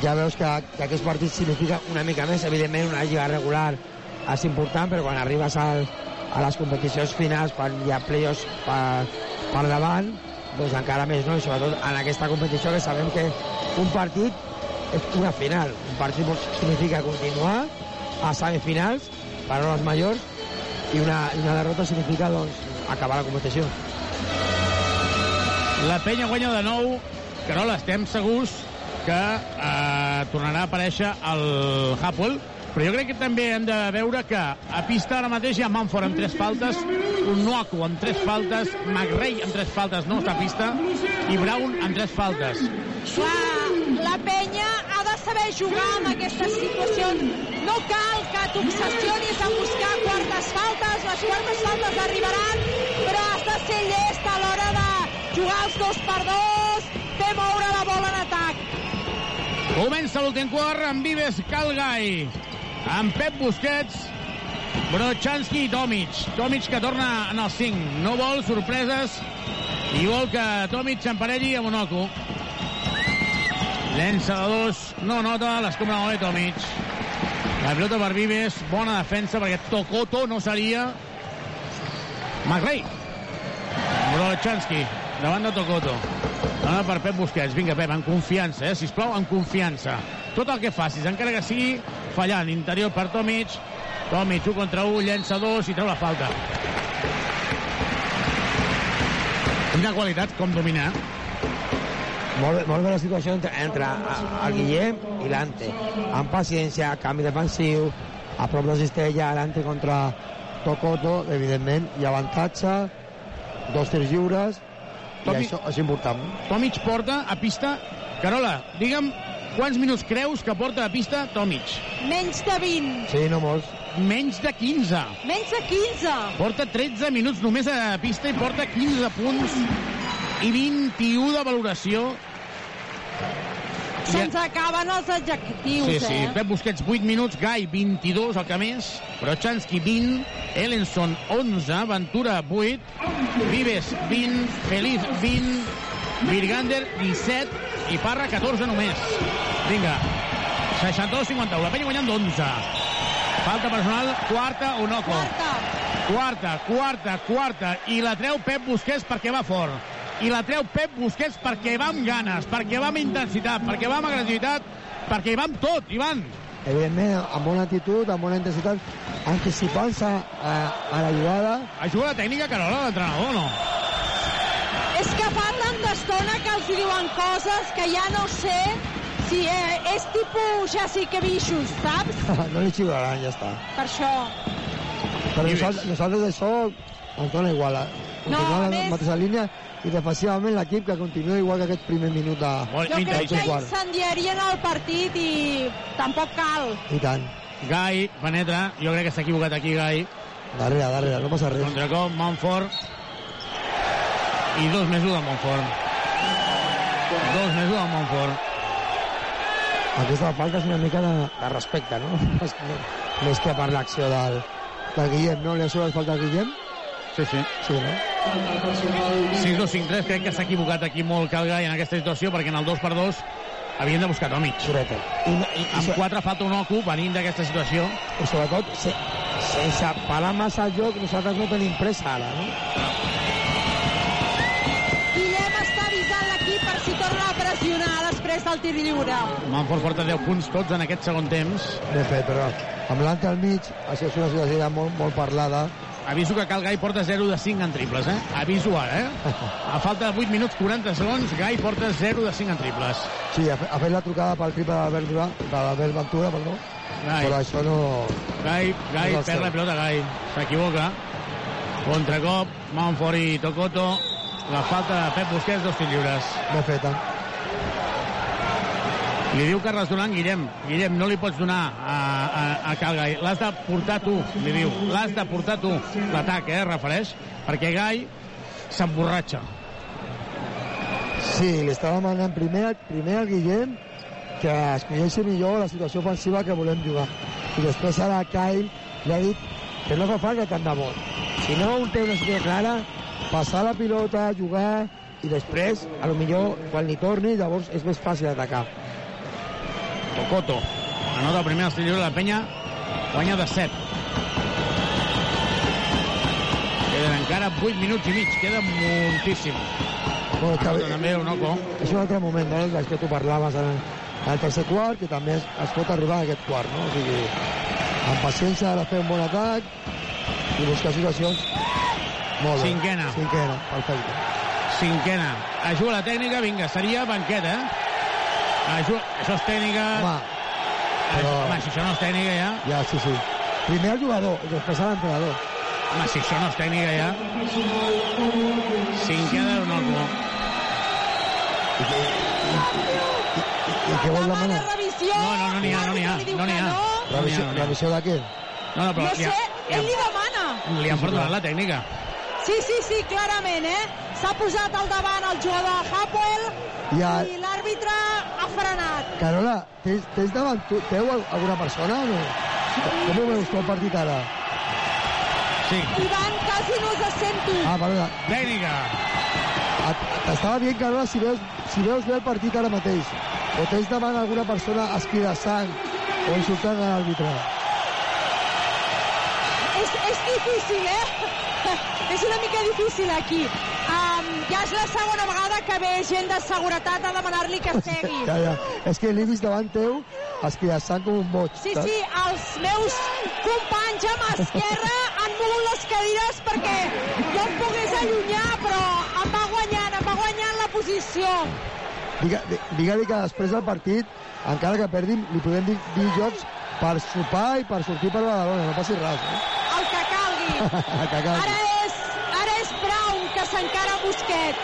ja veus que, que aquest partit significa una mica més, evidentment una lliga regular és important, però quan arribes al, a les competicions finals, quan hi ha playoffs per, per davant, doncs encara més, no? I sobretot en aquesta competició que sabem que un partit és una final. Un partit significa continuar a semifinals, per a les majors, i una, una derrota significa doncs, acabar la competició. La penya guanya de nou. Carol, estem segurs que eh, tornarà a aparèixer el Hapoel, però jo crec que també hem de veure que a pista ara mateix hi ha Manford amb tres faltes, un Noaku amb tres faltes, McRae amb tres faltes, no està a pista, i Brown amb tres faltes. La, la penya ha de saber jugar amb aquestes situacions. No cal que t'obsessionis a buscar quartes faltes, les quartes faltes arribaran, però has de ser llest a l'hora de jugar els dos per dos, fer moure la bola en atac. Comença l'últim quart amb Vives Calgai, amb Pep Busquets, Brochanski i Tomic. Tomic que torna en el 5. No vol sorpreses i vol que Tomic s'emparelli amb Onoku. Llença de dos, no nota, l'escombra bé Tomic. La pilota per Vives, bona defensa perquè Tocoto no seria McRae. Brochanski, davant de Tocoto. Dona per Pep Busquets. Vinga, Pep, en confiança, eh? sisplau, en confiança. Tot el que facis, encara que sigui fallant. Interior per Tomic. Tomic, 1 contra 1, llença 2 i treu la falta. Quina qualitat, com dominar. Molt bé, molt bé la situació entre, entre el Guillem i l'Ante. Amb paciència, canvi defensiu, a prop de Cistella, l'Ante contra Tocoto, evidentment, i avantatge, dos tirs lliures, I això és important. Tomic porta a pista... Carola, digue'm quants minuts creus que porta a pista Tomic? Menys de 20. Sí, no molts. Menys de 15. Menys de 15. Porta 13 minuts només a pista i porta 15 punts i 21 de valoració. Se'ns acaben els adjectius, Sí, sí. eh? Pep Busquets, 8 minuts. Gai, 22, el que més. Brochanski, 20. Ellenson, 11. Ventura, 8. Vives, 20. Feliz, 20. Virgander, 17. I Parra, 14 només. Vinga. 62-51. La penya guanyant 11. Falta personal, quarta, Onoco. Quarta. Quarta, quarta, quarta. I la treu Pep Busquets perquè va fort. I la treu Pep Busquets perquè va amb ganes, perquè va amb intensitat, perquè va amb agressivitat, perquè hi va amb tot, Ivan. Evidentment, amb bona actitud, amb bona intensitat, anticipant-se a, a la jugada. Ajuda la tècnica, Carola, l'entrenador, o no? És que fa tanta estona que els diuen coses que ja no sé si eh, és tipus ja sí que bichos, saps? no li xiularan, ja està. Per això. Però nosaltres, nosaltres això ens dona igual. eh? No, a més- la mateixa línia i defensivament l'equip que continua igual que aquest primer minut de... Jo crec que incendiarien el partit i tampoc cal. I tant. Gai penetra, jo crec que s'ha equivocat aquí Gai. Darrere, darrere, no passa res. Contracop, Montfort. I dos més 1 de Montfort. Dos més 1 de Montfort. Aquesta falta és una mica de, de respecte, no? Més que per l'acció del, del Guillem, no? Li ha sobrat falta al Guillem? Sí, sí. Sí, no? 6-2-5-3, crec que s'ha equivocat aquí molt Calgai en aquesta situació, perquè en el 2x2 havien de buscar Tomic. Correcte. I, i, Amb 4 falta un ocu venint d'aquesta situació. I sobretot, se, sense parar massa el joc, nosaltres no tenim pressa ara, no? Guillem està avisant l'equip per si torna a pressionar després del tir lliure. Montfort porta 10 punts tots en aquest segon temps. Ben fet, però amb l'ante al mig, això és una situació molt, molt parlada. Aviso que Cal Gai porta 0 de 5 en triples, eh? Aviso ara, eh? A falta de 8 minuts 40 segons, Gai porta 0 de 5 en triples. Sí, ha, ha fet la trucada pel triple de l'Albert Durà, de l'Albert Ventura, perdó. Gai. Però això no... Gai, Gai No perd la pelota, Gai. S'equivoca. Contracop, Montfort i Tocoto. La falta de Pep Busquets, dos lliures. Ben feta. Li diu Carles Duran, Guillem, Guillem, no li pots donar a, a, a Calgai. L'has de portar tu, li diu. L'has de portar tu. L'atac, eh, refereix. Perquè Gai s'emborratxa. Sí, li està demanant primer, primer al Guillem que escolleixi millor la situació ofensiva que volem jugar. I després ara Kyle li ha dit que no fa falta tant de molt. Si no té una situació clara, passar la pilota, jugar, i després, a lo millor, quan li torni, llavors és més fàcil atacar. Tocoto. Anota el primer estil lliure, la penya guanya de 7. Queden encara 8 minuts i mig, queda moltíssim. Bueno, Anota també Onoco. és un altre moment, no?, del que tu parlaves en, el tercer quart, que també es, es pot arribar a aquest quart, no? O sigui, amb paciència de fer un bon atac i buscar situacions molt bé. Cinquena. Cinquena, perfecte. Cinquena. Ajuda la tècnica, vinga, seria banqueta. Ajuda... Això és tècnica... Home, però- Home, si això no és tècnica ja... Ja, sí, sí. Primer el jugador, i després l'entrenador. Home, si això no és tècnica ja... Cinquena d'Onoco. I què vol demanar? Revisió! No, no, no n'hi ha, no n'hi ha, no n'hi ha. Revisió, revisió de què? No, no, però No sé, ha, ell li demana. li han perdonat la tècnica. Sí, sí, sí, clarament, eh? S'ha posat al davant el jugador Hapoel I a- i l'àrbitre ha frenat. Carola, tens, tens davant tu, teu al- alguna persona o no? Com ho veus tu el partit ara? Sí. Ivan, quasi no se sent tu. Ah, perdona. Tècnica. T'estava dient, Carola, si veus, si veus bé el partit ara mateix, o tens davant alguna persona esquidassant o insultant a l'àrbitre. És, és difícil, eh? és una mica difícil aquí. Um, ja és la segona vegada que ve gent de seguretat a demanar-li que segui. Ja, ja. És que l'he vist davant teu esquidassant com un boig. Sí, sí, els meus companys a mà esquerra han mogut les cadires perquè jo em pogués allunyar, però em va guanyant, em va guanyant la posició. Digue-li que després del partit, encara que perdim, li podem dir, dir jocs per sopar i per sortir per Badalona, no passi res. Eh? El que calgui. que calgui. Ara és, ara és Brown que s'encara amb Busquets.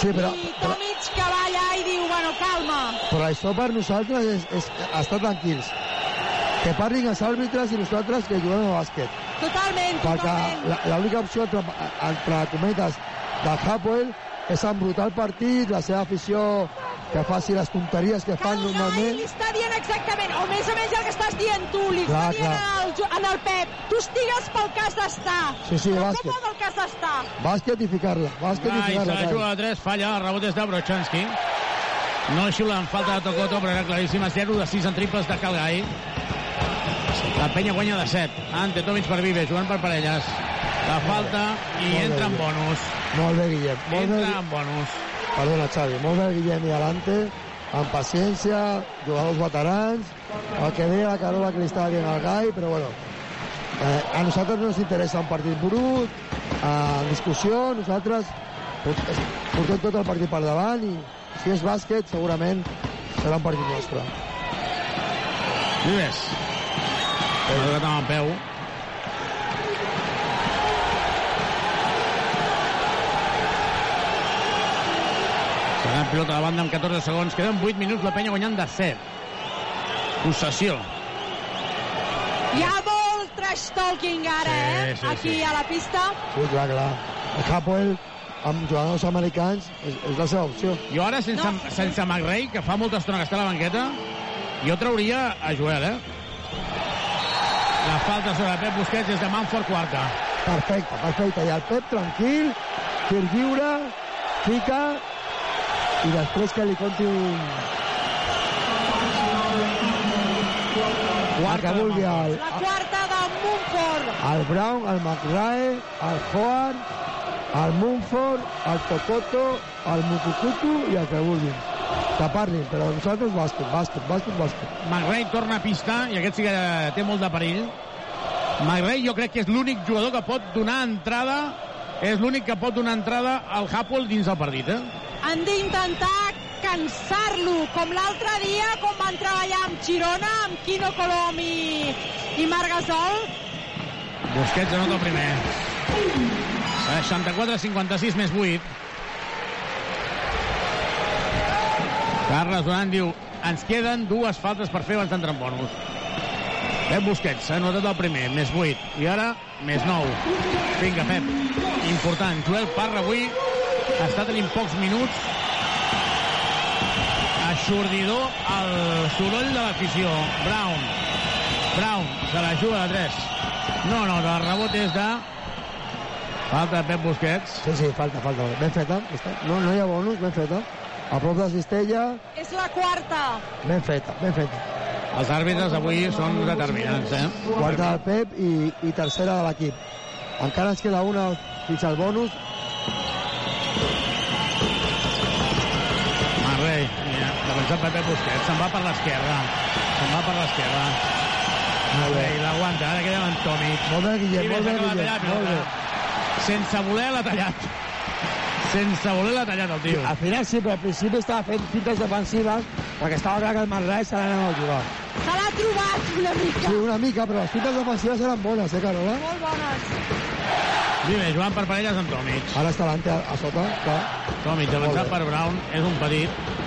Sí, però, i Tomic que va allà i diu, bueno, calma. però això per nosaltres és, és estar tranquils. Que parlin els àrbitres i nosaltres que juguem a bàsquet. Totalment, Perquè totalment. la- l'única opció, entre, entre cometes, del Hapoel és embrutar el partit, la seva afició que faci les tonteries que fan Ell normalment. li està dient exactament, o més o menys el que estàs dient tu, li Clar, està dient clar. al, en el Pep, tu estigues pel cas d'estar. Sí, sí, Però bàsquet. Com pel cas d'estar? Bàsquet i ficar-la, bàsquet i Rai, se ficar-la. la Cai. juga a 3, falla, el rebot és de Brochanski. No xiulen falta de Tocoto, però era claríssima. 0 de 6 en triples de Calgai. La penya guanya de 7. Ante Tomic per Vives, jugant per parelles. La falta i Molt bé, entra en bonus. Molt bé, Guillem. Molt bé, Entra en bonus. Perdona, Xavi. Molt bé, Guillem i Alante. Amb paciència, jugadors veterans. El que deia la Carola que li estava dient al Gai, però bueno, eh, a nosaltres no ens interessa un partit brut, en discussió, nosaltres port- portem tot el partit per davant i si és bàsquet segurament serà un partit nostre. Vives. Ha tocat amb el peu. Serà pilota a la banda amb 14 segons. Queden 8 minuts, la penya guanyant de 7. Possessió. Hi ha molt trash talking ara, Sí, eh? sí, Aquí sí. a la pista. Sí, clar, clar. El Hapoel amb jugadors americans és, és la seva opció. Jo ara, sense, no. sense McRae, que fa molta estona que està a la banqueta, jo trauria a Joel, eh? La falta sobre Pep Busquets és de Manfort quarta. Perfecte, perfecte. I el Pep tranquil, tir lliure, fica i després que li conti un... el que vulgui el, La quarta de Mumford. el Brown, el McRae, el Howard, el Mumford, el Tocoto, el Mutukutu i el que vulguin. Que parlin, però nosaltres bàsquet, bàsquet, bàsquet, bàsquet. McRae torna a pista i aquest sí que té molt de perill. McRae jo crec que és l'únic jugador que pot donar entrada és l'únic que pot donar entrada al Hapoel dins del partit, eh? Han d'intentar cansar-lo, com l'altre dia, quan van treballar amb Girona, amb Quino Colom i, i Marc Gasol. Busquets anota el primer. 64-56 més 8. Carles Duran diu ens queden dues faltes per fer abans d'entrar en bonus. Pep Busquets s'ha anotat el primer, més 8. I ara, més 9. Vinga, Pep. Important. Joel Parra avui està tenint pocs minuts. Aixordidor el soroll de l'afició. Brown. Brown se la juga de 3. No, no, el rebot és de... Falta de Pep Busquets. Sí, sí, falta, falta. Ben feta. No, no hi ha bonus, ben feta. A prop de Cistella, És la quarta. ben feta, ben feta. Els àrbitres avui són determinants, eh? Quarta del Pep i, i tercera de l'equip. Encara ens queda una fins al bonus. Defensat per Pep Busquets, se'n va per l'esquerra. Se'n va per l'esquerra. Marrey, l'aguanta, ara queda amb Tomic. Molt bé, Guillem, molt bé, de Guillem, tallar, molt bé. Sense voler l'ha tallat. Sense voler l'ha tallat el tio. Al final sí, però al principi estava fent fintes defensives perquè estava clar que el Manresa se l'anava a jugar. Se l'ha trobat una mica. Sí, una mica, però les fintes defensives eren bones, eh, Carola? Molt bones. Dime, jugant per parelles amb Tomic. Ara està l'Ante a, a sota, clar. Tomic, Molt avançat bé. per Brown, és un petit.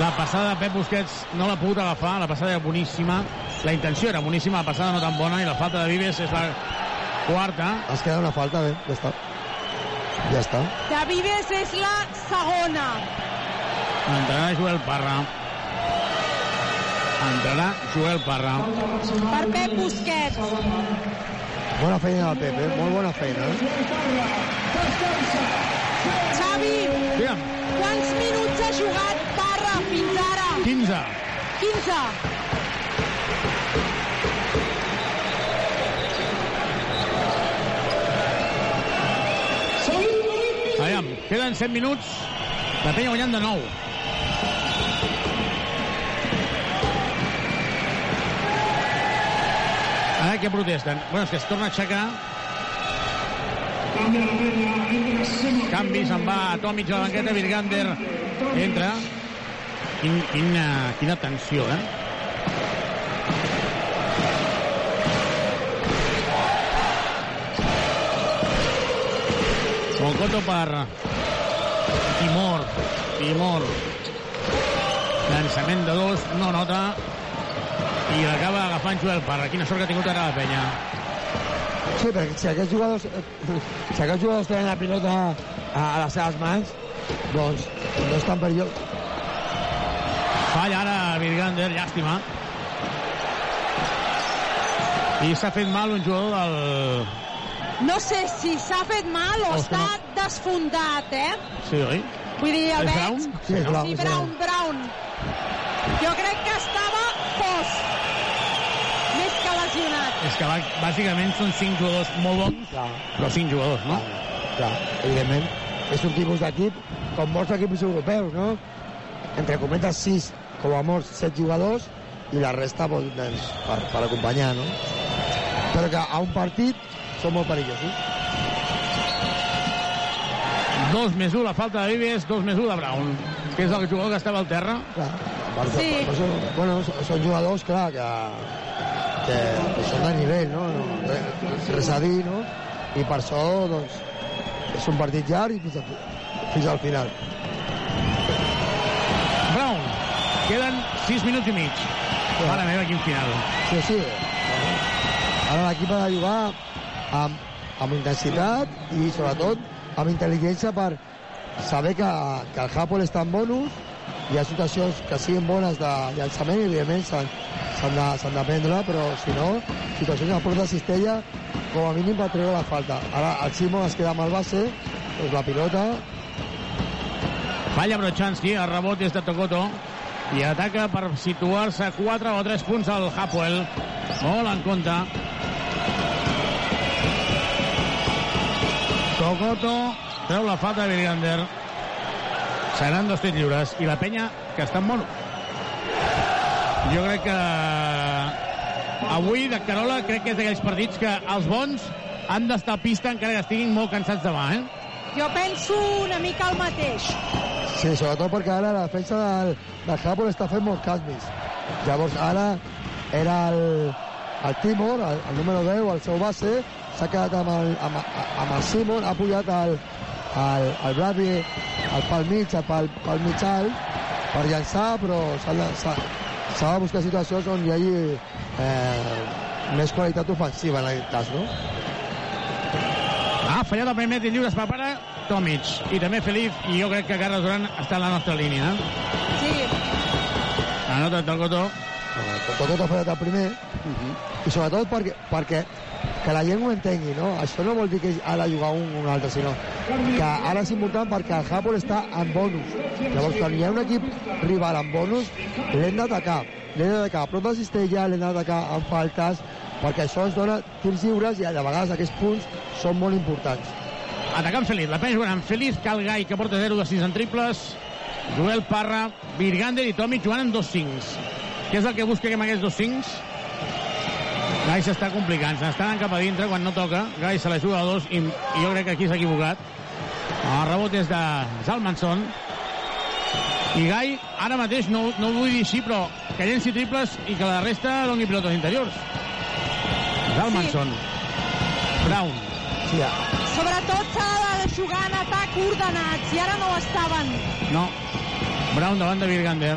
La passada de Pep Busquets no l'ha pogut agafar, la passada era boníssima. La intenció era boníssima, la passada no tan bona, i la falta de Vives és la quarta. Es queda una falta, bé, ja està. Ja està. De Vives és la segona. Entrarà Joel Parra. Entrarà Joel Parra. Per Pep Busquets. Bona feina del Pep, eh? Molt bona feina, eh? Xavi, Digue'm. quants minuts ha jugat fins ara? 15. 15. Aviam, queden 7 minuts. La penya guanyant de nou. Ara què protesten? Bueno, és que es torna a aixecar. Canvi, se'n va a Tomic a la banqueta, Virgander entra. Quin, quina, quina tensió, eh? Moncoto per Timor. Timor. Llançament de dos, no nota. I l'acaba agafant Joel Parra. Quina sort que ha tingut ara la penya. Sí, perquè si aquests jugadors, si aquests jugadors tenen la pilota a, a les seves mans, doncs no és tan perillós. Falla ara Virgander, llàstima. I s'ha fet mal un jugador del... No sé si s'ha fet mal o O està no. desfondat, eh? Sí, oi? Vull dir, el veig... Brown? Sí, és Brown, Sí, Brown, Brown. Jo crec que estava fos. Més que lesionat. És que bà- bàsicament són cinc jugadors molt bons, però cinc jugadors, no? Clar, evidentment, és un tipus d'equip com molts equips europeus, no? Entre cometes, sis, com a molts, set jugadors, i la resta doncs, per, per acompanyar, no? Però que a un partit són molt perillosos. Dos més un, la falta de Vives, dos més un de Brown, que és el jugador que estava al terra. Clar, per, Sí. per, bueno, són- jugadors, clar, que, que, que són de nivell, no? no res, res a dir, no? I per això, doncs, és un partit llarg i fins, a, fins al final. Brown, queden sis minuts i mig. Mare meva, quin final. Sí, sí. Ara l'equip ha de jugar amb, amb intensitat i, sobretot, amb intel·ligència per saber que, que el Japol està en bonus hi ha situacions que siguin bones de llançament i, evidentment, s'han de, de prendre, però, si no, situacions a de cistella, com a mínim per treure la falta. Ara el Simon es queda amb el base, doncs la pilota... Falla Brochanski, el rebot és de Tokoto i ataca per situar-se a 4 o 3 punts al Hapoel. Molt en compte. Tokoto treu la falta de Virgander. Seran dos tirs lliures. I la penya, que està mono. Jo crec que avui, de Carola, crec que és d'aquells partits que els bons han d'estar a pista encara que estiguin molt cansats demà, eh? Jo penso una mica el mateix. Sí, sobretot perquè ara la defensa del, del Japón està fent molts canvis. Llavors ara era el, el Timor, el, el número 10, el seu base, s'ha quedat amb el, amb, amb el Simon, ha pujat el, el, el Bradley el pal mig, el pal, pal mig alt, per llançar, però s'ha de, buscar situacions on hi hagi eh, més qualitat ofensiva en aquest cas, no? Ha fallat el primer tir lliure, es prepara Tomic. I també Felip, i jo crec que Carles Duran està a la nostra línia. Sí. La nota del Cotó. Tot ha fallat el primer i sobretot perquè, perquè que la gent ho entengui, no? Això no vol dir que ha de jugar un o un altre, sinó que ara és important perquè el Japón està en bonus. Llavors, quan hi ha un equip rival en bonus, l'hem d'atacar. L'hem d'atacar a prop de cistella, l'hem d'atacar amb faltes, perquè això ens dona tirs lliures i a vegades aquests punts són molt importants. Atacant Felip, la penya jugant amb Felip, Cal Gai, que porta 0 de 6 en triples, Joel Parra, Virgander i Tomic jugant amb dos 5. Què és el que busca amb aquests dos 5? Gai s'està complicant, se n'estan anant cap a dintre quan no toca. Gai se la juga a dos i, i jo crec que aquí s'ha equivocat. El rebot és de Zalmanson. I Gai, ara mateix, no, no ho vull dir així, però que llenci triples i que la resta doni pilotes interiors. Zalmanson. Brown. Sí, Sobretot s'ha de jugar en atac ordenats, i ara no ho estaven. No. Brown davant de Virgander.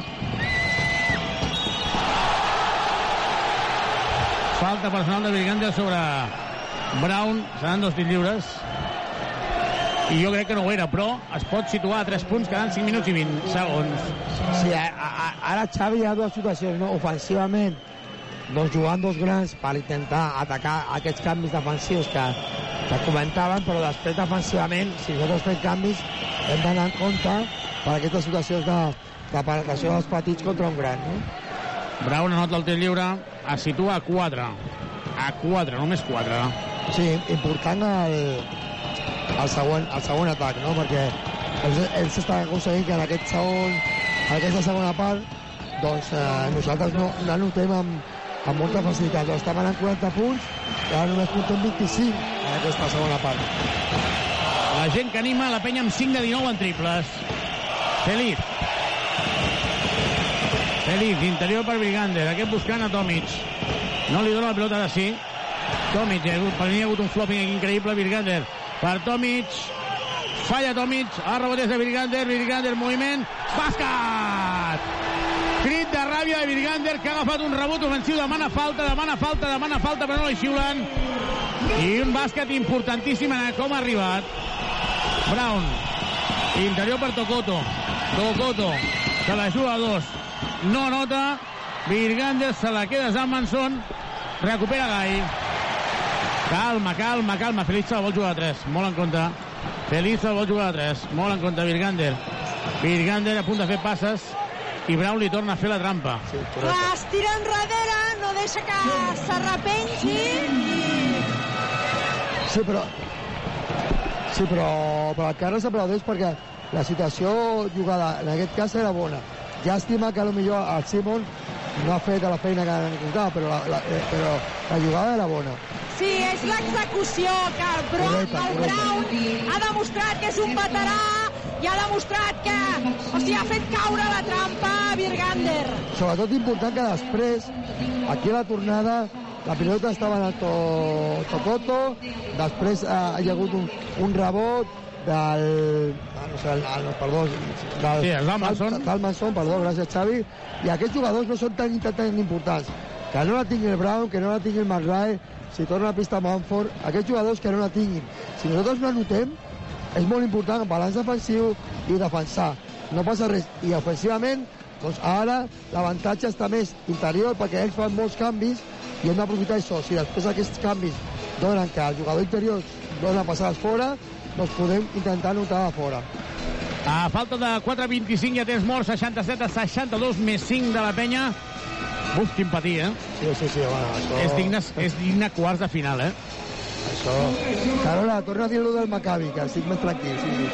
Falta personal de Virgander sobre Brown. Seran dos tirs lliures. I jo crec que no ho era, però es pot situar a 3 punts quedant 5 minuts i 20 segons. Sí, a, a, ara Xavi hi ha dues situacions, no? Ofensivament, doncs jugant dos grans per intentar atacar aquests canvis defensius que, que comentaven, però després defensivament, si nosaltres fem canvis, hem d'anar en compte per aquestes situacions de, de penetració dels petits contra un gran, no? Brown anota el tir lliure, es situa a 4. A 4, només 4. Sí, important el, el, següent, el següent atac, no? Perquè ells, ells estan aconseguint que en aquest segon, en aquesta segona part doncs eh, nosaltres no, no notem amb, amb molta facilitat. Estaven en 40 punts i ara només comptem 25 en aquesta segona part. La gent que anima la penya amb 5 de 19 en triples. Felip. Felip, interior per Brigander. Aquest buscant a Tomic. No li dona la pelota de sí. Tomic, ha hagut, per mi hi ha hagut un flopping increïble. Virgander per Tomic. Falla Tomic, el rebot és de Virgander, Virgander, moviment, bàsquet! Crit de Virgander, que ha agafat un rebot ofensiu, demana falta, demana falta, demana falta, però no li xiulen. I un bàsquet importantíssim en com ha arribat. Brown, interior per Tocoto. Tocoto, se la juga a dos. No nota, Virgander se la queda Zamanson, recupera Gai. Calma, calma, calma. Feliz vol jugar a 3. Molt en compte. Feliz vol jugar a 3. Molt en compte, Virgander. Virgander a punt de fer passes i Brown li torna a fer la trampa. Sí, Es tira enrere, no deixa que s'arrepengi i... Sí, però... Sí, però, però encara s'aplaudeix perquè la situació jugada en aquest cas era bona. Llàstima que potser el Simon no ha fet la feina que necessitava, però la, la, eh, però la jugada era bona. Sí, és l'execució que el, Bro, Correcte, el Brown ha demostrat que és un veterà i ha demostrat que o sigui, ha fet caure la trampa a Virgander. Sobretot important que després, aquí a la tornada, la pilota estava en el to, Tocoto, després eh, hi ha hagut un, un rebot del... ah, No sé, el, el, perdó, del, Sí, el Dalmanson. Del, Dalmanson, perdó, gràcies Xavi. I aquests jugadors no són tan, tan, tan importants. Que no la tingui el Brown, que no la tingui el McRae, si torna a pista Manford, aquests jugadors que no la tinguin. Si nosaltres no anotem, és molt important balanç defensiu i defensar. No passa res. I ofensivament, doncs ara l'avantatge està més interior perquè ells fan molts canvis i hem d'aprofitar això. Si després aquests canvis donen que el jugador interior dona passades fora, doncs podem intentar anotar de fora. A falta de 4.25 ja tens mort, 67 a 62 més 5 de la penya. Uf, quin patí, eh? Sí, sí, sí, bueno, això... És digne, és digne quarts de final, eh? Això... Carola, torna a dir-lo del Maccabi, que estic més tranquil, sí, sí.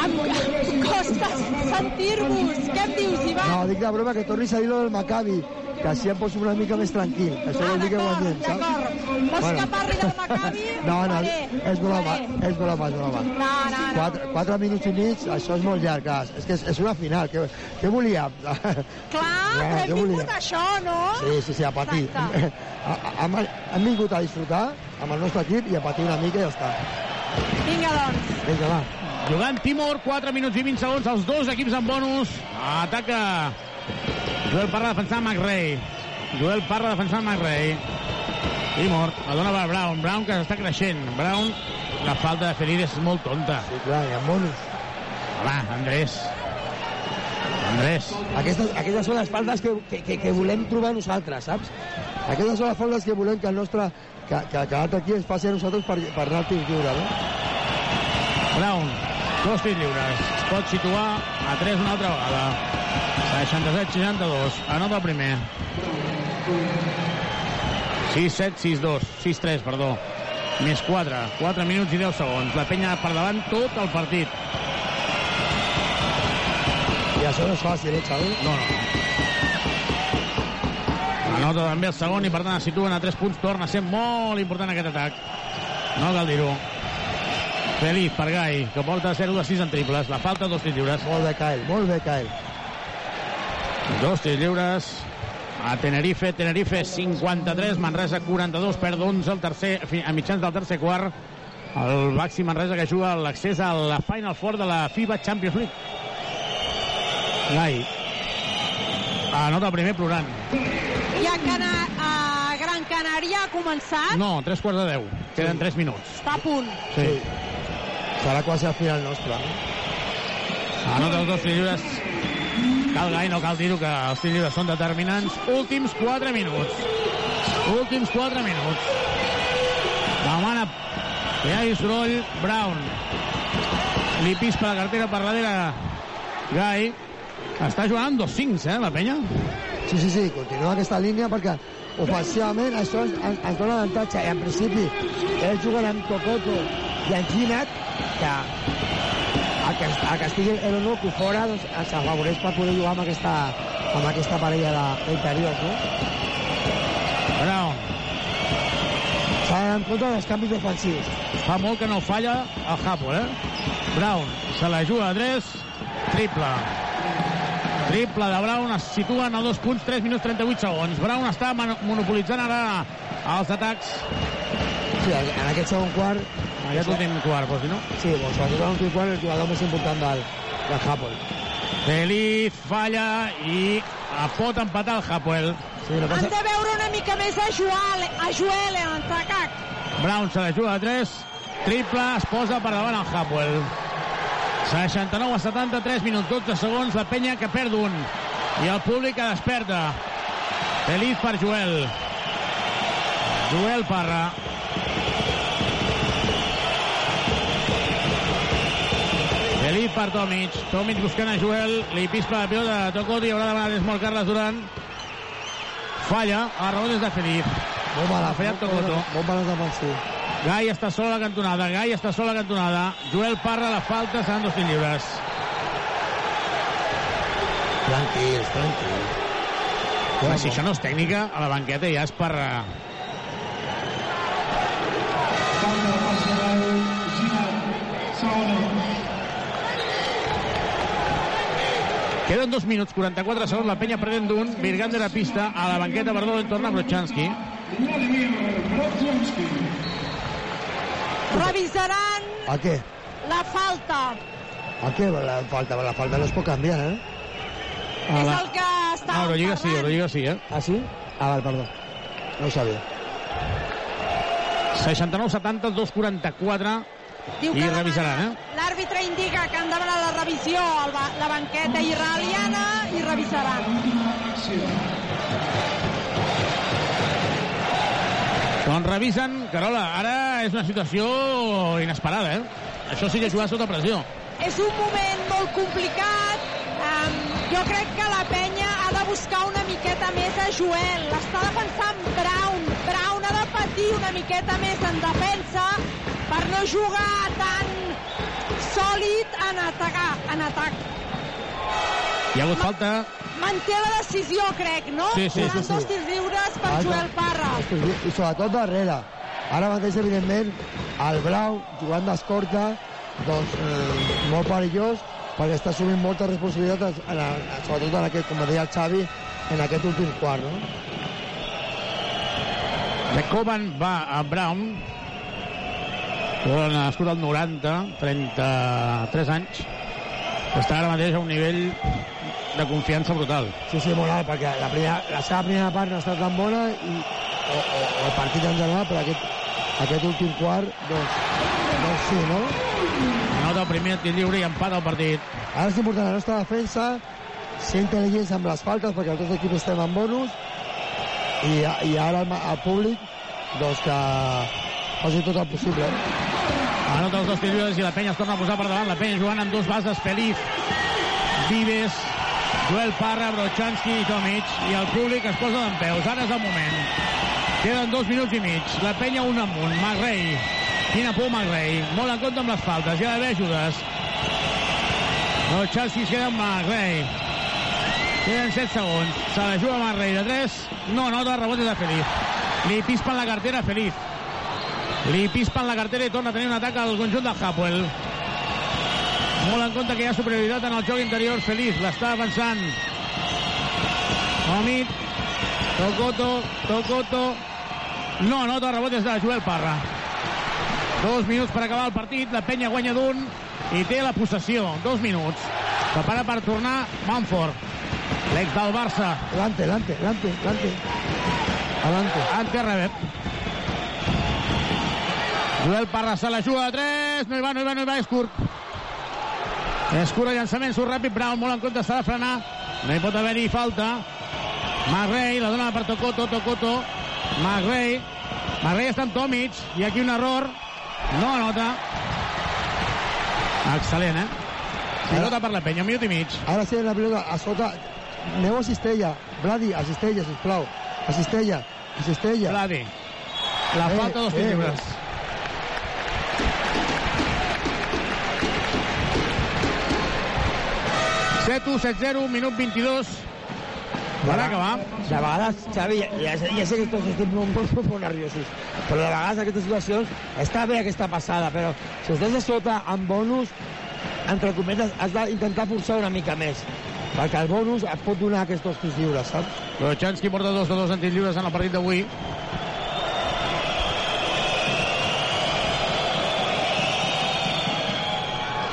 Em costa sentir-vos. Què em dius, Ivan? No, dic de broma que tornis a dir-lo del Maccabi, que així em poso una mica més tranquil. Això vol dir que guanyem, saps? D'acord. Vols que parli del Maccabi? No, no, Faré. és broma, és broma, és broma. No, no, no. Quatre, quatre minuts i mig, això és molt llarg, clar. És que és, és una final, què, què volíem? Clar, però hem què vingut a això, no? Sí, sí, sí, a patir. Hem, hem vingut a disfrutar amb el nostre equip i a patir una mica i ja està. Vinga, doncs. Vinga, va. Jugant Timor, 4 minuts i 20 segons, els dos equips en bonus. Ataca Joel Parra defensant McRae. Joel Parra defensant McRae. Timor, la dona per Brown. Brown que està creixent. Brown, la falta de Ferir és molt tonta. Sí, clar, hi ha bonus. Va, Andrés. Andrés. Aquestes, aquestes són les faltes que, que, que, que volem trobar nosaltres, saps? Aquestes són les faltes que volem que el nostre que, que, que l'altre equip ens faci a nosaltres per, per anar al tir lliure, no? Brown, dos tirs lliures. Es pot situar a 3 una altra vegada. 67-62. Anota el primer. 6-7, 6-2. 6-3, perdó. Més 4. 4 minuts i 10 segons. La penya per davant tot el partit. I això no és fàcil, eh, Xavi? No, no. Anota també el segon i per tant es situen a 3 punts. Torna a ser molt important aquest atac. No cal dir-ho. Feliz per Gai, que porta 0 de 6 en triples. La falta, dos lliures. Molt bé, Kyle, molt bé, Kyle. Dos tirs lliures a Tenerife. Tenerife 53, Manresa 42, perd 11 al tercer, a mitjans del tercer quart. El Baxi Manresa que juga l'accés a la Final Four de la FIBA Champions League. Gai. Anota el primer plorant. I a, Cana a Gran Canària ha començat. No, tres quarts de deu. Queden tres minuts. Està a punt. Sí. Serà quasi al final nostre. No? Anota els dos lliures. Cal Gai, no cal dir-ho, que els lliures són determinants. Últims 4 minuts. Últims 4 minuts. Demana que hi hagi soroll. Brown. Li pispa la cartera per darrere. Gai. Està jugant dos cincs, eh, la penya? Sí, sí, sí, continua aquesta línia perquè ofensivament això ens, ens, ens dona avantatge. I en principi, ells juguen amb Tocoto i amb Ginat, que que, el que estigui el Onoku fora doncs, ens afavoreix per poder jugar amb aquesta, amb aquesta parella d'interiors, no? Brown. S'ha d'anar en compte dels canvis defensius. Fa molt que no falla el Japo, eh? Brown se la juga a 3, triple. Triple de Brown, es situen a dos punts, 3 minuts 38 segons. Brown està mon- monopolitzant ara els atacs Sí, en aquest segon quart... En aquest últim quart, vols dir, no? Sí, doncs, sobretot en l'últim quart, el jugador més important del, del Hapoel. Feliz falla i a pot empatar el Hapoel. Sí, no Han de veure una mica més a Joel, a Joel en atacat. Brown se la juga a 3, triple, es posa per davant el Hapoel. 69 a 73 minuts, 12 segons, la penya que perd un. I el públic que desperta. Feliz per Joel. Joel Parra. Feliz per Tomic. Tomic buscant a Joel. Li pispa la pilota de Tocoti. Haurà demanat molt Carles Duran. Falla. A raó des de Feliz. Molt mal, Ha fallat Tocoto. Molt mal defensiu. Gai està sola a la cantonada. Gai està sola a la cantonada. Joel Parra, la falta, seran dos lliures. Tranquils, tranquils. Clar, si això no és tècnica, a la banqueta ja és per... eh, Queden dos minuts, 44 segons, la penya perdent d'un, Virgander a pista, a la banqueta, perdó, en torna Brochanski. Revisaran A què? la falta. A què? La falta, la falta no es pot canviar, eh? A És el que està Ah, Eurolliga sí, Eurolliga sí, eh? Ah, sí? Ah, val, perdó. No ho sabia. 69-70, 2-44, Diu i revisaran, eh? L'àrbitre indica que han demanat la revisió a la- la banqueta israeliana i revisaran. Doncs revisen, Carola, ara és una situació inesperada, eh? Això sí que jugar sota pressió. És un moment molt complicat. Um, jo crec que la penya ha de buscar una miqueta més a Joel. L'està defensant Brown. Brown ha de patir una miqueta més en defensa per no jugar tan sòlid en, atacar, en atac. Hi ha hagut falta, Manté la decisió, crec, no? Sí, sí, Seran sí, sí. dos tirs lliures per Alta. Joel Parra. I sobretot darrere. Ara mateix, evidentment, el Blau, jugant d'escorta, doncs, eh, molt perillós, perquè està assumint moltes responsabilitats, en, el- sobretot en aquest, com deia el Xavi, en aquest últim quart, no? de Coban va a Brown, nascut al 90, 33 anys, està ara mateix a un nivell de confiança brutal. Sí, sí, molt alt, perquè la, primera, la seva primera part no ha estat tan bona i, o, o, o el partit en general, però aquest, aquest últim quart, doncs, doncs sí, no? Anota el primer tir lliure i empat el partit. Ara és important la nostra defensa, ser intel·ligents amb les faltes, perquè els dos equips estem en bonus, i, i ara el, el públic, doncs que faci tot el possible. Anota els dos lliures i la penya es torna a posar per davant. La penya jugant amb dos bases, Feliz, Vives, Joel Parra, Brochanski i Tomic, i el públic es posa d'en peus. Ara és el moment. Queden dos minuts i mig. La penya un amunt. McRae. Quina por McRae. Molt en compte amb les faltes. Hi ha d'haver ajudes. Brochanski queda amb McRae. Queden 7 segons. Se la juga McRae de 3. No, no, de rebot de Feliz. Li pispen la cartera a Feliz. Li pispen la cartera i torna a tenir un atac al conjunt del Hapoel. Molt en compte que hi ha superioritat en el joc interior. Feliz l'està avançant. Omid. Tocoto. Tocoto. No, no, de rebot és de Joel Parra. Dos minuts per acabar el partit. La penya guanya d'un i té la possessió. Dos minuts. Prepara per tornar Manford. L'ex del Barça. Lante, Lante, Lante, Lante. Adelante. Ante rebet. Joel Parra se la juga de 3. No hi va, no hi va, no hi va, és curt. És curt el llançament, surt ràpid. Brown molt en compte, s'ha de frenar. No hi pot haver-hi falta. McRae, la dona per Tocoto, Tocoto. McRae. McRae està amb Tomic. I aquí un error. No anota. Excel·lent, eh? Pilota per la penya, un minut i mig. Ara sí, la pilota a sota. Aneu a Cistella. Vladi, a Cistella, sisplau. A Cistella, a Cistella. Vladi. La Eh, falta dos eh, lliures. Set 7-1, 7-0, minut 22. Van vegades, acabar. De vegades, Xavi, ja, ja sé que tots estem molt, molt, molt nerviosos, però de vegades aquestes situacions està bé aquesta passada, però si estàs de sota amb bonus, entre cometes, has d'intentar forçar una mica més perquè el bonus et pot donar aquests dos tirs lliures, saps? Lochanski porta dos de dos en lliures en el partit d'avui.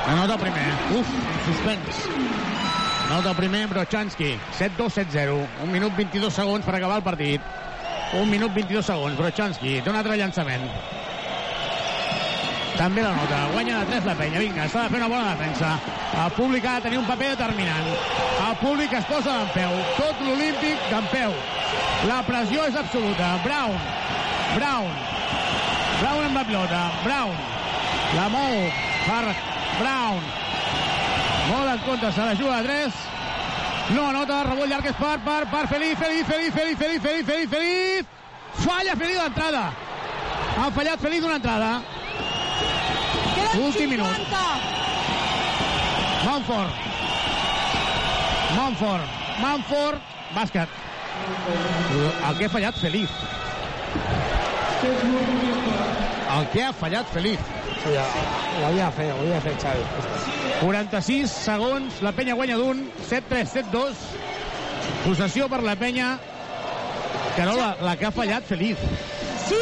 Anota primer. Eh? Uf, suspens. Anota el primer, Brochanski. 7-2, 7-0. Un minut 22 segons per acabar el partit. Un minut 22 segons. Brochanski té un altre llançament. També la nota. Guanya de 3 la penya. Vinga, s'ha de fer una bona defensa. El públic ha de tenir un paper determinant. El públic es posa d'en peu. Tot l'olímpic d'en peu. La pressió és absoluta. Brown. Brown. Brown amb la pilota. Brown. La mou. Per Brown. Molt en compte, se la juga a 3. No anota, rebot llarg és per, per, per Feliz, Feliz, Feliz, Feliz, Feliz, Feliz, Feliz, Feliz. Falla Feliz d'entrada. Ha fallat Feliz d'una entrada. Últim minut. Manford. Manford. Manford. Bàsquet. El que ha fallat Feliz. El que ha fallat Feliz. Sí, ho havia fet, ho havia fet, Xavi. 46 segons, la penya guanya d'un, 7-3, 7-2. Possessió per la penya. Carola, la que ha fallat Feliz. Sí,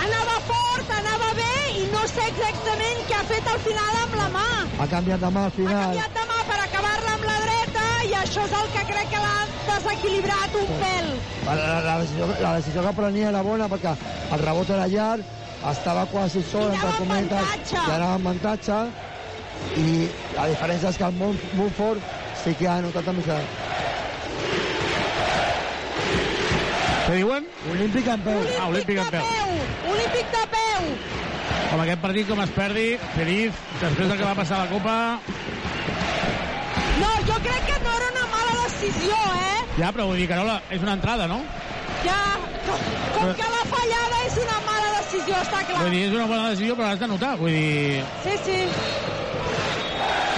anava fort, anava bé i no sé exactament què ha fet al final amb la mà. Ha canviat de mà al Ha final. canviat de mà per acabar-la amb la dreta i això és el que crec que l'ha desequilibrat un pèl. La, la, la, decisió, la decisió que prenia era bona perquè el rebot era llarg, estava quasi sol, entre cometes, i anava amb avantatge, i la diferència és que el Mon- Montfort sí que ha notat amb això. Què diuen? Olímpic en peu. Ah, Olímpic en peu. Olímpic de peu. Com aquest partit com es perdi, Feliz, després del que va passar a la Copa, No, jo crec que no era una mala decisió, eh? ja, però vull dir, Carola, és una entrada, no? Ja, com, com que la fallada és una mala decisió, està clar. Vull dir, és una bona decisió, però l'has de notar. Vull dir, Sí, sí.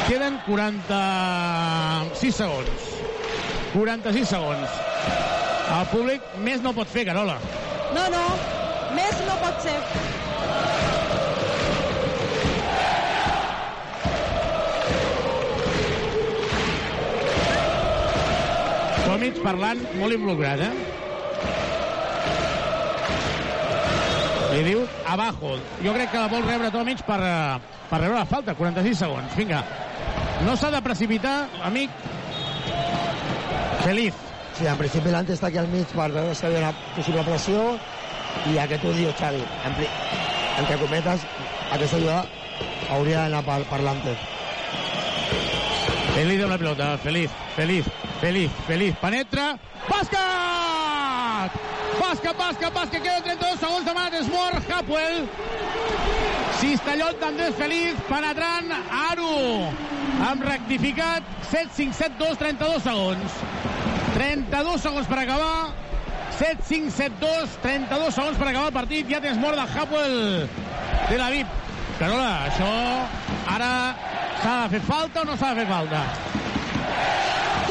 queden 46 segons. 46 segons. El públic més no pot fer, Carola. No, no, més no pot ser. Tomic parlant molt involucrat, eh? Li diu abajo. Jo crec que la vol rebre Tomic per, eh, per rebre la falta. 46 segons. Vinga. No s'ha de precipitar, amic. Feliz. Sí, en principi l'Ante està aquí al mig per veure si hi havia una possible pressió i aquest ho diu Xavi. En. Entre cometes, aquesta jugada hauria d'anar per, per l'Ante. Feliz de la pelota. Feliz, feliz, feliz, feliz. Penetra. Bàsquet! Bàsquet, bàsquet, bàsquet. Queden 32 segons de mà d'Esmor. Hapwell. Cistellot també és feliç. Penetrant. Aru. Amb rectificat. 7-5, 7-2, 32 segons. 32 segons per acabar. 7-5, 7-2, 32 segons per acabar el partit. Ja tens mort de Hapwell de la VIP. Carola, això ara s'ha de fer falta o no s'ha de fer falta?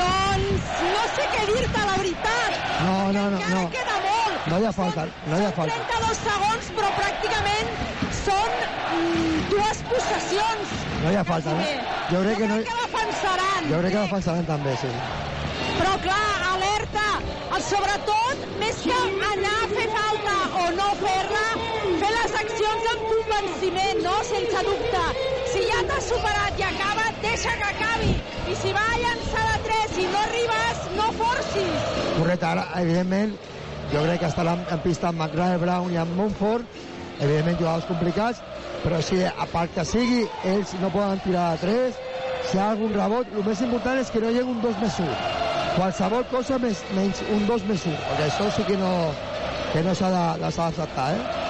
Doncs no sé què dir-te, la veritat. No, no, no, no. Queda. No hi ha falta, no hi ha falta. 32 segons, però pràcticament són mm, dues possessions. No hi ha falta, no? Jo crec que no... Que defensaran. Jo crec que defensaran també, sí. Però clar, alerta. Sobretot, més que anar a fer falta o no fer-la, fer les accions amb convenciment, no? Sense dubte. Si ja t'has superat i acaba, deixa que acabi. I si va a llançar de 3 i no arribes, no forcis. Correcte, ara, evidentment, jo crec que estaran en pista amb McRae, Brown i amb Montfort, evidentment jugadors complicats, però si a part que sigui, ells no poden tirar de 3, si hi ha algun rebot, el més important és que no hi hagi un 2 més 1. Qualsevol cosa més, menys un 2 més 1, perquè això sí que no, que no s'ha d'acceptar, eh?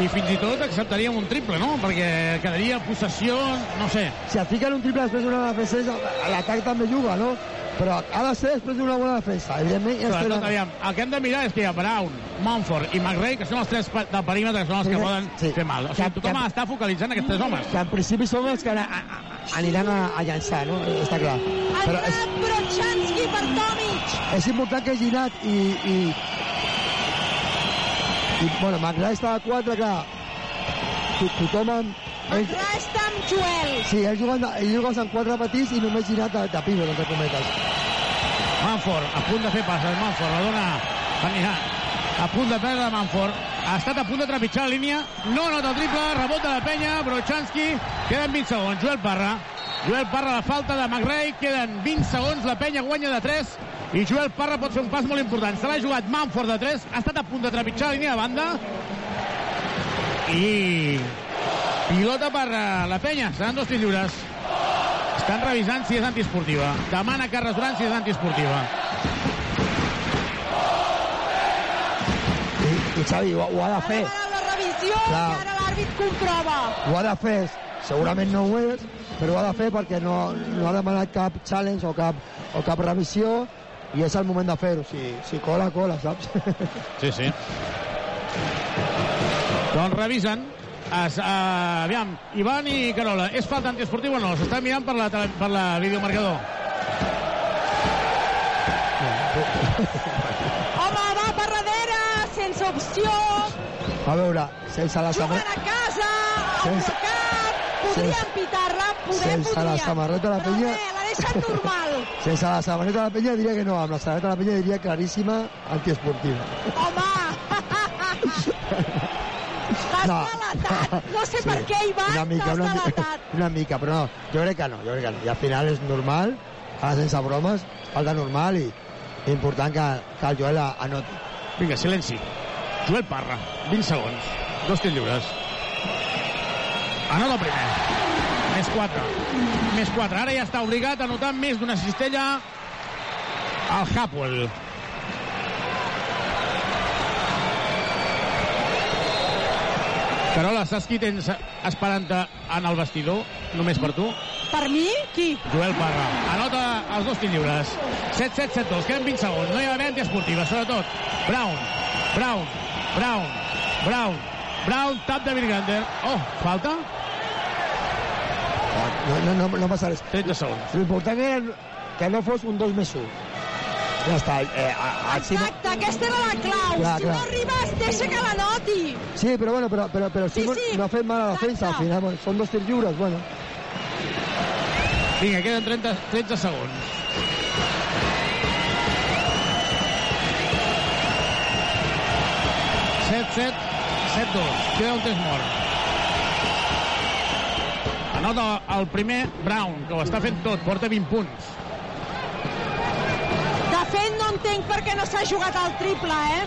I fins i tot acceptaríem un triple, no? Perquè quedaria possessió, no sé. Si et fiquen un triple després d'una defensa, l'atac també juga, no? Però ha de ser després d'una bona defensa. Evidentment, ja Sobretot, estem... aviam, el que hem de mirar és que hi ha Brown, Mumford i McRae, que són els tres del perímetre, que són els que poden sí. fer mal. O sigui, Que- tothom que- està focalitzant aquests tres homes. Que en principi són els que aniran a, a llançar, no? Està clar. Però és, Brochanski per Tomic. és important que hagi anat i... i, i bueno, McRae està a 4, clar. To, tothom amb... Ells, amb Joel. sí, ells juguen, de- ells juguen amb 4 petits i només girat de, de pivot, entre cometes. Manford, a punt de fer passes. Manford, la dona Van A punt de perdre Manford. Ha estat a punt de trepitjar la línia. No nota el triple, rebot de la penya. Brochanski. Queden 20 segons. Joel Parra. Joel Parra, la falta de McRae, queden 20 segons, la penya guanya de 3 i Joel Parra pot fer un pas molt important. Se l'ha jugat Manford de 3, ha estat a punt de trepitjar la línia de banda i pilota per uh, la penya, seran dos tirs lliures. Estan revisant si és antiesportiva. Demana Carles Duran si és antiesportiva. I, i Xavi, ho, ho ha de fer. La revisió Clar. i ara l'àrbit comprova. Ho ha de fer. Segurament no ho és, però ho ha de fer perquè no, no ha demanat cap challenge o cap, o cap revisió i és el moment de fer-ho. Si, si cola, cola, saps? Sí, sí. Doncs revisen. Es, uh, aviam, Ivan i Carola, és falta antiesportiva o no? S'està mirant per la, tele- per la videomarcador. Home, va per darrere, sense opció, A veure, sense la, juguen samarreta, a casa, Sense- autocar, podrien sense- pitar-la, poder, sense la podrien. samarreta de la penya... Però bé, la deixen normal. Sense la samarreta de la penya diria que no, amb la samarreta de la penya diria claríssima antiesportiva. Home! T'has No. delatat. No sé per què, Ivan, una mica, una, delatat. una mica, però no, jo crec que no, jo crec que no. I al final és normal, ara sense bromes, falta normal i important que, que el Joel anoti. Vinga, silenci. Joel Parra, 20 segons. Dos tirs lliures. Anota el primer. Més 4. Més 4. Ara ja està obligat a anotar més d'una cistella al Hapoel. Carola, saps qui tens esperant-te en el vestidor? Només per tu? Per mi? Qui? Joel Parra. Anota els dos tirs lliures. 7-7-7-2. Queden 20 segons. No hi ha d'haver antiesportiva, sobretot. Brown. Brown. Brown. Brown. Brown, tap de Virgander. Oh, falta? No, no, no, no passa res. 13 segons. L'important era que no fos un 2 més 1. Ja està. Eh, a, a, si no... Exacte, aquesta era la clau. Clar, si clar. no arribes, deixa que la noti. Sí, però bueno, però, però, però Sí, Simon sí, no ha fet mal a la defensa, al final bueno, són dos tirs lliures, bueno. Vinga, queden 30, 13 segons. Set, set, set, dos. Queda un temps mort. Anota el primer Brown, que ho està fent tot, porta 20 punts. Fet, no entenc per què no s'ha jugat al triple, eh?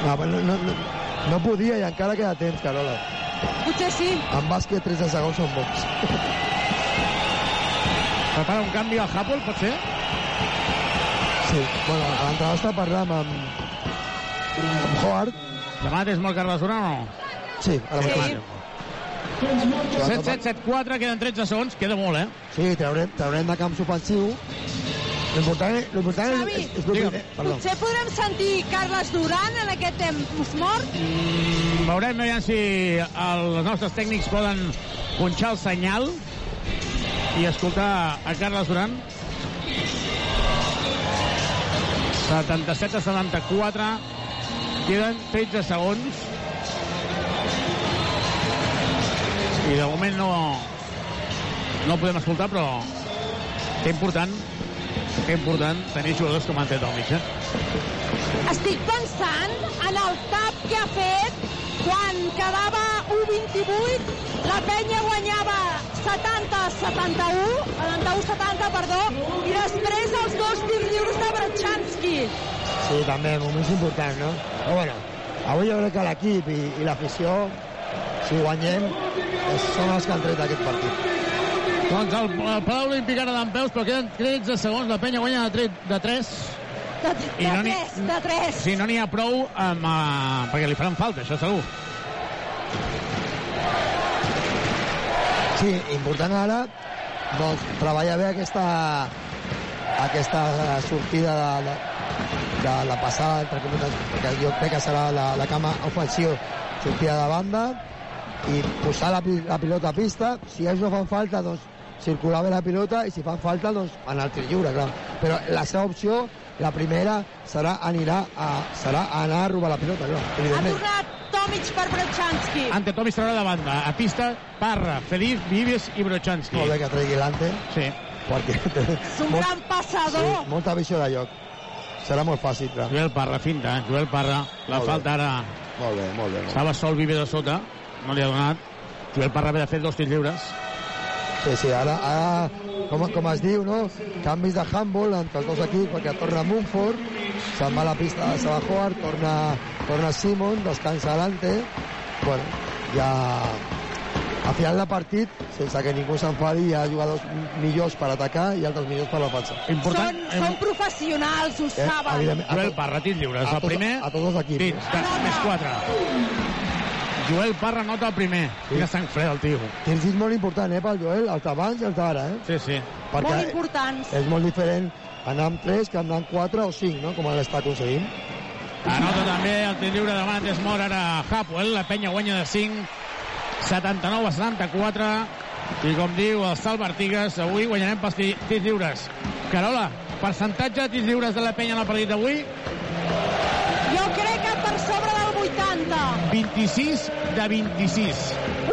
No, però no, no, no, no podia i encara queda temps, Carola. Potser sí. En bàsquet 13 segons són bons. Prepara un canvi al Hapoel, pot ser? Sí, bueno, a l'entrada està parlant amb, amb Howard. Demà tens molt Carles Durant o no? Sí, ara Sí. mateix. 7, 7, 7, 4, queden 13 segons, queda molt, eh? Sí, traurem, traurem de camps ofensiu. L'important és, és, és, Xavi, és, perdó. Potser podrem sentir Carles Duran en aquest temps mort? Mm, Veurem aviam si els nostres tècnics poden punxar el senyal i escoltar a Carles Duran. 77 a 74. Queden 13 segons. I de moment no, no podem escoltar, però que important, que important tenir jugadors com Ante Tomic, eh? Estic pensant en el tap que ha fet quan quedava 1-28, la penya guanyava 70-71, 71-70, perdó, i després els dos tirs lliures de Brachanski. Sí, també, moments importants, no? Però bueno, avui jo crec que l'equip i, i l'afició, si guanyem, és, són els que han tret aquest partit. Doncs el, el Palau Olímpic ara d'en peus, però queden 13 segons, la penya guanya de, tre- de 3. De, I de no n'hi- tres, de tres. Sí, no n'hi ha prou amb, uh, perquè li faran falta, això segur. Sí, important ara doncs, treballar bé aquesta, aquesta sortida de, de, de la passada, entre cometes, perquè jo crec que serà la, la cama ofensiu, sortida de banda, i posar la, la pilota a pista. Si ells no fan falta, doncs circular bé la pilota, i si fan falta, doncs anar al tir lliure, clar. Però la seva opció, la primera, serà, anirà a, serà anar a robar la pilota, clar, Ha evidentment. tornat Tomic per Brachanski. Ante Tomic traurà de banda. A pista, Parra, Feliz, Vives i Brochanski. Molt bé que tregui l'Ante. Sí. Perquè És un gran passador. Sí, molta visió de lloc. Serà molt fàcil, clar. Joel Parra, finta, eh? Joel Parra. La Molt bé. falta ara. Molt bé, molt bé. Molt bé. Estava sol Vives a sota, no li ha donat. Joel Parra ve de fer dos tirs lliures. Sí, sí, ara, ara com, com es diu, no? Canvis de handball entre els dos equips, perquè torna Mumford, se'n va a la pista de Sabajoar, torna, torna Simon, descansa Alante, bueno, ja al final del partit, sense que ningú s'enfadi, hi ha jugadors millors per atacar i altres millors per la defensa. Important, són, són professionals, ho Eh, saben. evidentment, a Joel Parra, tirs lliures. a El primer, a tots els equips. Dins, de, més 4. Joel Parra nota el primer. Quina sang freda, el tio. Tirs lliures molt important, eh, pel Joel, els d'abans i els d'ara, eh? Sí, sí. Molt importants. és molt diferent anar amb 3 que anar amb 4 o 5, no? com l'està aconseguint. Anota també el tir lliure de Mates Mor ara Hapwell, la penya guanya de 5 79 a 74 i com diu el Sal Artigas avui guanyarem pels ti- tirs lliures Carola, percentatge de tirs lliures de la penya en el partit d'avui Jo crec que per sobre 80. 26 de 26 Uh!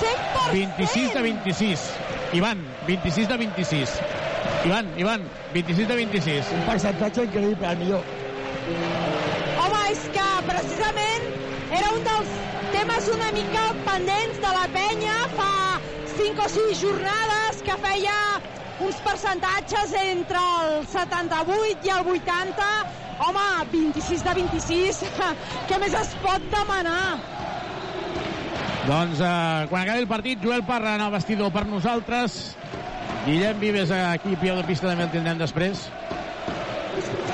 100%! 26 de 26 Ivan, 26 de 26 Ivan, Ivan, 26 de 26 Un percentatge increïble, el millor. Home, és que precisament era un dels temes una mica pendents de la penya fa 5 o 6 jornades que feia uns percentatges entre el 78 i el 80. Home, 26 de 26, què més es pot demanar? Doncs eh, quan acabi el partit, Joel Parra en el vestidor per nosaltres. Guillem Vives aquí, peu de pista, també el tindrem després.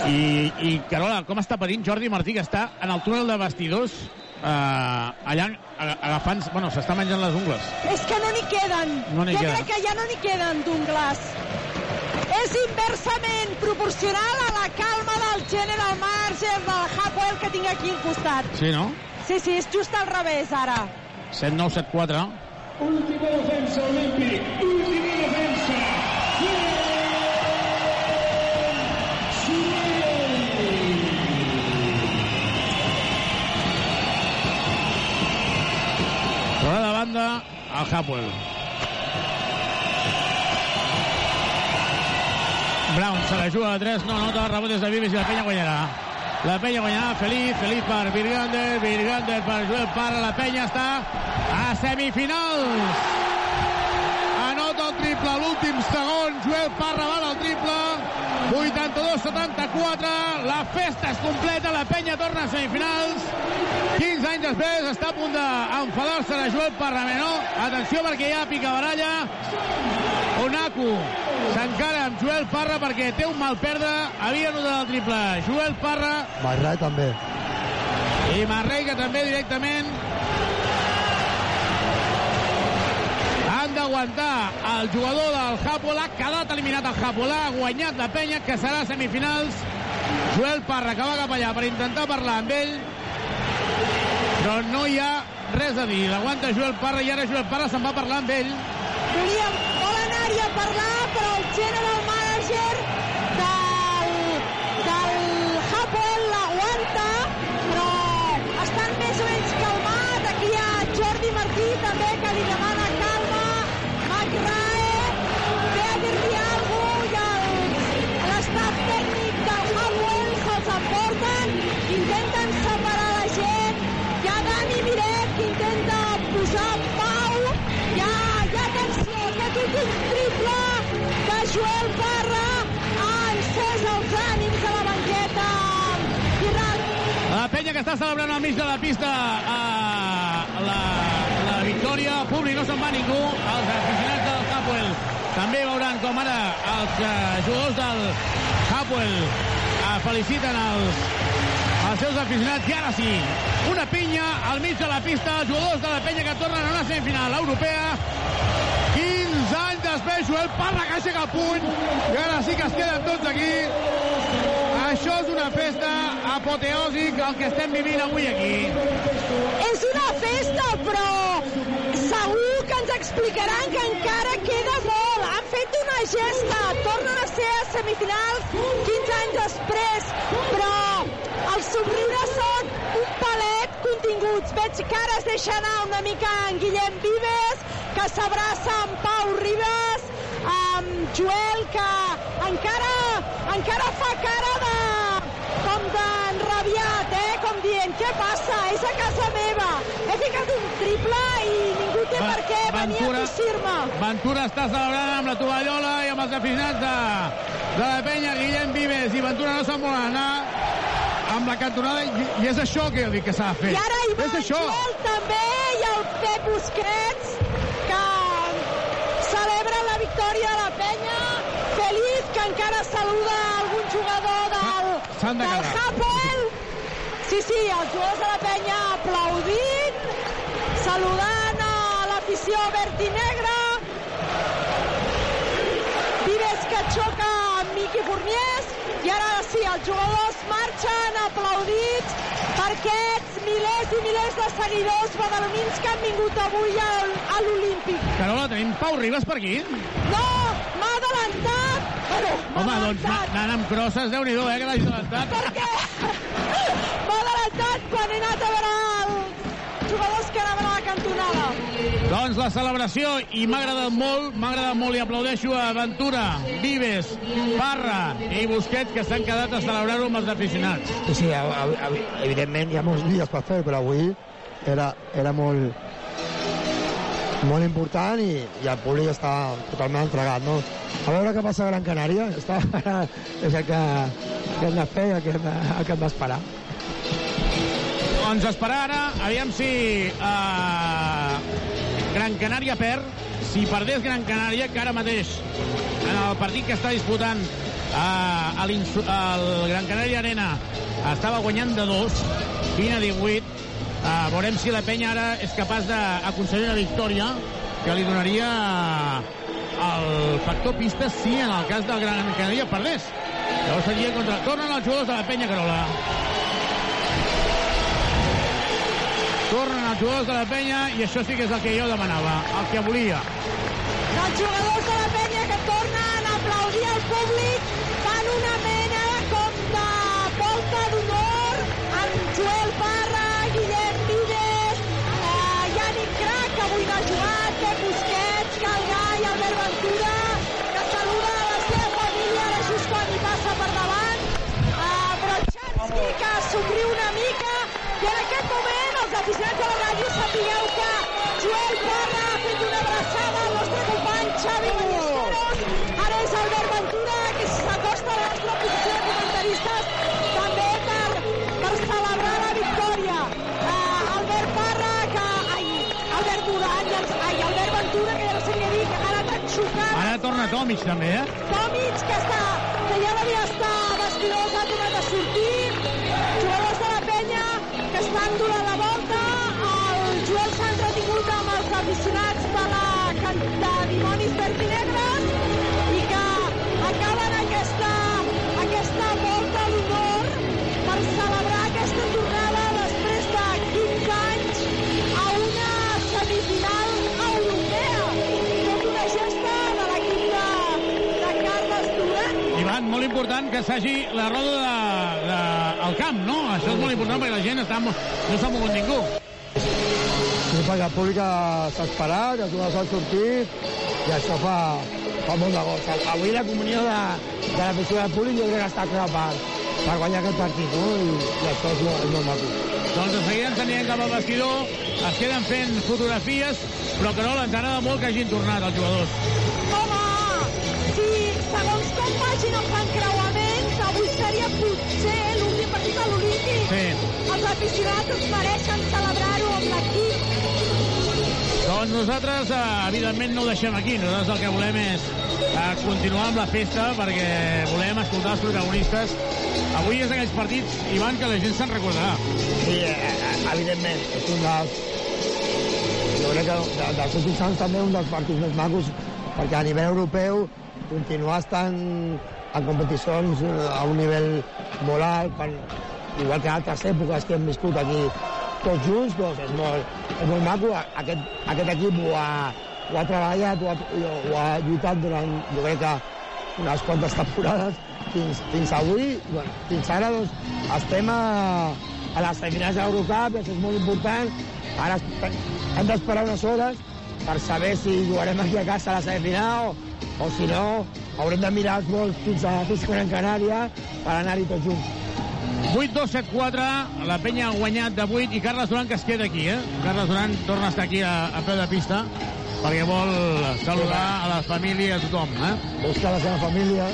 I, I, Carola, com està patint Jordi Martí, que està en el túnel de vestidors, eh, allà agafant... Bueno, s'està menjant les ungles. És que no n'hi queden. No jo queden. crec que ja no n'hi queden d'ungles. És inversament proporcional a la calma del general manager del Hapwell que tinc aquí al costat. Sí, no? Sí, sí, és just al revés, ara. 7-9, 7-4. Última defensa olímpic, última defensa. Fora de banda, el Hapwell. Brown se la juga a 3, no nota, rebot des de Vives i la penya guanyarà. La penya guanyarà, Feliz, Feliz per Virgander, Virgander per Joel Parra, la penya està a semifinals. Anota el triple a l'últim segon, Joel Parra va al triple, 82-74, la festa es completa, la penya torna a semifinals, 15 anys després està a punt d'enfadar-se de Joel Parra, no? Atenció perquè hi ha picabaralla, Onaku s'encara amb Joel Parra perquè té un mal perdre, havia notat el triple. Joel Parra. Marrai també. i Marrei que també directament d'aguantar el jugador del Hapoel ha quedat eliminat el Hapoel ha guanyat la penya que serà a semifinals. Joel Parra que va cap allà per intentar parlar amb ell però no hi ha res a dir. L'aguanta Joel Parra i ara Joel Parra se'n va parlar amb ell. Volíem, vol anar-hi a parlar, però el general manager del, del Hapoel l'aguanta, però estan més o menys calmat. Aquí hi ha Jordi Martí també que li demana La penya que està celebrant al mig de la pista a la, la victòria. El públic no se'n va ningú. Els aficionats del Hapoel també veuran com ara els eh, jugadors del Hapoel eh, feliciten els, els seus aficionats. I ara sí, una pinya al mig de la pista. Els jugadors de la penya que tornen a una semifinal europea. 15 anys després, Joel Parra que aixeca el puny. I ara sí que es queden tots aquí. Això és una festa apoteòsic el que estem vivint avui aquí. és una festa, però segur que ens explicaran que encara queda molt. Han fet una gesta, tornen a ser a semifinals 15 anys després, però els somriures són un palet continguts. Veig que ara es deixa anar una mica en Guillem Vives, que s'abraça amb Pau Ribas, amb Joel, que encara, encara fa cara de com d'enrabiat, eh? Com dient, què passa? És a casa meva. He ficat un triple i ningú té per què venir a tossir-me. Ventura està celebrant amb la tovallola i amb els aficionats de, de la penya, Guillem Vives i Ventura no se'n volen anar amb la cantonada i, i és això que jo dic que s'ha de fer. I ara hi va és això. Joel també i el Pep Busquets victòria de la penya. Feliç que encara saluda algun jugador del, de del. Hapoel. Sí, sí, els jugadors de la penya aplaudint saludant a l'afició verd i negra Vives que xoca amb Miqui Forniés i ara sí, els jugadors marxen aplaudits per aquests milers i milers de seguidors badalonins que han vingut avui al, a l'Olímpic. Carola, tenim Pau Ribas per aquí? No, m'ha adelantat. Bueno, Home, doncs adelantat. anant amb crosses, déu nhi eh, que l'hagi adelantat. Per què? m'ha adelantat quan he anat a veure els jugadors que anaven a la cantonada. Doncs la celebració, i m'ha agradat molt, m'ha agradat molt i aplaudeixo a Ventura, Vives, Parra i Busquets que s'han quedat a celebrar-ho amb els aficionats. Sí, sí, a- a- a- evidentment hi ha molts dies per fer, però avui era, era molt, molt important i, i el públic està totalment entregat, no? A veure què passa a Gran Canària, està, és el que, que hem de fer, el que hem de- el que hem d'esperar. Doncs esperar ara, aviam si uh, Gran Canària perd, si perdés Gran Canària, que ara mateix en el partit que està disputant uh, al Gran Canària Arena estava guanyant de 2, 20 a 18, uh, veurem si la penya ara és capaç d'aconseguir una victòria que li donaria el factor pista si en el cas del Gran Canària perdés. Llavors seria contra... Tornen els jugadors de la penya, Carola. Tornen els jugadors de la penya i això sí que és el que jo demanava, el que volia. Els jugadors de la penya que tornen a aplaudir al públic fan una mena com de volta d'honor amb Joel Parra, Guillem Vives, eh, Yannick Crac, que avui no ha jugat, Pep Busquets, Calgai, Albert Ventura, que saluda a la seva família ara just quan hi passa per davant, eh, Brochanski, que somriu una mica, i en aquest moment els aficionats de la ràdio sapigueu que Joel Parra ha fet una abraçada al nostre company Xavi Ballesteros. Ara és Albert Ventura, que s'acosta a la nostra posició de comentaristes també per, per celebrar la victòria. Uh, Albert Parra, que... Ai, Albert Duran, ja ens- ai, Albert Ventura, que ja no sé què dir, que ha anat enxucat. Ara torna Tomic, també, eh? Tomic, que, està, que ja devia estar vestidors, ha tornat a sortir. Jugadors de la penya que estan durant la important que s'hagi la roda de, de, al camp, no? Això és molt important perquè la gent està, no s'ha mogut ningú. Sí, perquè el públic s'ha esperat, els jugadors han sortit i això fa, fa molt de goig. Avui la comunió de, de l'afició del públic jo crec que està clara per, per guanyar aquest partit, no? I, i això és molt, és molt maco. Doncs de seguida ens anirem cap al vestidor, es queden fent fotografies, però que no, ens agrada molt que hagin tornat els jugadors. Segons com vagin els encreuaments, avui seria potser l'últim partit a l'Olímpic. Sí. Els aficionats es mereixen celebrar-ho amb l'equip. Doncs nosaltres, eh, evidentment, no ho deixem aquí. Nosaltres el que volem és eh, continuar amb la festa perquè volem escoltar els protagonistes. Avui és aquells partits, Ivan, que la gent se'n recordarà. Sí, eh, evidentment, és un dels... Jo crec que de, dels últims anys també un dels partits més macos, perquè a nivell europeu continuar estant en competicions eh, a un nivell molt alt, quan, igual que altres èpoques que hem viscut aquí tots junts, doncs és molt, és molt maco. Aquest, aquest equip ho ha, ho ha treballat, ho ha, ho ha lluitat durant, jo crec que unes quantes temporades fins, fins avui. Bueno, fins ara doncs, estem a, a les semifinals de això és molt important. Ara hem d'esperar unes hores per saber si jugarem aquí a casa a la semifinal o, o si no, haurem de mirar els vols fins a, a Gran Canària per anar-hi tots junts. 8-2-7-4, la penya ha guanyat de 8 i Carles Duran que es queda aquí, eh? Carles Duran torna a estar aquí a, a peu de pista perquè vol saludar a la família, a tothom, eh? Busca la seva família.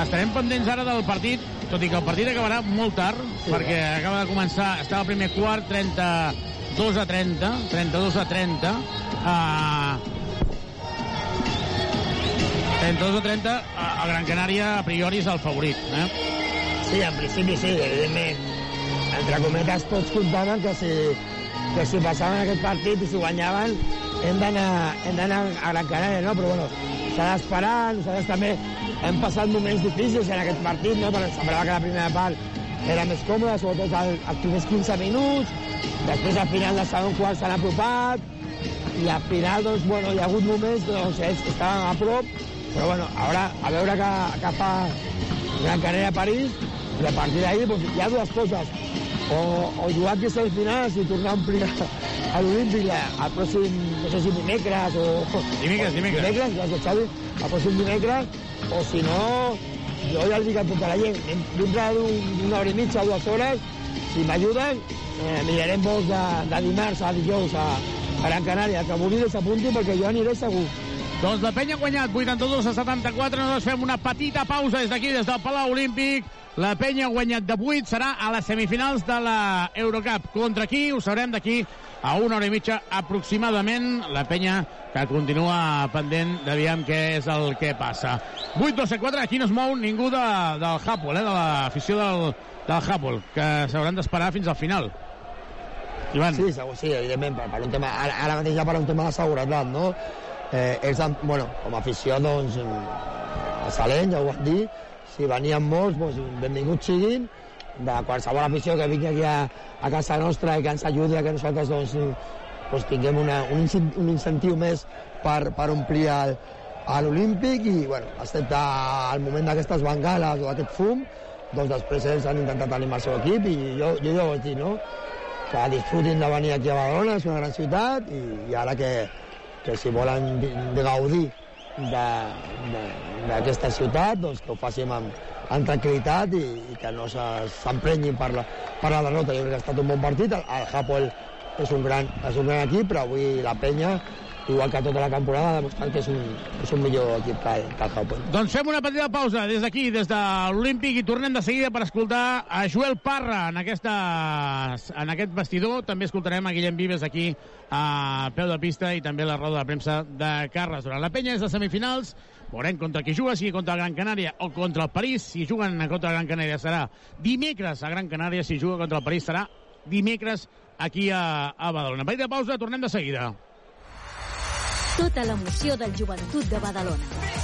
Estarem pendents ara del partit, tot i que el partit acabarà molt tard, sí, perquè eh? acaba de començar, estava al primer quart, 32 a 30, 32 a 30, uh, 32 a 30, a Gran Canària a priori és el favorit, eh? Sí, en principi sí, evidentment. Entre cometes tots comptaven que si, que si passaven aquest partit i si guanyaven hem d'anar a Gran Canària, no? Però bueno, s'ha d'esperar, nosaltres també hem passat moments difícils en aquest partit, no? Perquè semblava que la primera part era més còmoda, sobretot als primers 15 minuts, després al final del segon quart s'han apropat, i al final, doncs, bueno, hi ha hagut moments doncs, estaven a prop, però bueno, ara, a veure què, què fa Gran Canària a París, i a partir d'ahir pues, hi ha dues coses. O, o jugar aquí semifinals i tornar a omplir a l'Olímpic el pròxim, no sé si dimecres o... Dimecres, dimecres. Dimecres, gràcies Xavi, el pròxim dimecres, o si no, jo ja els dic a tota la gent, dintre d'una hora i mitja o dues hores, si m'ajuden, eh, mirarem vols de, de dimarts a dijous a, a Gran Canària, que vulgui s'apunti perquè jo aniré segur. Doncs la penya ha guanyat 82 a 74. Nosaltres fem una petita pausa des d'aquí, des del Palau Olímpic. La penya ha guanyat de 8, serà a les semifinals de la Eurocup. Contra qui? Ho sabrem d'aquí a una hora i mitja aproximadament. La penya que continua pendent d'aviam què és el que passa. 8, 2, 4, aquí no es mou ningú de, del Hapoel, eh, de l'afició del, del Hapoel, que s'hauran d'esperar fins al final. Ivan. Sí, segur, sí, evidentment, per, per un tema, ara, ara mateix ja per un tema de seguretat, no? Eh, ells, bueno, com a afició, doncs, a Salent, ja ho vam dir, si venien molts, doncs, benvinguts siguin, de qualsevol afició que vingui aquí a, a casa nostra i que ens ajudi a que nosaltres doncs, doncs tinguem una, un, un incentiu més per, per omplir el, a l'Olímpic. I, bueno, excepte al moment d'aquestes bengales o aquest fum, doncs després ells han intentat animar el seu equip. I jo, jo ja ho vaig dir, no? Que disfrutin de venir aquí a Badalona, és una gran ciutat. I, i ara que, que si volen gaudir d'aquesta ciutat, doncs que ho facin amb, amb tranquil·litat i, i que no s'emprenyin per, la, per la derrota. Jo crec que ha estat un bon partit. El, el Hapoel és un, gran, és un gran equip, però avui la penya igual que tota la temporada, demostrant que és un, és un millor equip que, que el Hapoel. Doncs fem una petita pausa des d'aquí, des de l'Olímpic, i tornem de seguida per escoltar a Joel Parra en, aquesta, en aquest vestidor. També escoltarem a Guillem Vives aquí a peu de pista i també la roda de premsa de Carles Durant. La penya és de semifinals, veurem contra qui juga, sigui contra el Gran Canària o contra el París. Si juguen contra el Gran Canària serà dimecres a Gran Canària, si juga contra el París serà dimecres aquí a, a Badalona. Petita pausa, tornem de seguida. Tota l'emoció del joventut de Badalona.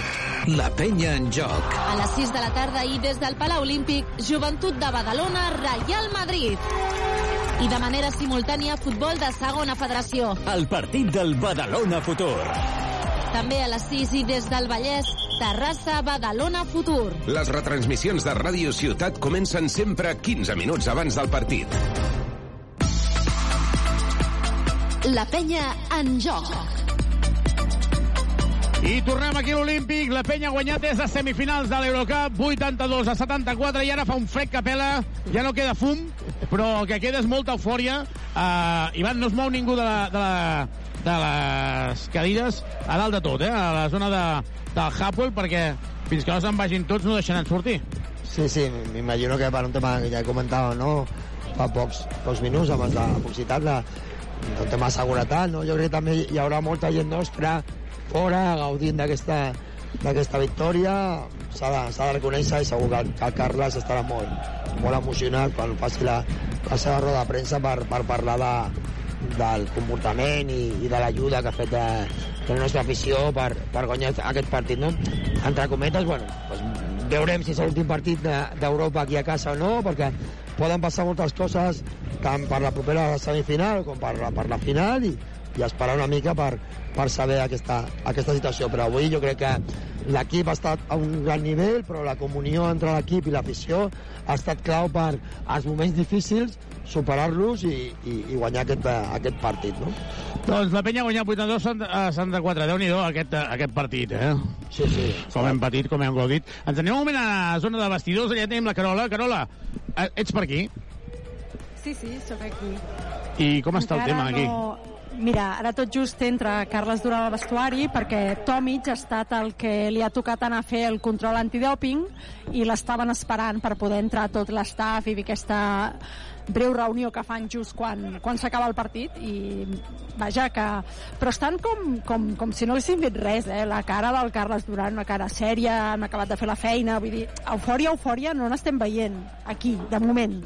La penya en joc. A les 6 de la tarda i des del Palau Olímpic, Joventut de Badalona, Real Madrid. I de manera simultània, futbol de segona federació. El partit del Badalona Futur. També a les 6 i des del Vallès, Terrassa, Badalona, Futur. Les retransmissions de Ràdio Ciutat comencen sempre 15 minuts abans del partit. La penya en joc. I tornem aquí a l'Olímpic. La penya ha guanyat des de semifinals de l'Eurocup, 82 a 74, i ara fa un fred que pela. Ja no queda fum, però que queda és molta eufòria. Uh, Ivan, no es mou ningú de, la, de, la, de les cadires a dalt de tot, eh? a la zona de, del Hapoel, perquè fins que no se'n vagin tots no deixaran sortir. Sí, sí, m'imagino que per un tema que ja comentàvem, no? Fa pocs, pocs minuts, abans de publicitat, la, el tema de seguretat, no? Jo crec que també hi haurà molta gent nostra fora, gaudint d'aquesta d'aquesta victòria s'ha de, de reconèixer i segur que, que Carles estarà molt, molt emocionat quan faci la, la seva roda de premsa per, per parlar de, del comportament i, i de l'ajuda que ha fet de, de la nostra afició per, per guanyar aquest partit. No? Entre cometes, bueno, doncs, veurem si és l'últim partit de- d'Europa aquí a casa o no, perquè poden passar moltes coses tant per la propera semifinal com per la, per la final i, i esperar una mica per, per saber aquesta, aquesta situació. Però avui jo crec que l'equip ha estat a un gran nivell, però la comunió entre l'equip i l'afició ha estat clau per, als moments difícils, superar-los i, i, i guanyar aquest, eh, aquest partit. No? Doncs la penya ha guanyat 82 a 64. Déu-n'hi-do aquest, aquest partit, eh? Sí, sí. Com hem patit, com hem gaudit. Ens anem un moment a la zona de vestidors, allà tenim la Carola. Carola, eh, ets per aquí? Sí, sí, sóc aquí. I com està el tema aquí? No... Mira, ara tot just entra Carles Durant al vestuari perquè Tomic ha estat el que li ha tocat anar a fer el control antidoping i l'estaven esperant per poder entrar tot l'estaf i aquesta breu reunió que fan just quan, quan s'acaba el partit i vaja que... Però estan com, com, com si no haguessin fet res, eh? La cara del Carles Duran, una cara sèria, han acabat de fer la feina, vull dir, eufòria, eufòria no n'estem veient aquí, de moment.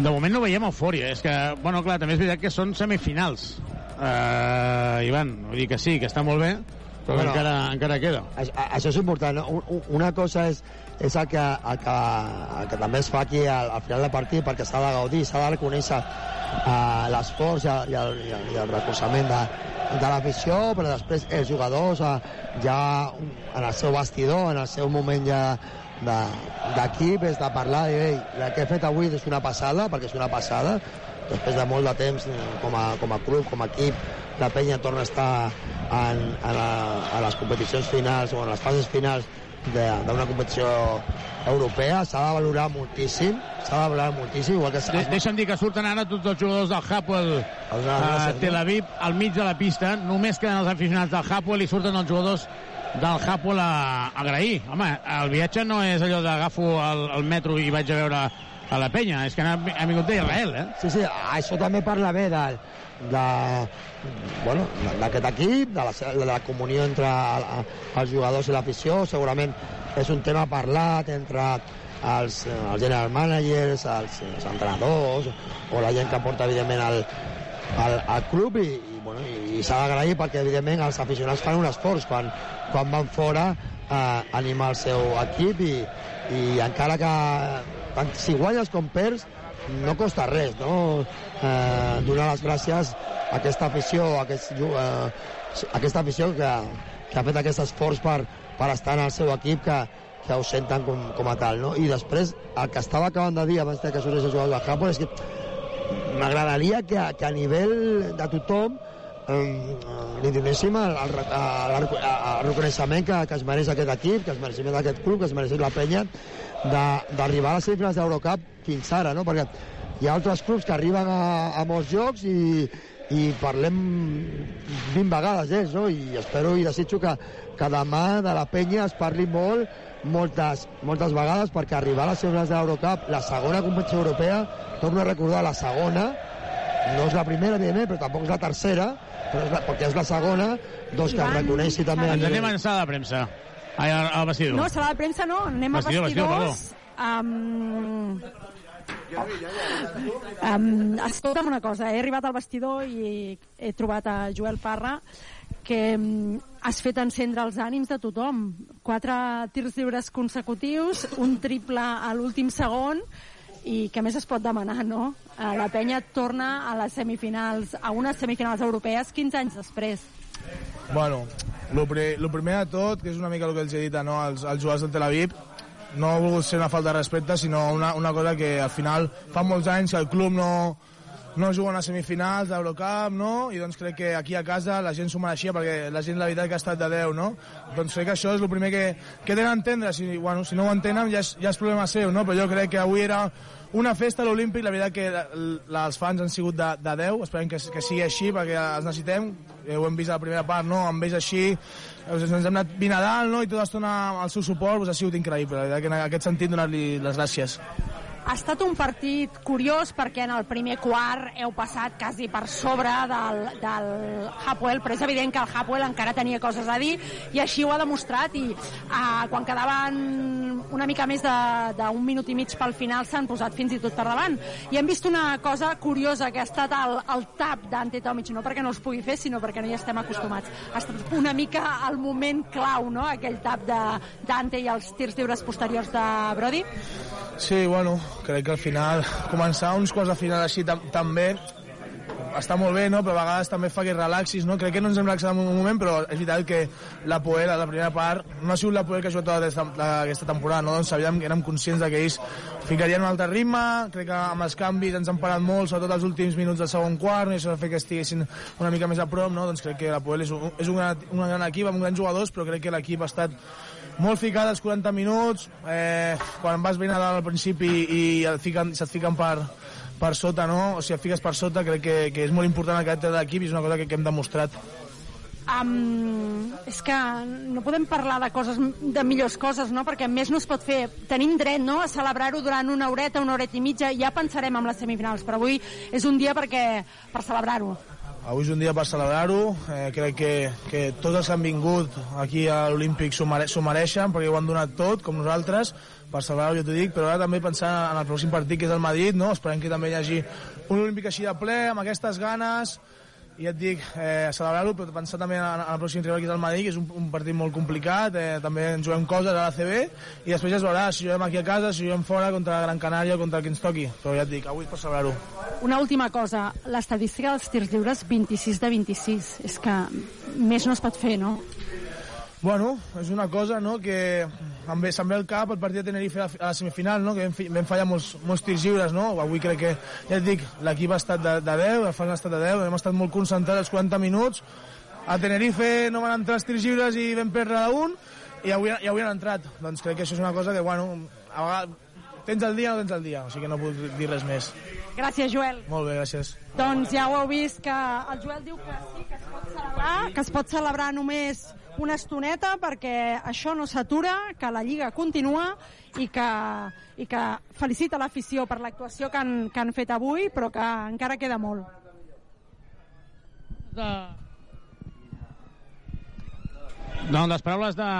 De moment no veiem eufòria. És que, bueno, clar, també és veritat que són semifinals. Uh, Ivan, vull dir que sí, que està molt bé, però Bueno, encara, encara queda. Això, això és important. No? Un- un- Una cosa és, és el, que, el, que, el que també es fa aquí al, al final del partit perquè s'ha de gaudir, s'ha de reconèixer uh, l'esforç i, el, i, el, i, el, i el recolzament de, de l'afició, però després els jugadors uh, ja en el seu vestidor, en el seu moment ja de- d'equip, és de parlar i "Ei, el que he fet avui és una passada, perquè és una passada, després de molt de temps eh, com a, com a club, com a equip, la penya torna a estar en, en la, a les competicions finals o en les fases finals de- d'una competició europea, s'ha de valorar moltíssim, s'ha de valorar moltíssim, igual que... De Deixa'm dir que surten ara tots els jugadors del Hapoel a gràcies, Tel Aviv al mig de la pista. Només queden els aficionats del Hapoel i surten els jugadors del Hapoel a, agrair. Home, el viatge no és allò d'agafo el, el metro i vaig a veure a la penya, és que han, han vingut d'Israel, eh? Sí, sí, això també parla bé de, de, bueno, d'aquest equip, de la, de la comunió entre el, els jugadors i l'afició, segurament és un tema parlat entre els, els general managers, els, els entrenadors o la gent que porta evidentment el, al, al club i, i, bueno, i, i s'ha d'agrair perquè evidentment els aficionats fan un esforç quan, quan van fora eh, animar el seu equip i, i encara que tant si guanyes com perds no costa res no? eh, donar les gràcies a aquesta afició a aquest, eh, a aquesta afició que, que ha fet aquest esforç per, per estar en el seu equip que, que ho senten com, com a tal no? i després el que estava acabant de dir abans que sorgés el jugador del Japó és que m'agradaria que, que a nivell de tothom li donéssim el, el, el, el, reconeixement que, que es mereix aquest equip, que es mereix aquest club, que es mereix la penya d'arribar a les semifinals d'Eurocup fins ara, no? perquè hi ha altres clubs que arriben a, a molts jocs i, i parlem 20 vegades d'ells, no? i espero i desitjo que, que demà de la penya es parli molt moltes, moltes vegades perquè arribar a les de l'Eurocup, la segona competició europea, torno a recordar la segona, no és la primera, evidentment, però tampoc és la tercera, però és la, perquè és la segona, doncs que es reconeixi també... a Ens anem a sala de premsa. Ai, al, al vestidor. No, sala de premsa no, anem Vestidor, a vestidor, vestidors. Um, um, escolta'm una cosa, he arribat al vestidor i he trobat a Joel Parra que um, has fet encendre els ànims de tothom. Quatre tirs lliures consecutius, un triple a l'últim segon i què més es pot demanar, no? Eh, La penya torna a les semifinals, a unes semifinals europees 15 anys després. Bueno, lo, pri lo primer de tot, que és una mica el que els he dit no, als, als jugadors del Tel Aviv, no ha volgut ser una falta de respecte, sinó una, una cosa que al final fa molts anys que el club no, no juga a semifinals d'Eurocup, no? I doncs crec que aquí a casa la gent s'ho mereixia perquè la gent la veritat que ha estat de 10, no? Doncs crec que això és el primer que, que tenen a entendre. Si, bueno, si no ho entenen ja és, ja és problema seu, no? Però jo crec que avui era una festa a l'Olímpic, la veritat que la- la- els fans han sigut de, de 10, esperem que, que sigui així perquè els necessitem, eh, ho hem vist a la primera part, no? amb ells així, eh, ens hem anat vint a dalt no? i tota l'estona el seu suport doncs ha sigut increïble, la veritat que en aquest sentit donar-li les gràcies. Ha estat un partit curiós perquè en el primer quart heu passat quasi per sobre del, del Hapoel, però és evident que el Hapoel encara tenia coses a dir i així ho ha demostrat i uh, quan quedaven una mica més d'un minut i mig pel final s'han posat fins i tot per davant. I hem vist una cosa curiosa, que ha estat el, el tap d'Ante Tomic, no perquè no els pugui fer, sinó perquè no hi estem acostumats. Ha estat una mica el moment clau, no?, aquell tap d'Ante i els tirs lliures posteriors de Brody. Sí, bueno, crec que al final començar uns quarts de final així tam també està molt bé, no? però a vegades també fa que relaxis, no? Crec que no ens hem relaxat en un moment, però és veritat que la Poel, a la primera part, no ha sigut la Poel que ha jugat tota aquesta, temporada, no? Doncs sabíem que érem conscients que ells ficarien un altre ritme, crec que amb els canvis ens han parat molt, sobretot els últims minuts del segon quart, no? i això va fer que estiguessin una mica més a prop, no? Doncs crec que la Poel és un, és un, gran, un gran equip amb grans jugadors, però crec que l'equip ha estat molt ficat als 40 minuts, eh, quan vas ben a dalt al principi i et fiquen, se't fiquen per, per sota, no? O sigui, et fiques per sota, crec que, que és molt important el caràcter de l'equip i és una cosa que, que hem demostrat. Um, és que no podem parlar de coses de millors coses, no? perquè més no es pot fer. Tenim dret no? a celebrar-ho durant una horeta, una horeta i mitja, ja pensarem amb les semifinals, però avui és un dia perquè, per celebrar-ho. Avui és un dia per celebrar-ho, eh, crec que, que tots els que han vingut aquí a l'Olímpic s'ho mere mereixen, perquè ho han donat tot, com nosaltres, per celebrar-ho, jo t'ho dic, però ara també pensar en el pròxim partit, que és el Madrid, no? esperem que també hi hagi un Olímpic així de ple, amb aquestes ganes, ja et dic, eh, celebrar-ho, però pensar també en, en el pròxim rival que és el Madrid, que és un, un partit molt complicat, eh, també ens juguem coses a la CB, i després ja es veurà si juguem aquí a casa, si juguem fora contra la Gran Canària contra que ens toqui, però ja et dic, avui és per celebrar-ho. Una última cosa, l'estadística dels tirs lliures 26 de 26, és que més no es pot fer, no? Bueno, és una cosa no, que em ve, se'm ve al cap el partit de Tenerife a la, semifinal, no, que vam, vam fallar molts, molts tirs lliures, no? avui crec que, ja et dic, l'equip ha estat de, de 10, el Fran ha estat de 10, hem estat molt concentrats els 40 minuts, a Tenerife no van entrar els tirs lliures i vam perdre d'un, i avui, i avui han entrat, doncs crec que això és una cosa que, bueno, a vegades, tens el dia o no tens el dia, o sigui que no puc dir res més. Gràcies, Joel. Molt bé, gràcies. Doncs ja ho heu vist que el Joel diu que sí, que es pot celebrar, que es pot celebrar només una estoneta perquè això no s'atura, que la Lliga continua i que, i que felicita l'afició per l'actuació que, han, que han fet avui, però que encara queda molt. De... No, les paraules de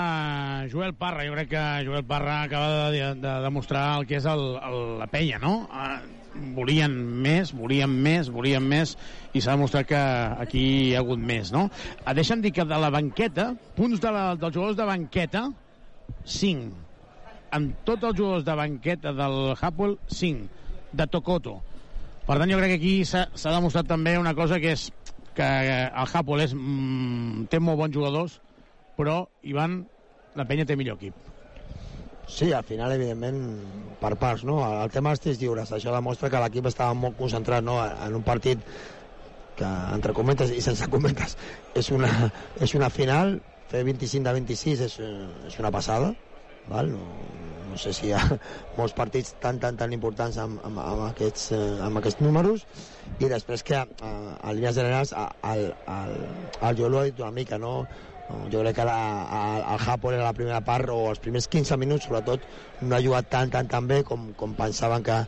Joel Parra, jo crec que Joel Parra acaba de, de demostrar el que és el, el, la penya, no? Eh, volien més, volien més, volien més, i s'ha demostrat que aquí hi ha hagut més, no? Eh, deixa'm dir que de la banqueta, punts de la, dels jugadors de banqueta, 5. Amb tots els jugadors de banqueta del Hapoel, 5. De Tokoto. Per tant, jo crec que aquí s'ha demostrat també una cosa que és que el Hapoel és, mm, té molt bons jugadors, però, Ivan, la penya té millor equip. Sí, al final, evidentment, per parts, no? El tema dels tirs lliures, això demostra que l'equip estava molt concentrat, no?, en un partit que, entre cometes i sense cometes, és una, és una final, fer 25 de 26 és, eh, és una passada, val? No, no sé si hi ha molts partits tan, tan, tan importants amb, amb, amb, aquests, eh, amb aquests números, i després que, a, a línies generals, el, el, el Joel ho ha dit una mica, no? Jo crec que la, el, el Japón en la primera part, o els primers 15 minuts, sobretot, no ha jugat tan, tan, tan bé com, com pensaven que,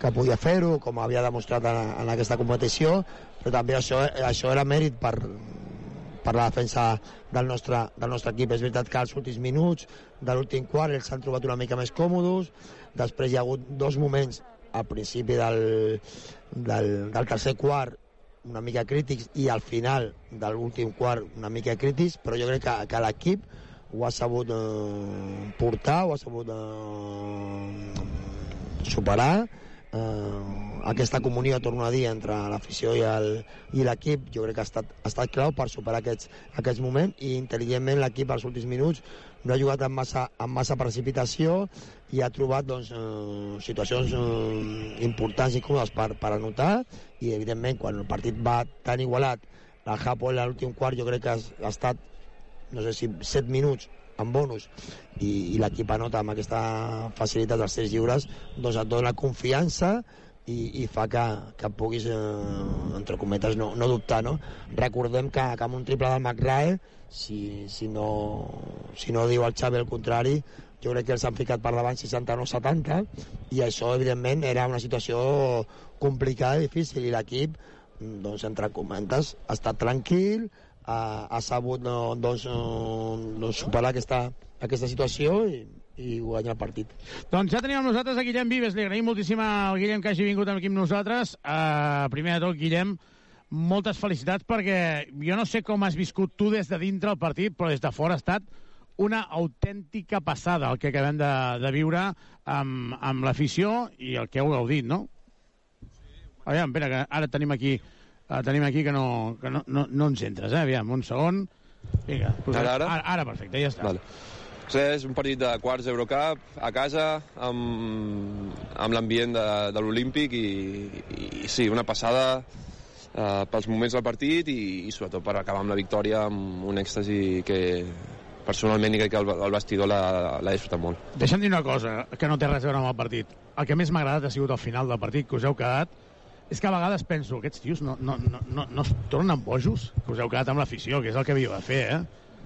que podia fer-ho, com havia demostrat en, en aquesta competició, però també això, això era mèrit per, per la defensa del nostre, del nostre equip. És veritat que als últims minuts de l'últim quart ells s'han trobat una mica més còmodes, després hi ha hagut dos moments al principi del, del, del tercer quart una mica crítics i al final de l'últim quart una mica crítics, però jo crec que, que l'equip ho ha sabut eh, portar, ho ha sabut eh, superar eh, aquesta comunió, torno a dir, entre l'afició i l'equip, jo crec que ha estat, ha estat clau per superar aquests, aquests moments i intel·ligentment l'equip als últims minuts no ha jugat amb massa, amb massa precipitació i ha trobat doncs, eh, situacions eh, importants i còmodes per, per anotar i evidentment quan el partit va tan igualat el Japó a l'últim quart jo crec que ha, ha estat no sé si 7 minuts en bonus i, i l'equip anota amb aquesta facilitat dels tirs lliures doncs et dona confiança i, i fa que, que puguis eh, entre cometes no, no dubtar no? recordem que, que amb un triple del McRae si, si, no, si no diu el Xavi el contrari jo crec que els han ficat per davant 69-70 i això evidentment era una situació complicada i difícil i l'equip doncs entre comentes ha estat tranquil ha, ha sabut no, doncs, doncs superar aquesta, aquesta situació i, i guanyar el partit. Doncs ja tenim amb nosaltres a Guillem Vives. Li agraïm moltíssim al Guillem que hagi vingut aquí amb nosaltres. Uh, primer de tot, Guillem, moltes felicitats perquè jo no sé com has viscut tu des de dintre el partit, però des de fora ha estat una autèntica passada el que acabem de, de viure amb, amb l'afició i el que heu gaudit, no? Aviam, espera, que ara tenim aquí, uh, tenim aquí que, no, que no, no, no ens entres, eh? Aviam, un segon. Vinga, posem, Ara, ara? ara, ara perfecte, ja està. Vale. És un partit de quarts d'Eurocup a casa amb, amb l'ambient de, de l'Olímpic i, i sí, una passada eh, pels moments del partit i, i sobretot per acabar amb la victòria amb un èxtasi que personalment i crec que el, el vestidor l'ha disfrutat molt. Deixa'm dir una cosa que no té res a veure amb el partit. El que més m'ha agradat ha sigut el final del partit, que us heu quedat és que a vegades penso, aquests tios no, no, no, no, no es tornen bojos, que us heu quedat amb l'afició, que és el que havíeu de fer, eh?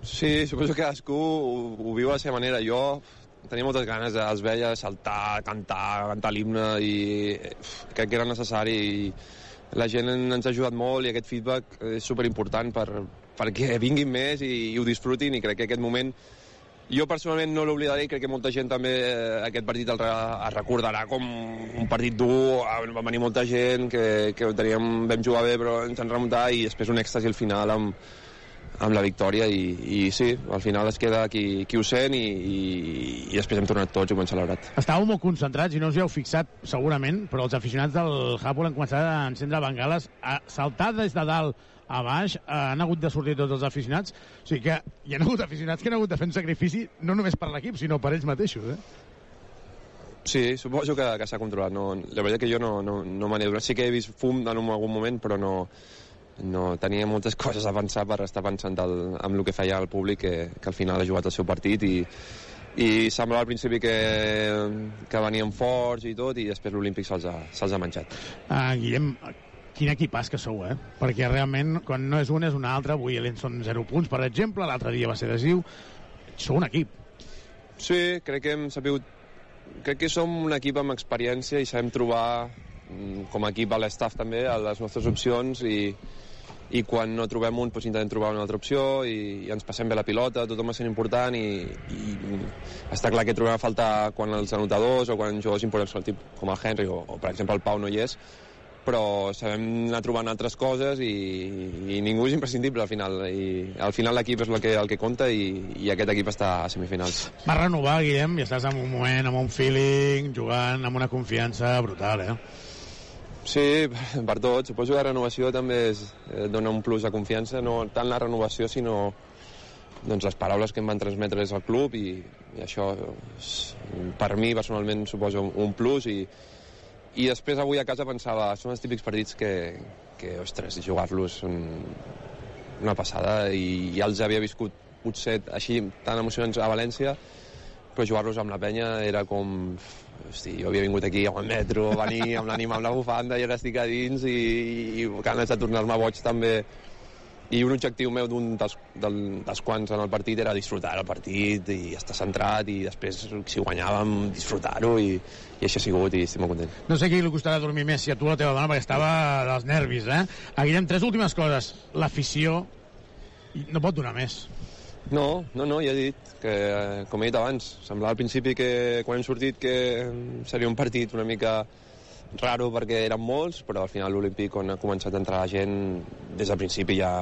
Sí, suposo que cadascú ho, ho viu a la seva manera. Jo tenia moltes ganes, eh? els veia saltar, cantar, cantar l'himne i crec que era necessari i la gent ens ha ajudat molt i aquest feedback és superimportant per, perquè vinguin més i, i ho disfrutin i crec que aquest moment jo personalment no l'oblidaré i crec que molta gent també eh, aquest partit el, es recordarà com un partit dur, va venir molta gent que, que teníem, vam jugar bé però ens han remuntat i després un èxtasi al final amb, amb la victòria i, i sí, al final es queda qui, qui ho sent i, i, i després hem tornat tots i ho hem celebrat. Estàveu molt concentrats i no us hi heu fixat segurament, però els aficionats del Japón han començat a encendre bengales, a saltar des de dalt a baix, eh, han hagut de sortir tots els aficionats, o sigui que hi ha hagut aficionats que han hagut de fer un sacrifici no només per l'equip, sinó per ells mateixos, eh? Sí, suposo que, que s'ha controlat. No, la veritat que jo no, no, no me n'he donat. Sí que he vist fum en algun moment, però no, no tenia moltes coses a pensar per estar pensant el, amb el que feia el públic, que, que al final ha jugat el seu partit i, i semblava al principi que, que venien forts i tot, i després l'Olímpic se'ls ha, se ha menjat. Uh, Guillem, quin equipàs que sou, eh? Perquè realment, quan no és un, és un altre. Avui són 0 punts, per exemple, l'altre dia va ser decisiu. Sou un equip. Sí, crec que hem sabut... Crec que som un equip amb experiència i sabem trobar, mm, com a equip a l'estaf també, a les nostres opcions i, i quan no trobem un doncs intentem trobar una altra opció i, i ens passem bé la pilota, tothom és important i, i està clar que trobem a faltar quan els anotadors o quan jugadors importants com el, tip, com el Henry o, o per exemple el Pau no hi és però sabem anar trobant altres coses i, i ningú és imprescindible al final i al final l'equip és el que, el que compta i, i aquest equip està a semifinals Va renovar, Guillem, i estàs en un moment amb un feeling, jugant amb una confiança brutal, eh? Sí, per tot. Suposo que la renovació també és, eh, dona un plus de confiança, no tant la renovació, sinó doncs, les paraules que em van transmetre des del club i, i això per mi personalment suposa un, un plus i, i després avui a casa pensava, són els típics partits que, que ostres, jugar-los són una passada. I ja els havia viscut potser així tan emocionants a València però jugar-los amb la penya era com hosti, jo havia vingut aquí amb el metro, venir amb l'ànima amb la bufanda i ara estic a dins i, i ganes de tornar-me boig també. I un objectiu meu d'un dels, del, dels quants en el partit era disfrutar el partit i estar centrat i després si guanyàvem disfrutar-ho i, i així ha sigut i estic molt content. No sé qui li costarà dormir més, si a tu la teva dona, perquè estava dels nervis, eh? Guillem, tres últimes coses. L'afició no pot donar més. No, no, no, ja he dit que, eh, com he dit abans, semblava al principi que quan hem sortit que seria un partit una mica raro perquè eren molts, però al final l'Olímpic, quan ha començat a entrar la gent, des del principi ja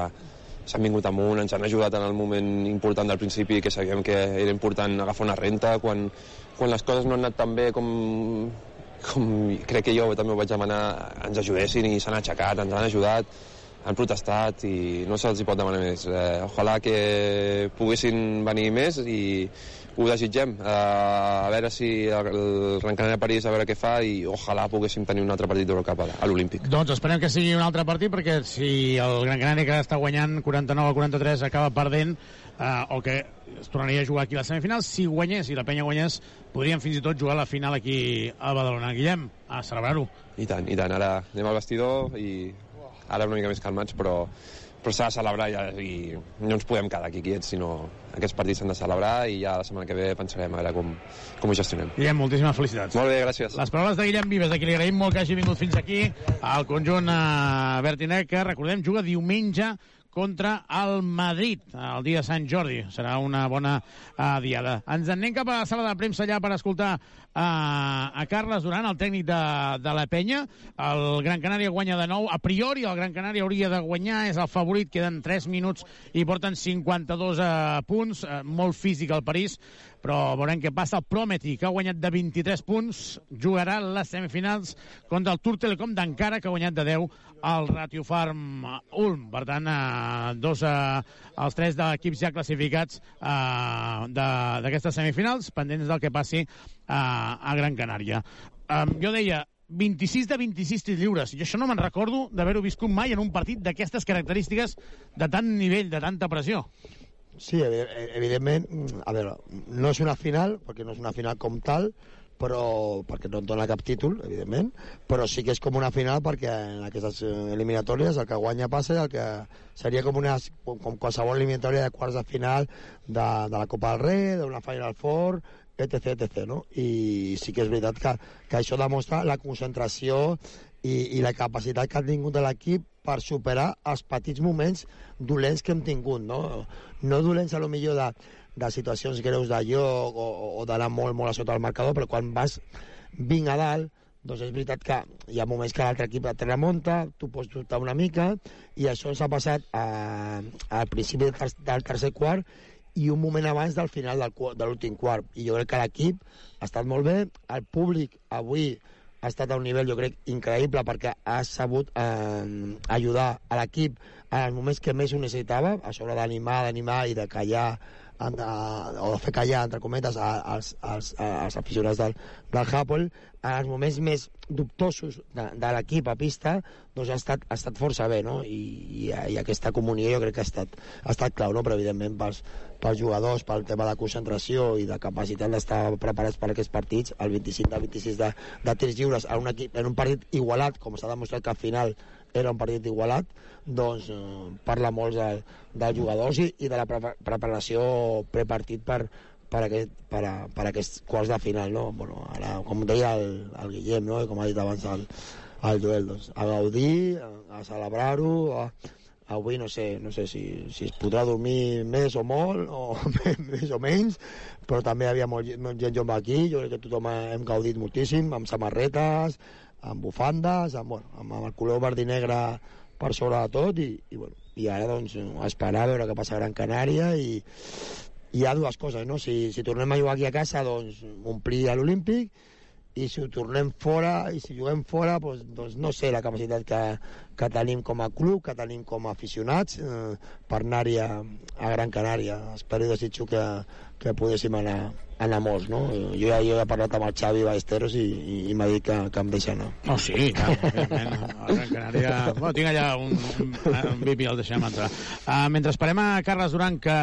s'han vingut amunt, ens han ajudat en el moment important del principi, que sabíem que era important agafar una renta, quan, quan les coses no han anat tan bé com, com crec que jo també ho vaig demanar, ens ajudessin i s'han aixecat, ens han ajudat, han protestat i no se'ls pot demanar més. Eh, ojalà que poguessin venir més i, ho desitgem. Uh, a veure si el Gran Canària París a veure què fa i ojalà poguéssim tenir un altre partit d'Eurocup a l'Olímpic. Doncs esperem que sigui un altre partit perquè si el Gran Canària que està guanyant 49 a 43 acaba perdent uh, o que es tornaria a jugar aquí a la semifinal, si guanyés, si la penya guanyés, podríem fins i tot jugar la final aquí a Badalona. Guillem, a celebrar-ho. I tant, i tant. Ara anem al vestidor i ara una mica més calmats, però però s'ha de celebrar i, i no ens podem quedar aquí quiets, sinó aquests partits s'han de celebrar i ja la setmana que ve pensarem a veure com, com ho gestionem. Guillem, moltíssimes felicitats. Molt bé, gràcies. Les paraules de Guillem Vives, a qui li agraïm molt que hagi vingut fins aquí al conjunt uh, Bertinec, que recordem, juga diumenge contra el Madrid el dia de Sant Jordi. Serà una bona uh, diada. Ens en anem cap a la sala de premsa allà per escoltar uh, a Carles Duran, el tècnic de, de la penya. El Gran Canària guanya de nou. A priori el Gran Canària hauria de guanyar, és el favorit, queden 3 minuts i porten 52 uh, punts. Uh, molt físic el París, però veurem què passa. El Prometi, que ha guanyat de 23 punts, jugarà les semifinals contra el Tour Telecom d'Encara, que ha guanyat de 10 al Ratio Farm Ulm. Per tant, eh, dos, eh, els tres d'equips ja classificats eh, d'aquestes semifinals, pendents del que passi eh, a Gran Canària. Eh, jo deia, 26 de 26 tirs lliures. Jo això no me'n recordo d'haver-ho viscut mai en un partit d'aquestes característiques de tant nivell, de tanta pressió. Sí, evidentment, a veure, no és una final, perquè no és una final com tal, però perquè no et dona cap títol, evidentment, però sí que és com una final perquè en aquestes eliminatòries el que guanya passa i el que seria com, una, com qualsevol eliminatòria de quarts de final de, de la Copa del Rei, d'una Final Four, etc, etc, no? I sí que és veritat que, que això demostra la concentració i, i la capacitat que ha tingut l'equip per superar els petits moments dolents que hem tingut, no? No dolents a lo millor de, de situacions greus de lloc o, o d'anar molt, molt a sota el marcador, però quan vas vinc a dalt, doncs és veritat que hi ha moments que l'altre equip et remunta, tu pots dubtar una mica, i això ens ha passat al principi del, del tercer quart i un moment abans del final del, de l'últim quart. I jo crec que l'equip ha estat molt bé, el públic avui ha estat a un nivell, jo crec, increïble perquè ha sabut eh, ajudar a l'equip en els moments que més ho necessitava, a sobre d'animar, d'animar i de callar o de fer callar, entre cometes, als, als, als aficionats del, del Hapoel, en els moments més dubtosos de, de l'equip a pista, doncs ha estat, ha estat força bé, no? I, i, i aquesta comunió jo crec que ha estat, ha estat clau, no? Però evidentment pels, pels jugadors, pel tema de concentració i de capacitat d'estar preparats per aquests partits, el 25 de 26 de, de tirs lliures en un, equip, en un partit igualat, com s'ha demostrat que al final era un partit igualat, doncs eh, parla molt del, dels jugadors i, i de la pre preparació prepartit per, per, aquest, per, a, per aquests quarts de final, no? Bueno, ara, com deia el, el Guillem, no? I com ha dit abans el, el Joel, doncs, a gaudir, a, a celebrar-ho, a, avui no sé, no sé si, si es podrà dormir més o molt, o més o menys, però també havia molt, molt gent jove aquí, jo crec que tothom hem gaudit moltíssim, amb samarretes, amb bufandes, amb, bueno, amb, amb el color verd i negre per sobre de tot i, i, bueno, i ara doncs esperar a veure què passa a Gran Canària i hi ha dues coses, no? Si, si tornem a jugar aquí a casa, doncs omplir l'Olímpic i si ho tornem fora i si juguem fora doncs, doncs no sé la capacitat que, que tenim com a club, que tenim com a aficionats eh, per anar-hi a, a Gran Canària espero i desitjo que, que poguéssim anar, anar molts, no? Jo ja, jo he parlat amb el Xavi Ballesteros i, i, i m'ha dit que, que em deixa anar. Oh, sí, clar, evidentment. A Canària... Bueno, tinc allà un, un, un VIP i el deixem entrar. Uh, mentre esperem a Carles Duran, que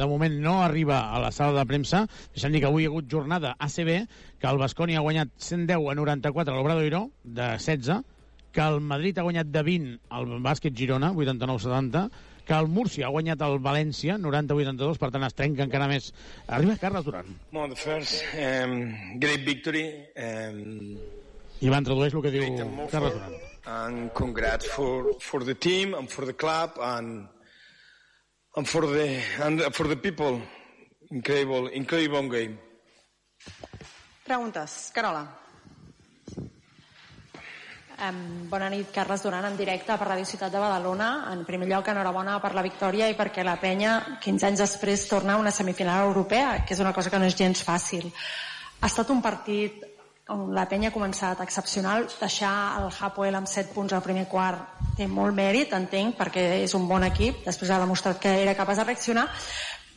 de moment no arriba a la sala de premsa, deixem dir que avui hi ha hagut jornada ACB, que el Basconi ha guanyat 110 a 94 a l'Obradoiro, de 16, que el Madrid ha guanyat de 20 al bàsquet Girona, 89-70, que el Múrcia ha guanyat el València 90-82, per tant es trenca encara més. Arriba Carles Duran. Well, the first um, great victory. Um, I va introdueix el que diu Carles Duran. And congrats for, for the team and for the club and, and, for, the, and for the people. Incredible, incredible game. Preguntes. Carola. Um, bona nit, Carles Duran, en directe per Radio Ciutat de Badalona. En primer lloc, enhorabona per la victòria i perquè la penya, 15 anys després, torna a una semifinal europea, que és una cosa que no és gens fàcil. Ha estat un partit on la penya ha començat excepcional. Deixar el Hapoel amb 7 punts al primer quart té molt mèrit, entenc, perquè és un bon equip. Després ha demostrat que era capaç de reaccionar.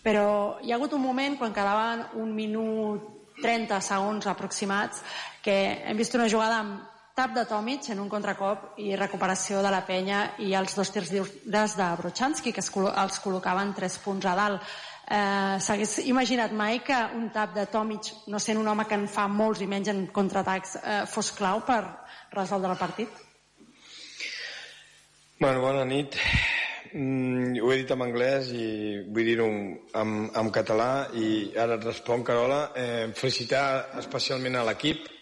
Però hi ha hagut un moment, quan quedaven un minut 30 segons aproximats, que hem vist una jugada amb tap de Tomic en un contracop i recuperació de la penya i els dos tirs lliures de Brochanski que els col·locaven tres punts a dalt. Eh, S'hagués imaginat mai que un tap de Tomic, no sent un home que en fa molts i menys en contraatacs, eh, fos clau per resoldre el partit? Bueno, bona nit. Mm, ho he dit en anglès i vull dir-ho en, en català i ara et responc, Carola. Eh, felicitar especialment a l'equip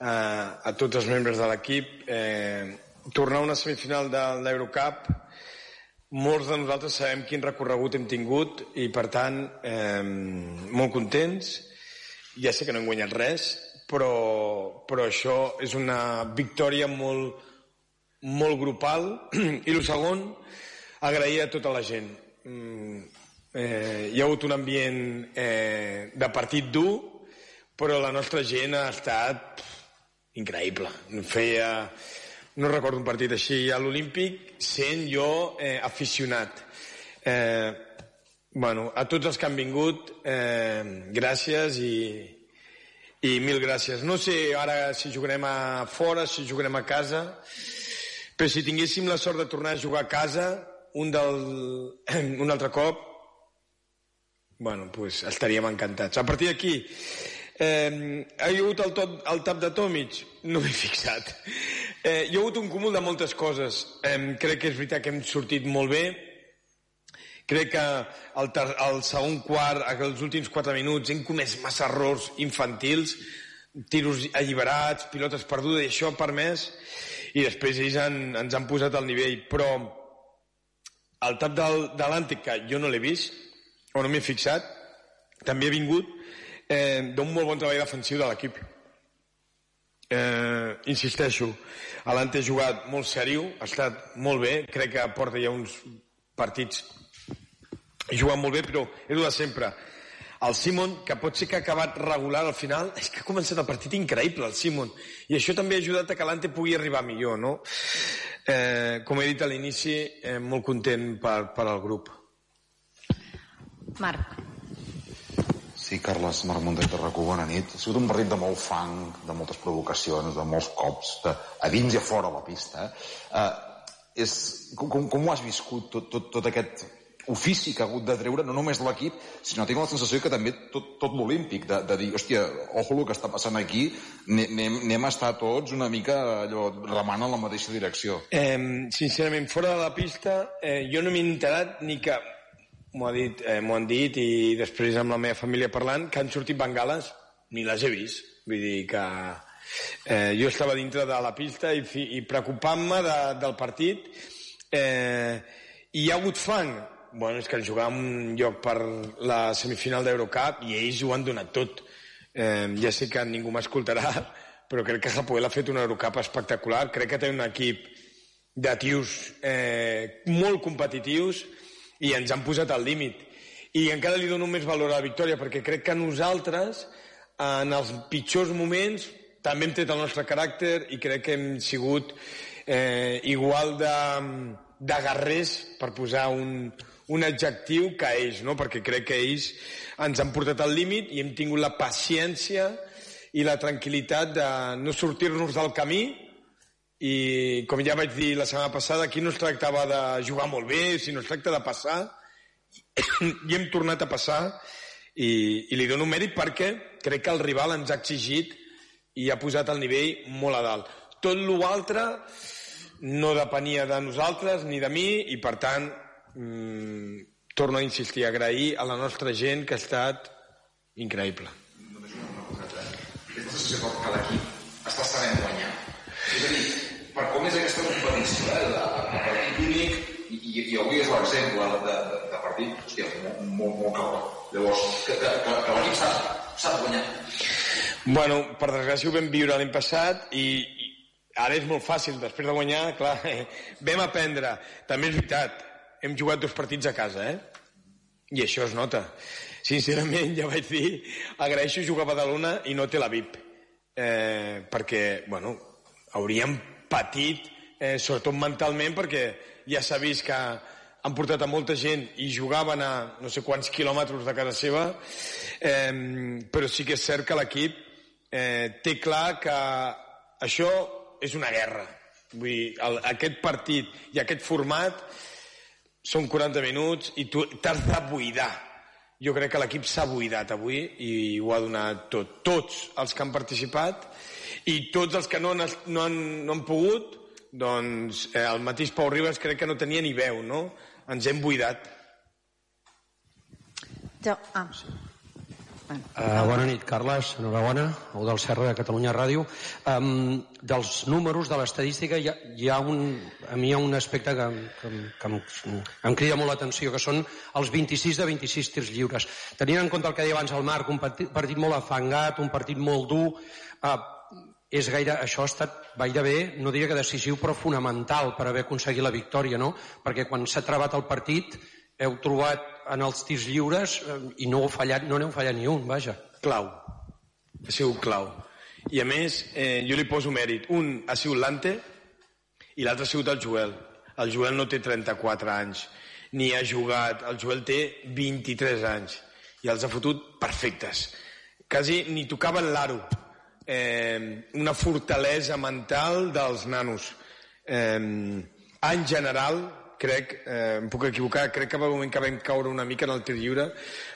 a tots els membres de l'equip. Eh, tornar a una semifinal de l'Eurocup molts de nosaltres sabem quin recorregut hem tingut i, per tant, eh, molt contents. Ja sé que no hem guanyat res, però, però això és una victòria molt, molt grupal. I el segon, agrair a tota la gent. Mm, eh, hi ha hagut un ambient eh, de partit dur, però la nostra gent ha estat increïble. Feia no recordo un partit així a l'Olímpic sent jo eh, aficionat. Eh, bueno, a tots els que han vingut, eh, gràcies i, i mil gràcies. No sé ara si jugarem a fora, si jugarem a casa, però si tinguéssim la sort de tornar a jugar a casa un, del, un altre cop, bueno, pues estaríem encantats. A partir d'aquí, eh, ha hagut el, top, el tap de Tomic? No m'he fixat. Eh, hi ha hagut un cúmul de moltes coses. Eh, crec que és veritat que hem sortit molt bé. Crec que el, ter el segon quart, els últims quatre minuts, hem comès massa errors infantils, tiros alliberats, pilotes perdudes, i això ha permès, i després ells han, ens han posat al nivell. Però el tap del, de l'Àntic, que jo no l'he vist, o no m'he fixat, també ha vingut eh, d'un molt bon treball defensiu de l'equip eh, insisteixo, l'Ante ha jugat molt seriu, ha estat molt bé, crec que porta ja uns partits jugant molt bé, però és de sempre. El Simon, que pot ser que ha acabat regular al final, és que ha començat el partit increïble, el Simon. I això també ha ajudat a que l'Ante pugui arribar millor, no? Eh, com he dit a l'inici, eh, molt content per, per al grup. Marc. Sí, Carles Marmundet de RAC1, bona nit. Ha sigut un partit de molt fang, de moltes provocacions, de molts cops, de, a dins i a fora la pista. Eh? És, com, com ho has viscut, tot, tot, tot aquest ofici que ha hagut de treure no només l'equip, sinó tinc la sensació que també tot, tot l'olímpic, de, de dir, hòstia, ojo el que està passant aquí, anem, anem a estar tots una mica allò, remant en la mateixa direcció. Eh, sincerament, fora de la pista, eh, jo no m'he enterat ni que m'ho ha dit, eh, han dit i després amb la meva família parlant que han sortit bengales, ni les he vist. Vull dir que eh, jo estava dintre de la pista i, i preocupant-me de, del partit. Eh, hi ha hagut fang. Bueno, és que jugàvem un lloc per la semifinal d'Eurocup i ells ho han donat tot. Eh, ja sé que ningú m'escoltarà però crec que Japoel ha fet un Eurocup espectacular. Crec que té un equip de tios eh, molt competitius i ens han posat al límit. I encara li dono més valor a la victòria, perquè crec que nosaltres, en els pitjors moments, també hem tret el nostre caràcter i crec que hem sigut eh, igual de, de guerrers, per posar un, un adjectiu, que ells, no? perquè crec que ells ens han portat al límit i hem tingut la paciència i la tranquil·litat de no sortir-nos del camí i com ja vaig dir la setmana passada, aquí no es tractava de jugar molt bé, sinó es tracta de passar i hem tornat a passar i, i li dono mèrit perquè crec que el rival ens ha exigit i ha posat el nivell molt a dalt. Tot l'altre no depenia de nosaltres ni de mi i per tant mmm, torno a insistir, agrair a la nostra gent que ha estat increïble. Només una cosa, eh? Aquesta sensació que l'equip està sabent guanyar. És a dir, per com és aquesta competició, eh, de, de partit únic, i, i, i avui és l'exemple de, de, de partit, hòstia, molt, molt, molt cabró. Llavors, que, que, que, que l'equip sap, sap. Bueno, per desgràcia ho vam viure l'any passat i, i ara és molt fàcil, després de guanyar, clar, eh, vam aprendre. També és veritat, hem jugat dos partits a casa, eh? I això es nota. Sincerament, ja vaig dir, agraeixo jugar a Badalona i no té la VIP. Eh, perquè, bueno, hauríem patit, eh, sobretot mentalment, perquè ja s'ha vist que han portat a molta gent i jugaven a no sé quants quilòmetres de casa seva, eh, però sí que és cert que l'equip eh, té clar que això és una guerra. Vull dir, el, aquest partit i aquest format són 40 minuts i tu t'has de buidar. Jo crec que l'equip s'ha buidat avui i ho ha donat tot. Tots els que han participat i tots els que no han, no han, no han pogut, doncs eh, el mateix Pau Ribas crec que no tenia ni veu, no? Ens hem buidat. Jo, ah. Uh, bona nit, Carles. Enhorabona, o del Serra de Catalunya Ràdio. Um, dels números, de l'estadística, hi, ha, hi ha un, a mi hi ha un aspecte que, que, que em, em crida molt l'atenció, que són els 26 de 26 tirs lliures. Tenint en compte el que deia abans el Marc, un partit, partit molt afangat, un partit molt dur, uh, és gaire, això ha estat gairebé, no diria que decisiu, però fonamental per haver aconseguit la victòria, no? Perquè quan s'ha trebat el partit heu trobat en els tirs lliures eh, i no heu fallat, no n'heu fallat ni un, vaja. Clau. Ha sigut clau. I a més, eh, jo li poso mèrit. Un ha sigut l'Ante i l'altre ha sigut el Joel. El Joel no té 34 anys, ni ha jugat. El Joel té 23 anys i els ha fotut perfectes. Quasi ni tocaven l'aro. Eh, una fortalesa mental dels nanos. Eh, en general, crec, eh, em puc equivocar, crec que va un moment que vam caure una mica en el tir lliure,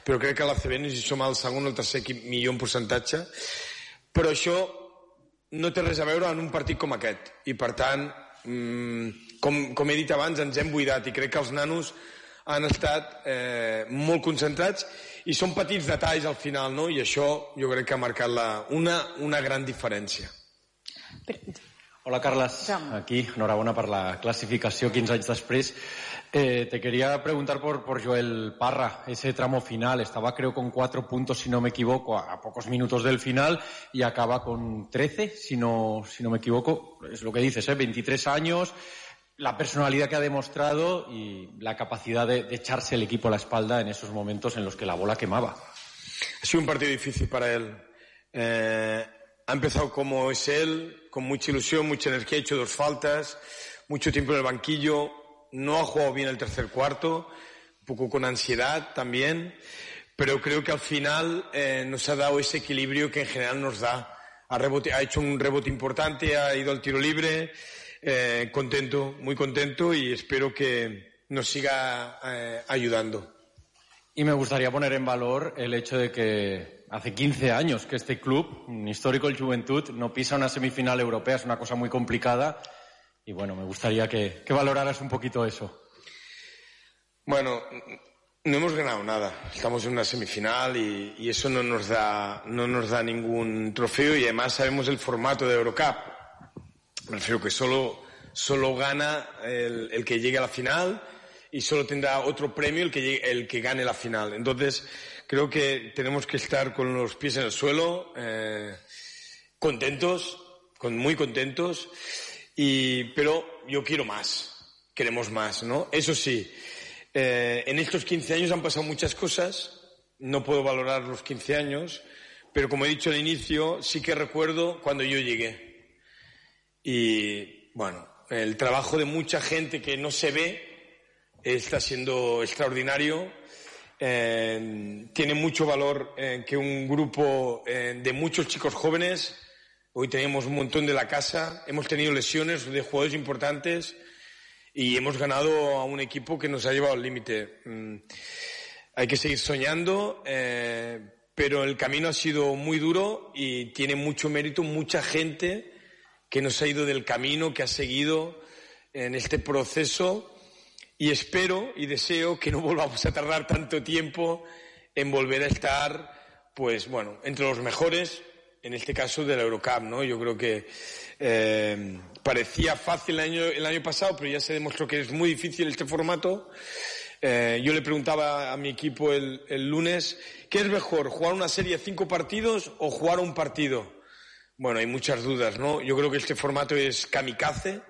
però crec que a l'ACB no sé si som el segon o el tercer equip millor en percentatge, però això no té res a veure en un partit com aquest, i per tant, mmm, com, com he dit abans, ens hem buidat, i crec que els nanos han estat eh, molt concentrats i són petits detalls al final, no? i això jo crec que ha marcat la, una, una gran diferència. Hola, Carlas. Aquí, enhorabuena por la clasificación 15 años después. Eh, te quería preguntar por, por Joel Parra, ese tramo final. Estaba, creo, con cuatro puntos, si no me equivoco, a, a pocos minutos del final y acaba con 13, si no, si no me equivoco. Es lo que dices, ¿eh? 23 años, la personalidad que ha demostrado y la capacidad de, de echarse el equipo a la espalda en esos momentos en los que la bola quemaba. Ha sido un partido difícil para él. Eh, ha empezado como es él, con mucha ilusión, mucha energía, ha hecho dos faltas, mucho tiempo en el banquillo, no ha jugado bien el tercer cuarto, un poco con ansiedad también, pero creo que al final eh, nos ha dado ese equilibrio que en general nos da. Ha, rebote, ha hecho un rebote importante, ha ido al tiro libre, eh, contento, muy contento y espero que nos siga eh, ayudando. Y me gustaría poner en valor el hecho de que hace 15 años que este club, un histórico el Juventud, no pisa una semifinal europea, es una cosa muy complicada. Y bueno, me gustaría que, que valoraras un poquito eso. Bueno, no hemos ganado nada. Estamos en una semifinal y, y, eso no nos, da, no nos da ningún trofeo y además sabemos el formato de Eurocup. Me refiero que solo, solo gana el, el que llegue a la final y solo tendrá otro premio el que, llegue, el que gane la final. Entonces, creo que tenemos que estar con los pies en el suelo, eh, contentos, con, muy contentos, y, pero yo quiero más, queremos más, ¿no? Eso sí, eh, en estos 15 años han pasado muchas cosas, no puedo valorar los 15 años, pero como he dicho al inicio, sí que recuerdo cuando yo llegué. Y bueno, el trabajo de mucha gente que no se ve está siendo extraordinario. Eh, tiene mucho valor eh, que un grupo eh, de muchos chicos jóvenes, hoy tenemos un montón de la casa, hemos tenido lesiones de jugadores importantes y hemos ganado a un equipo que nos ha llevado al límite. Mm, hay que seguir soñando, pero el camino ha sido muy duro y tiene mucho mérito mucha gente que nos ha ido del camino, que ha seguido en este proceso y espero y deseo que no volvamos a tardar tanto tiempo en volver a estar, pues bueno, entre los mejores, en este caso de la Eurocup, ¿no? Yo creo que eh, parecía fácil el año, pasado, pero ya se demostró que es muy difícil este formato. Eh, yo le preguntaba a mi equipo el, el, lunes, ¿qué es mejor, jugar una serie de cinco partidos o jugar un partido? Bueno, hay muchas dudas, ¿no? Yo creo que este formato es kamikaze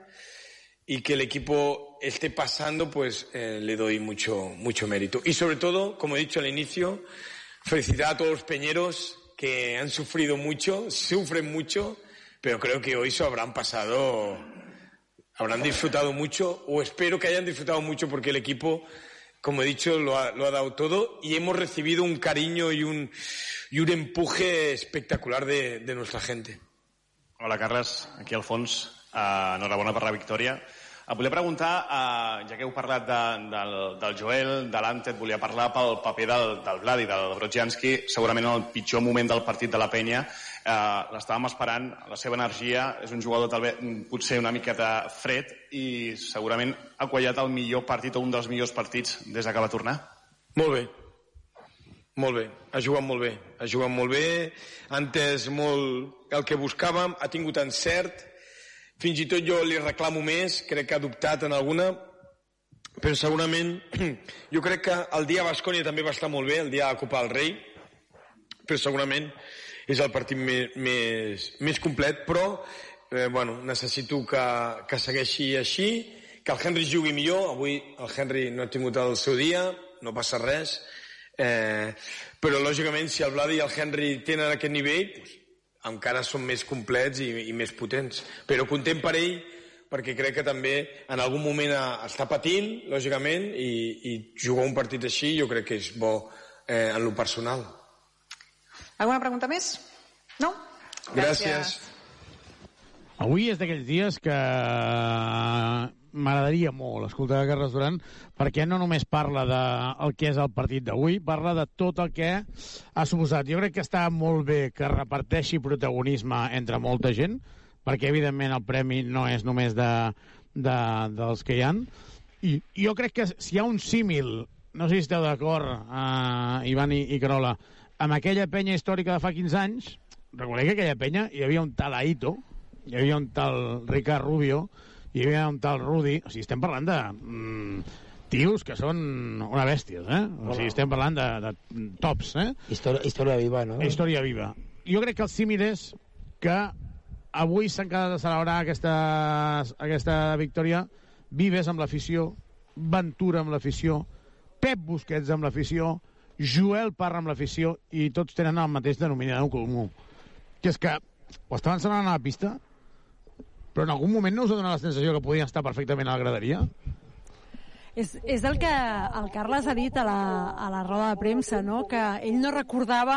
y que el equipo esté pasando, pues eh, le doy mucho, mucho mérito. Y sobre todo, como he dicho al inicio, felicidad a todos los peñeros que han sufrido mucho, sufren mucho, pero creo que hoy se habrán pasado, habrán disfrutado mucho, o espero que hayan disfrutado mucho porque el equipo, como he dicho, lo ha, lo ha dado todo y hemos recibido un cariño y un, y un empuje espectacular de, de nuestra gente. Hola, Carles. Aquí al fons. Uh, enhorabona per la victòria. Et volia preguntar, uh, ja que heu parlat de, del, del Joel, de l'Ante, et volia parlar pel paper del, del Vladi, del Brodzianski, segurament en el pitjor moment del partit de la penya. Uh, L'estàvem esperant, la seva energia, és un jugador també potser una miqueta fred i segurament ha quallat el millor partit o un dels millors partits des que va tornar. Molt bé. Molt bé, ha jugat molt bé, ha jugat molt bé, ha entès el que buscàvem, ha tingut encert, fins i tot jo li reclamo més, crec que ha dubtat en alguna, però segurament jo crec que el dia a Bascònia també va estar molt bé, el dia de Copa del Rei, però segurament és el partit més, més, més complet, però eh, bueno, necessito que, que segueixi així, que el Henry jugui millor, avui el Henry no ha tingut el seu dia, no passa res, eh, però lògicament si el Vladi i el Henry tenen aquest nivell, doncs, encara són més complets i, i més potents. Però content per ell, perquè crec que també en algun moment a, està patint, lògicament, i, i jugar un partit així jo crec que és bo eh, en lo personal. Alguna pregunta més? No? Gràcies. Avui és d'aquells dies que m'agradaria molt escoltar Carles Duran perquè no només parla de el que és el partit d'avui, parla de tot el que ha suposat. Jo crec que està molt bé que reparteixi protagonisme entre molta gent, perquè evidentment el premi no és només de, de, dels que hi han. I jo crec que si hi ha un símil, no sé si esteu d'acord, uh, Ivan i, i Carola, amb aquella penya històrica de fa 15 anys, recordeu que aquella penya hi havia un tal Aito, hi havia un tal Ricard Rubio, hi havia un tal Rudi, o sigui, estem parlant de mm, tios que són una bèstia, eh? O sigui, estem parlant de, de tops, eh? Història, història viva, no? Història viva. Jo crec que el símil és que avui s'han quedat a celebrar aquesta, aquesta victòria Vives amb l'afició, Ventura amb l'afició, Pep Busquets amb l'afició, Joel Parra amb l'afició i tots tenen el mateix denominador comú. Que és que ho estaven celebrant a la pista, però en algun moment no us ha donat la sensació que podien estar perfectament a la graderia? És, és el que el Carles ha dit a la, a la roda de premsa, no? que ell no recordava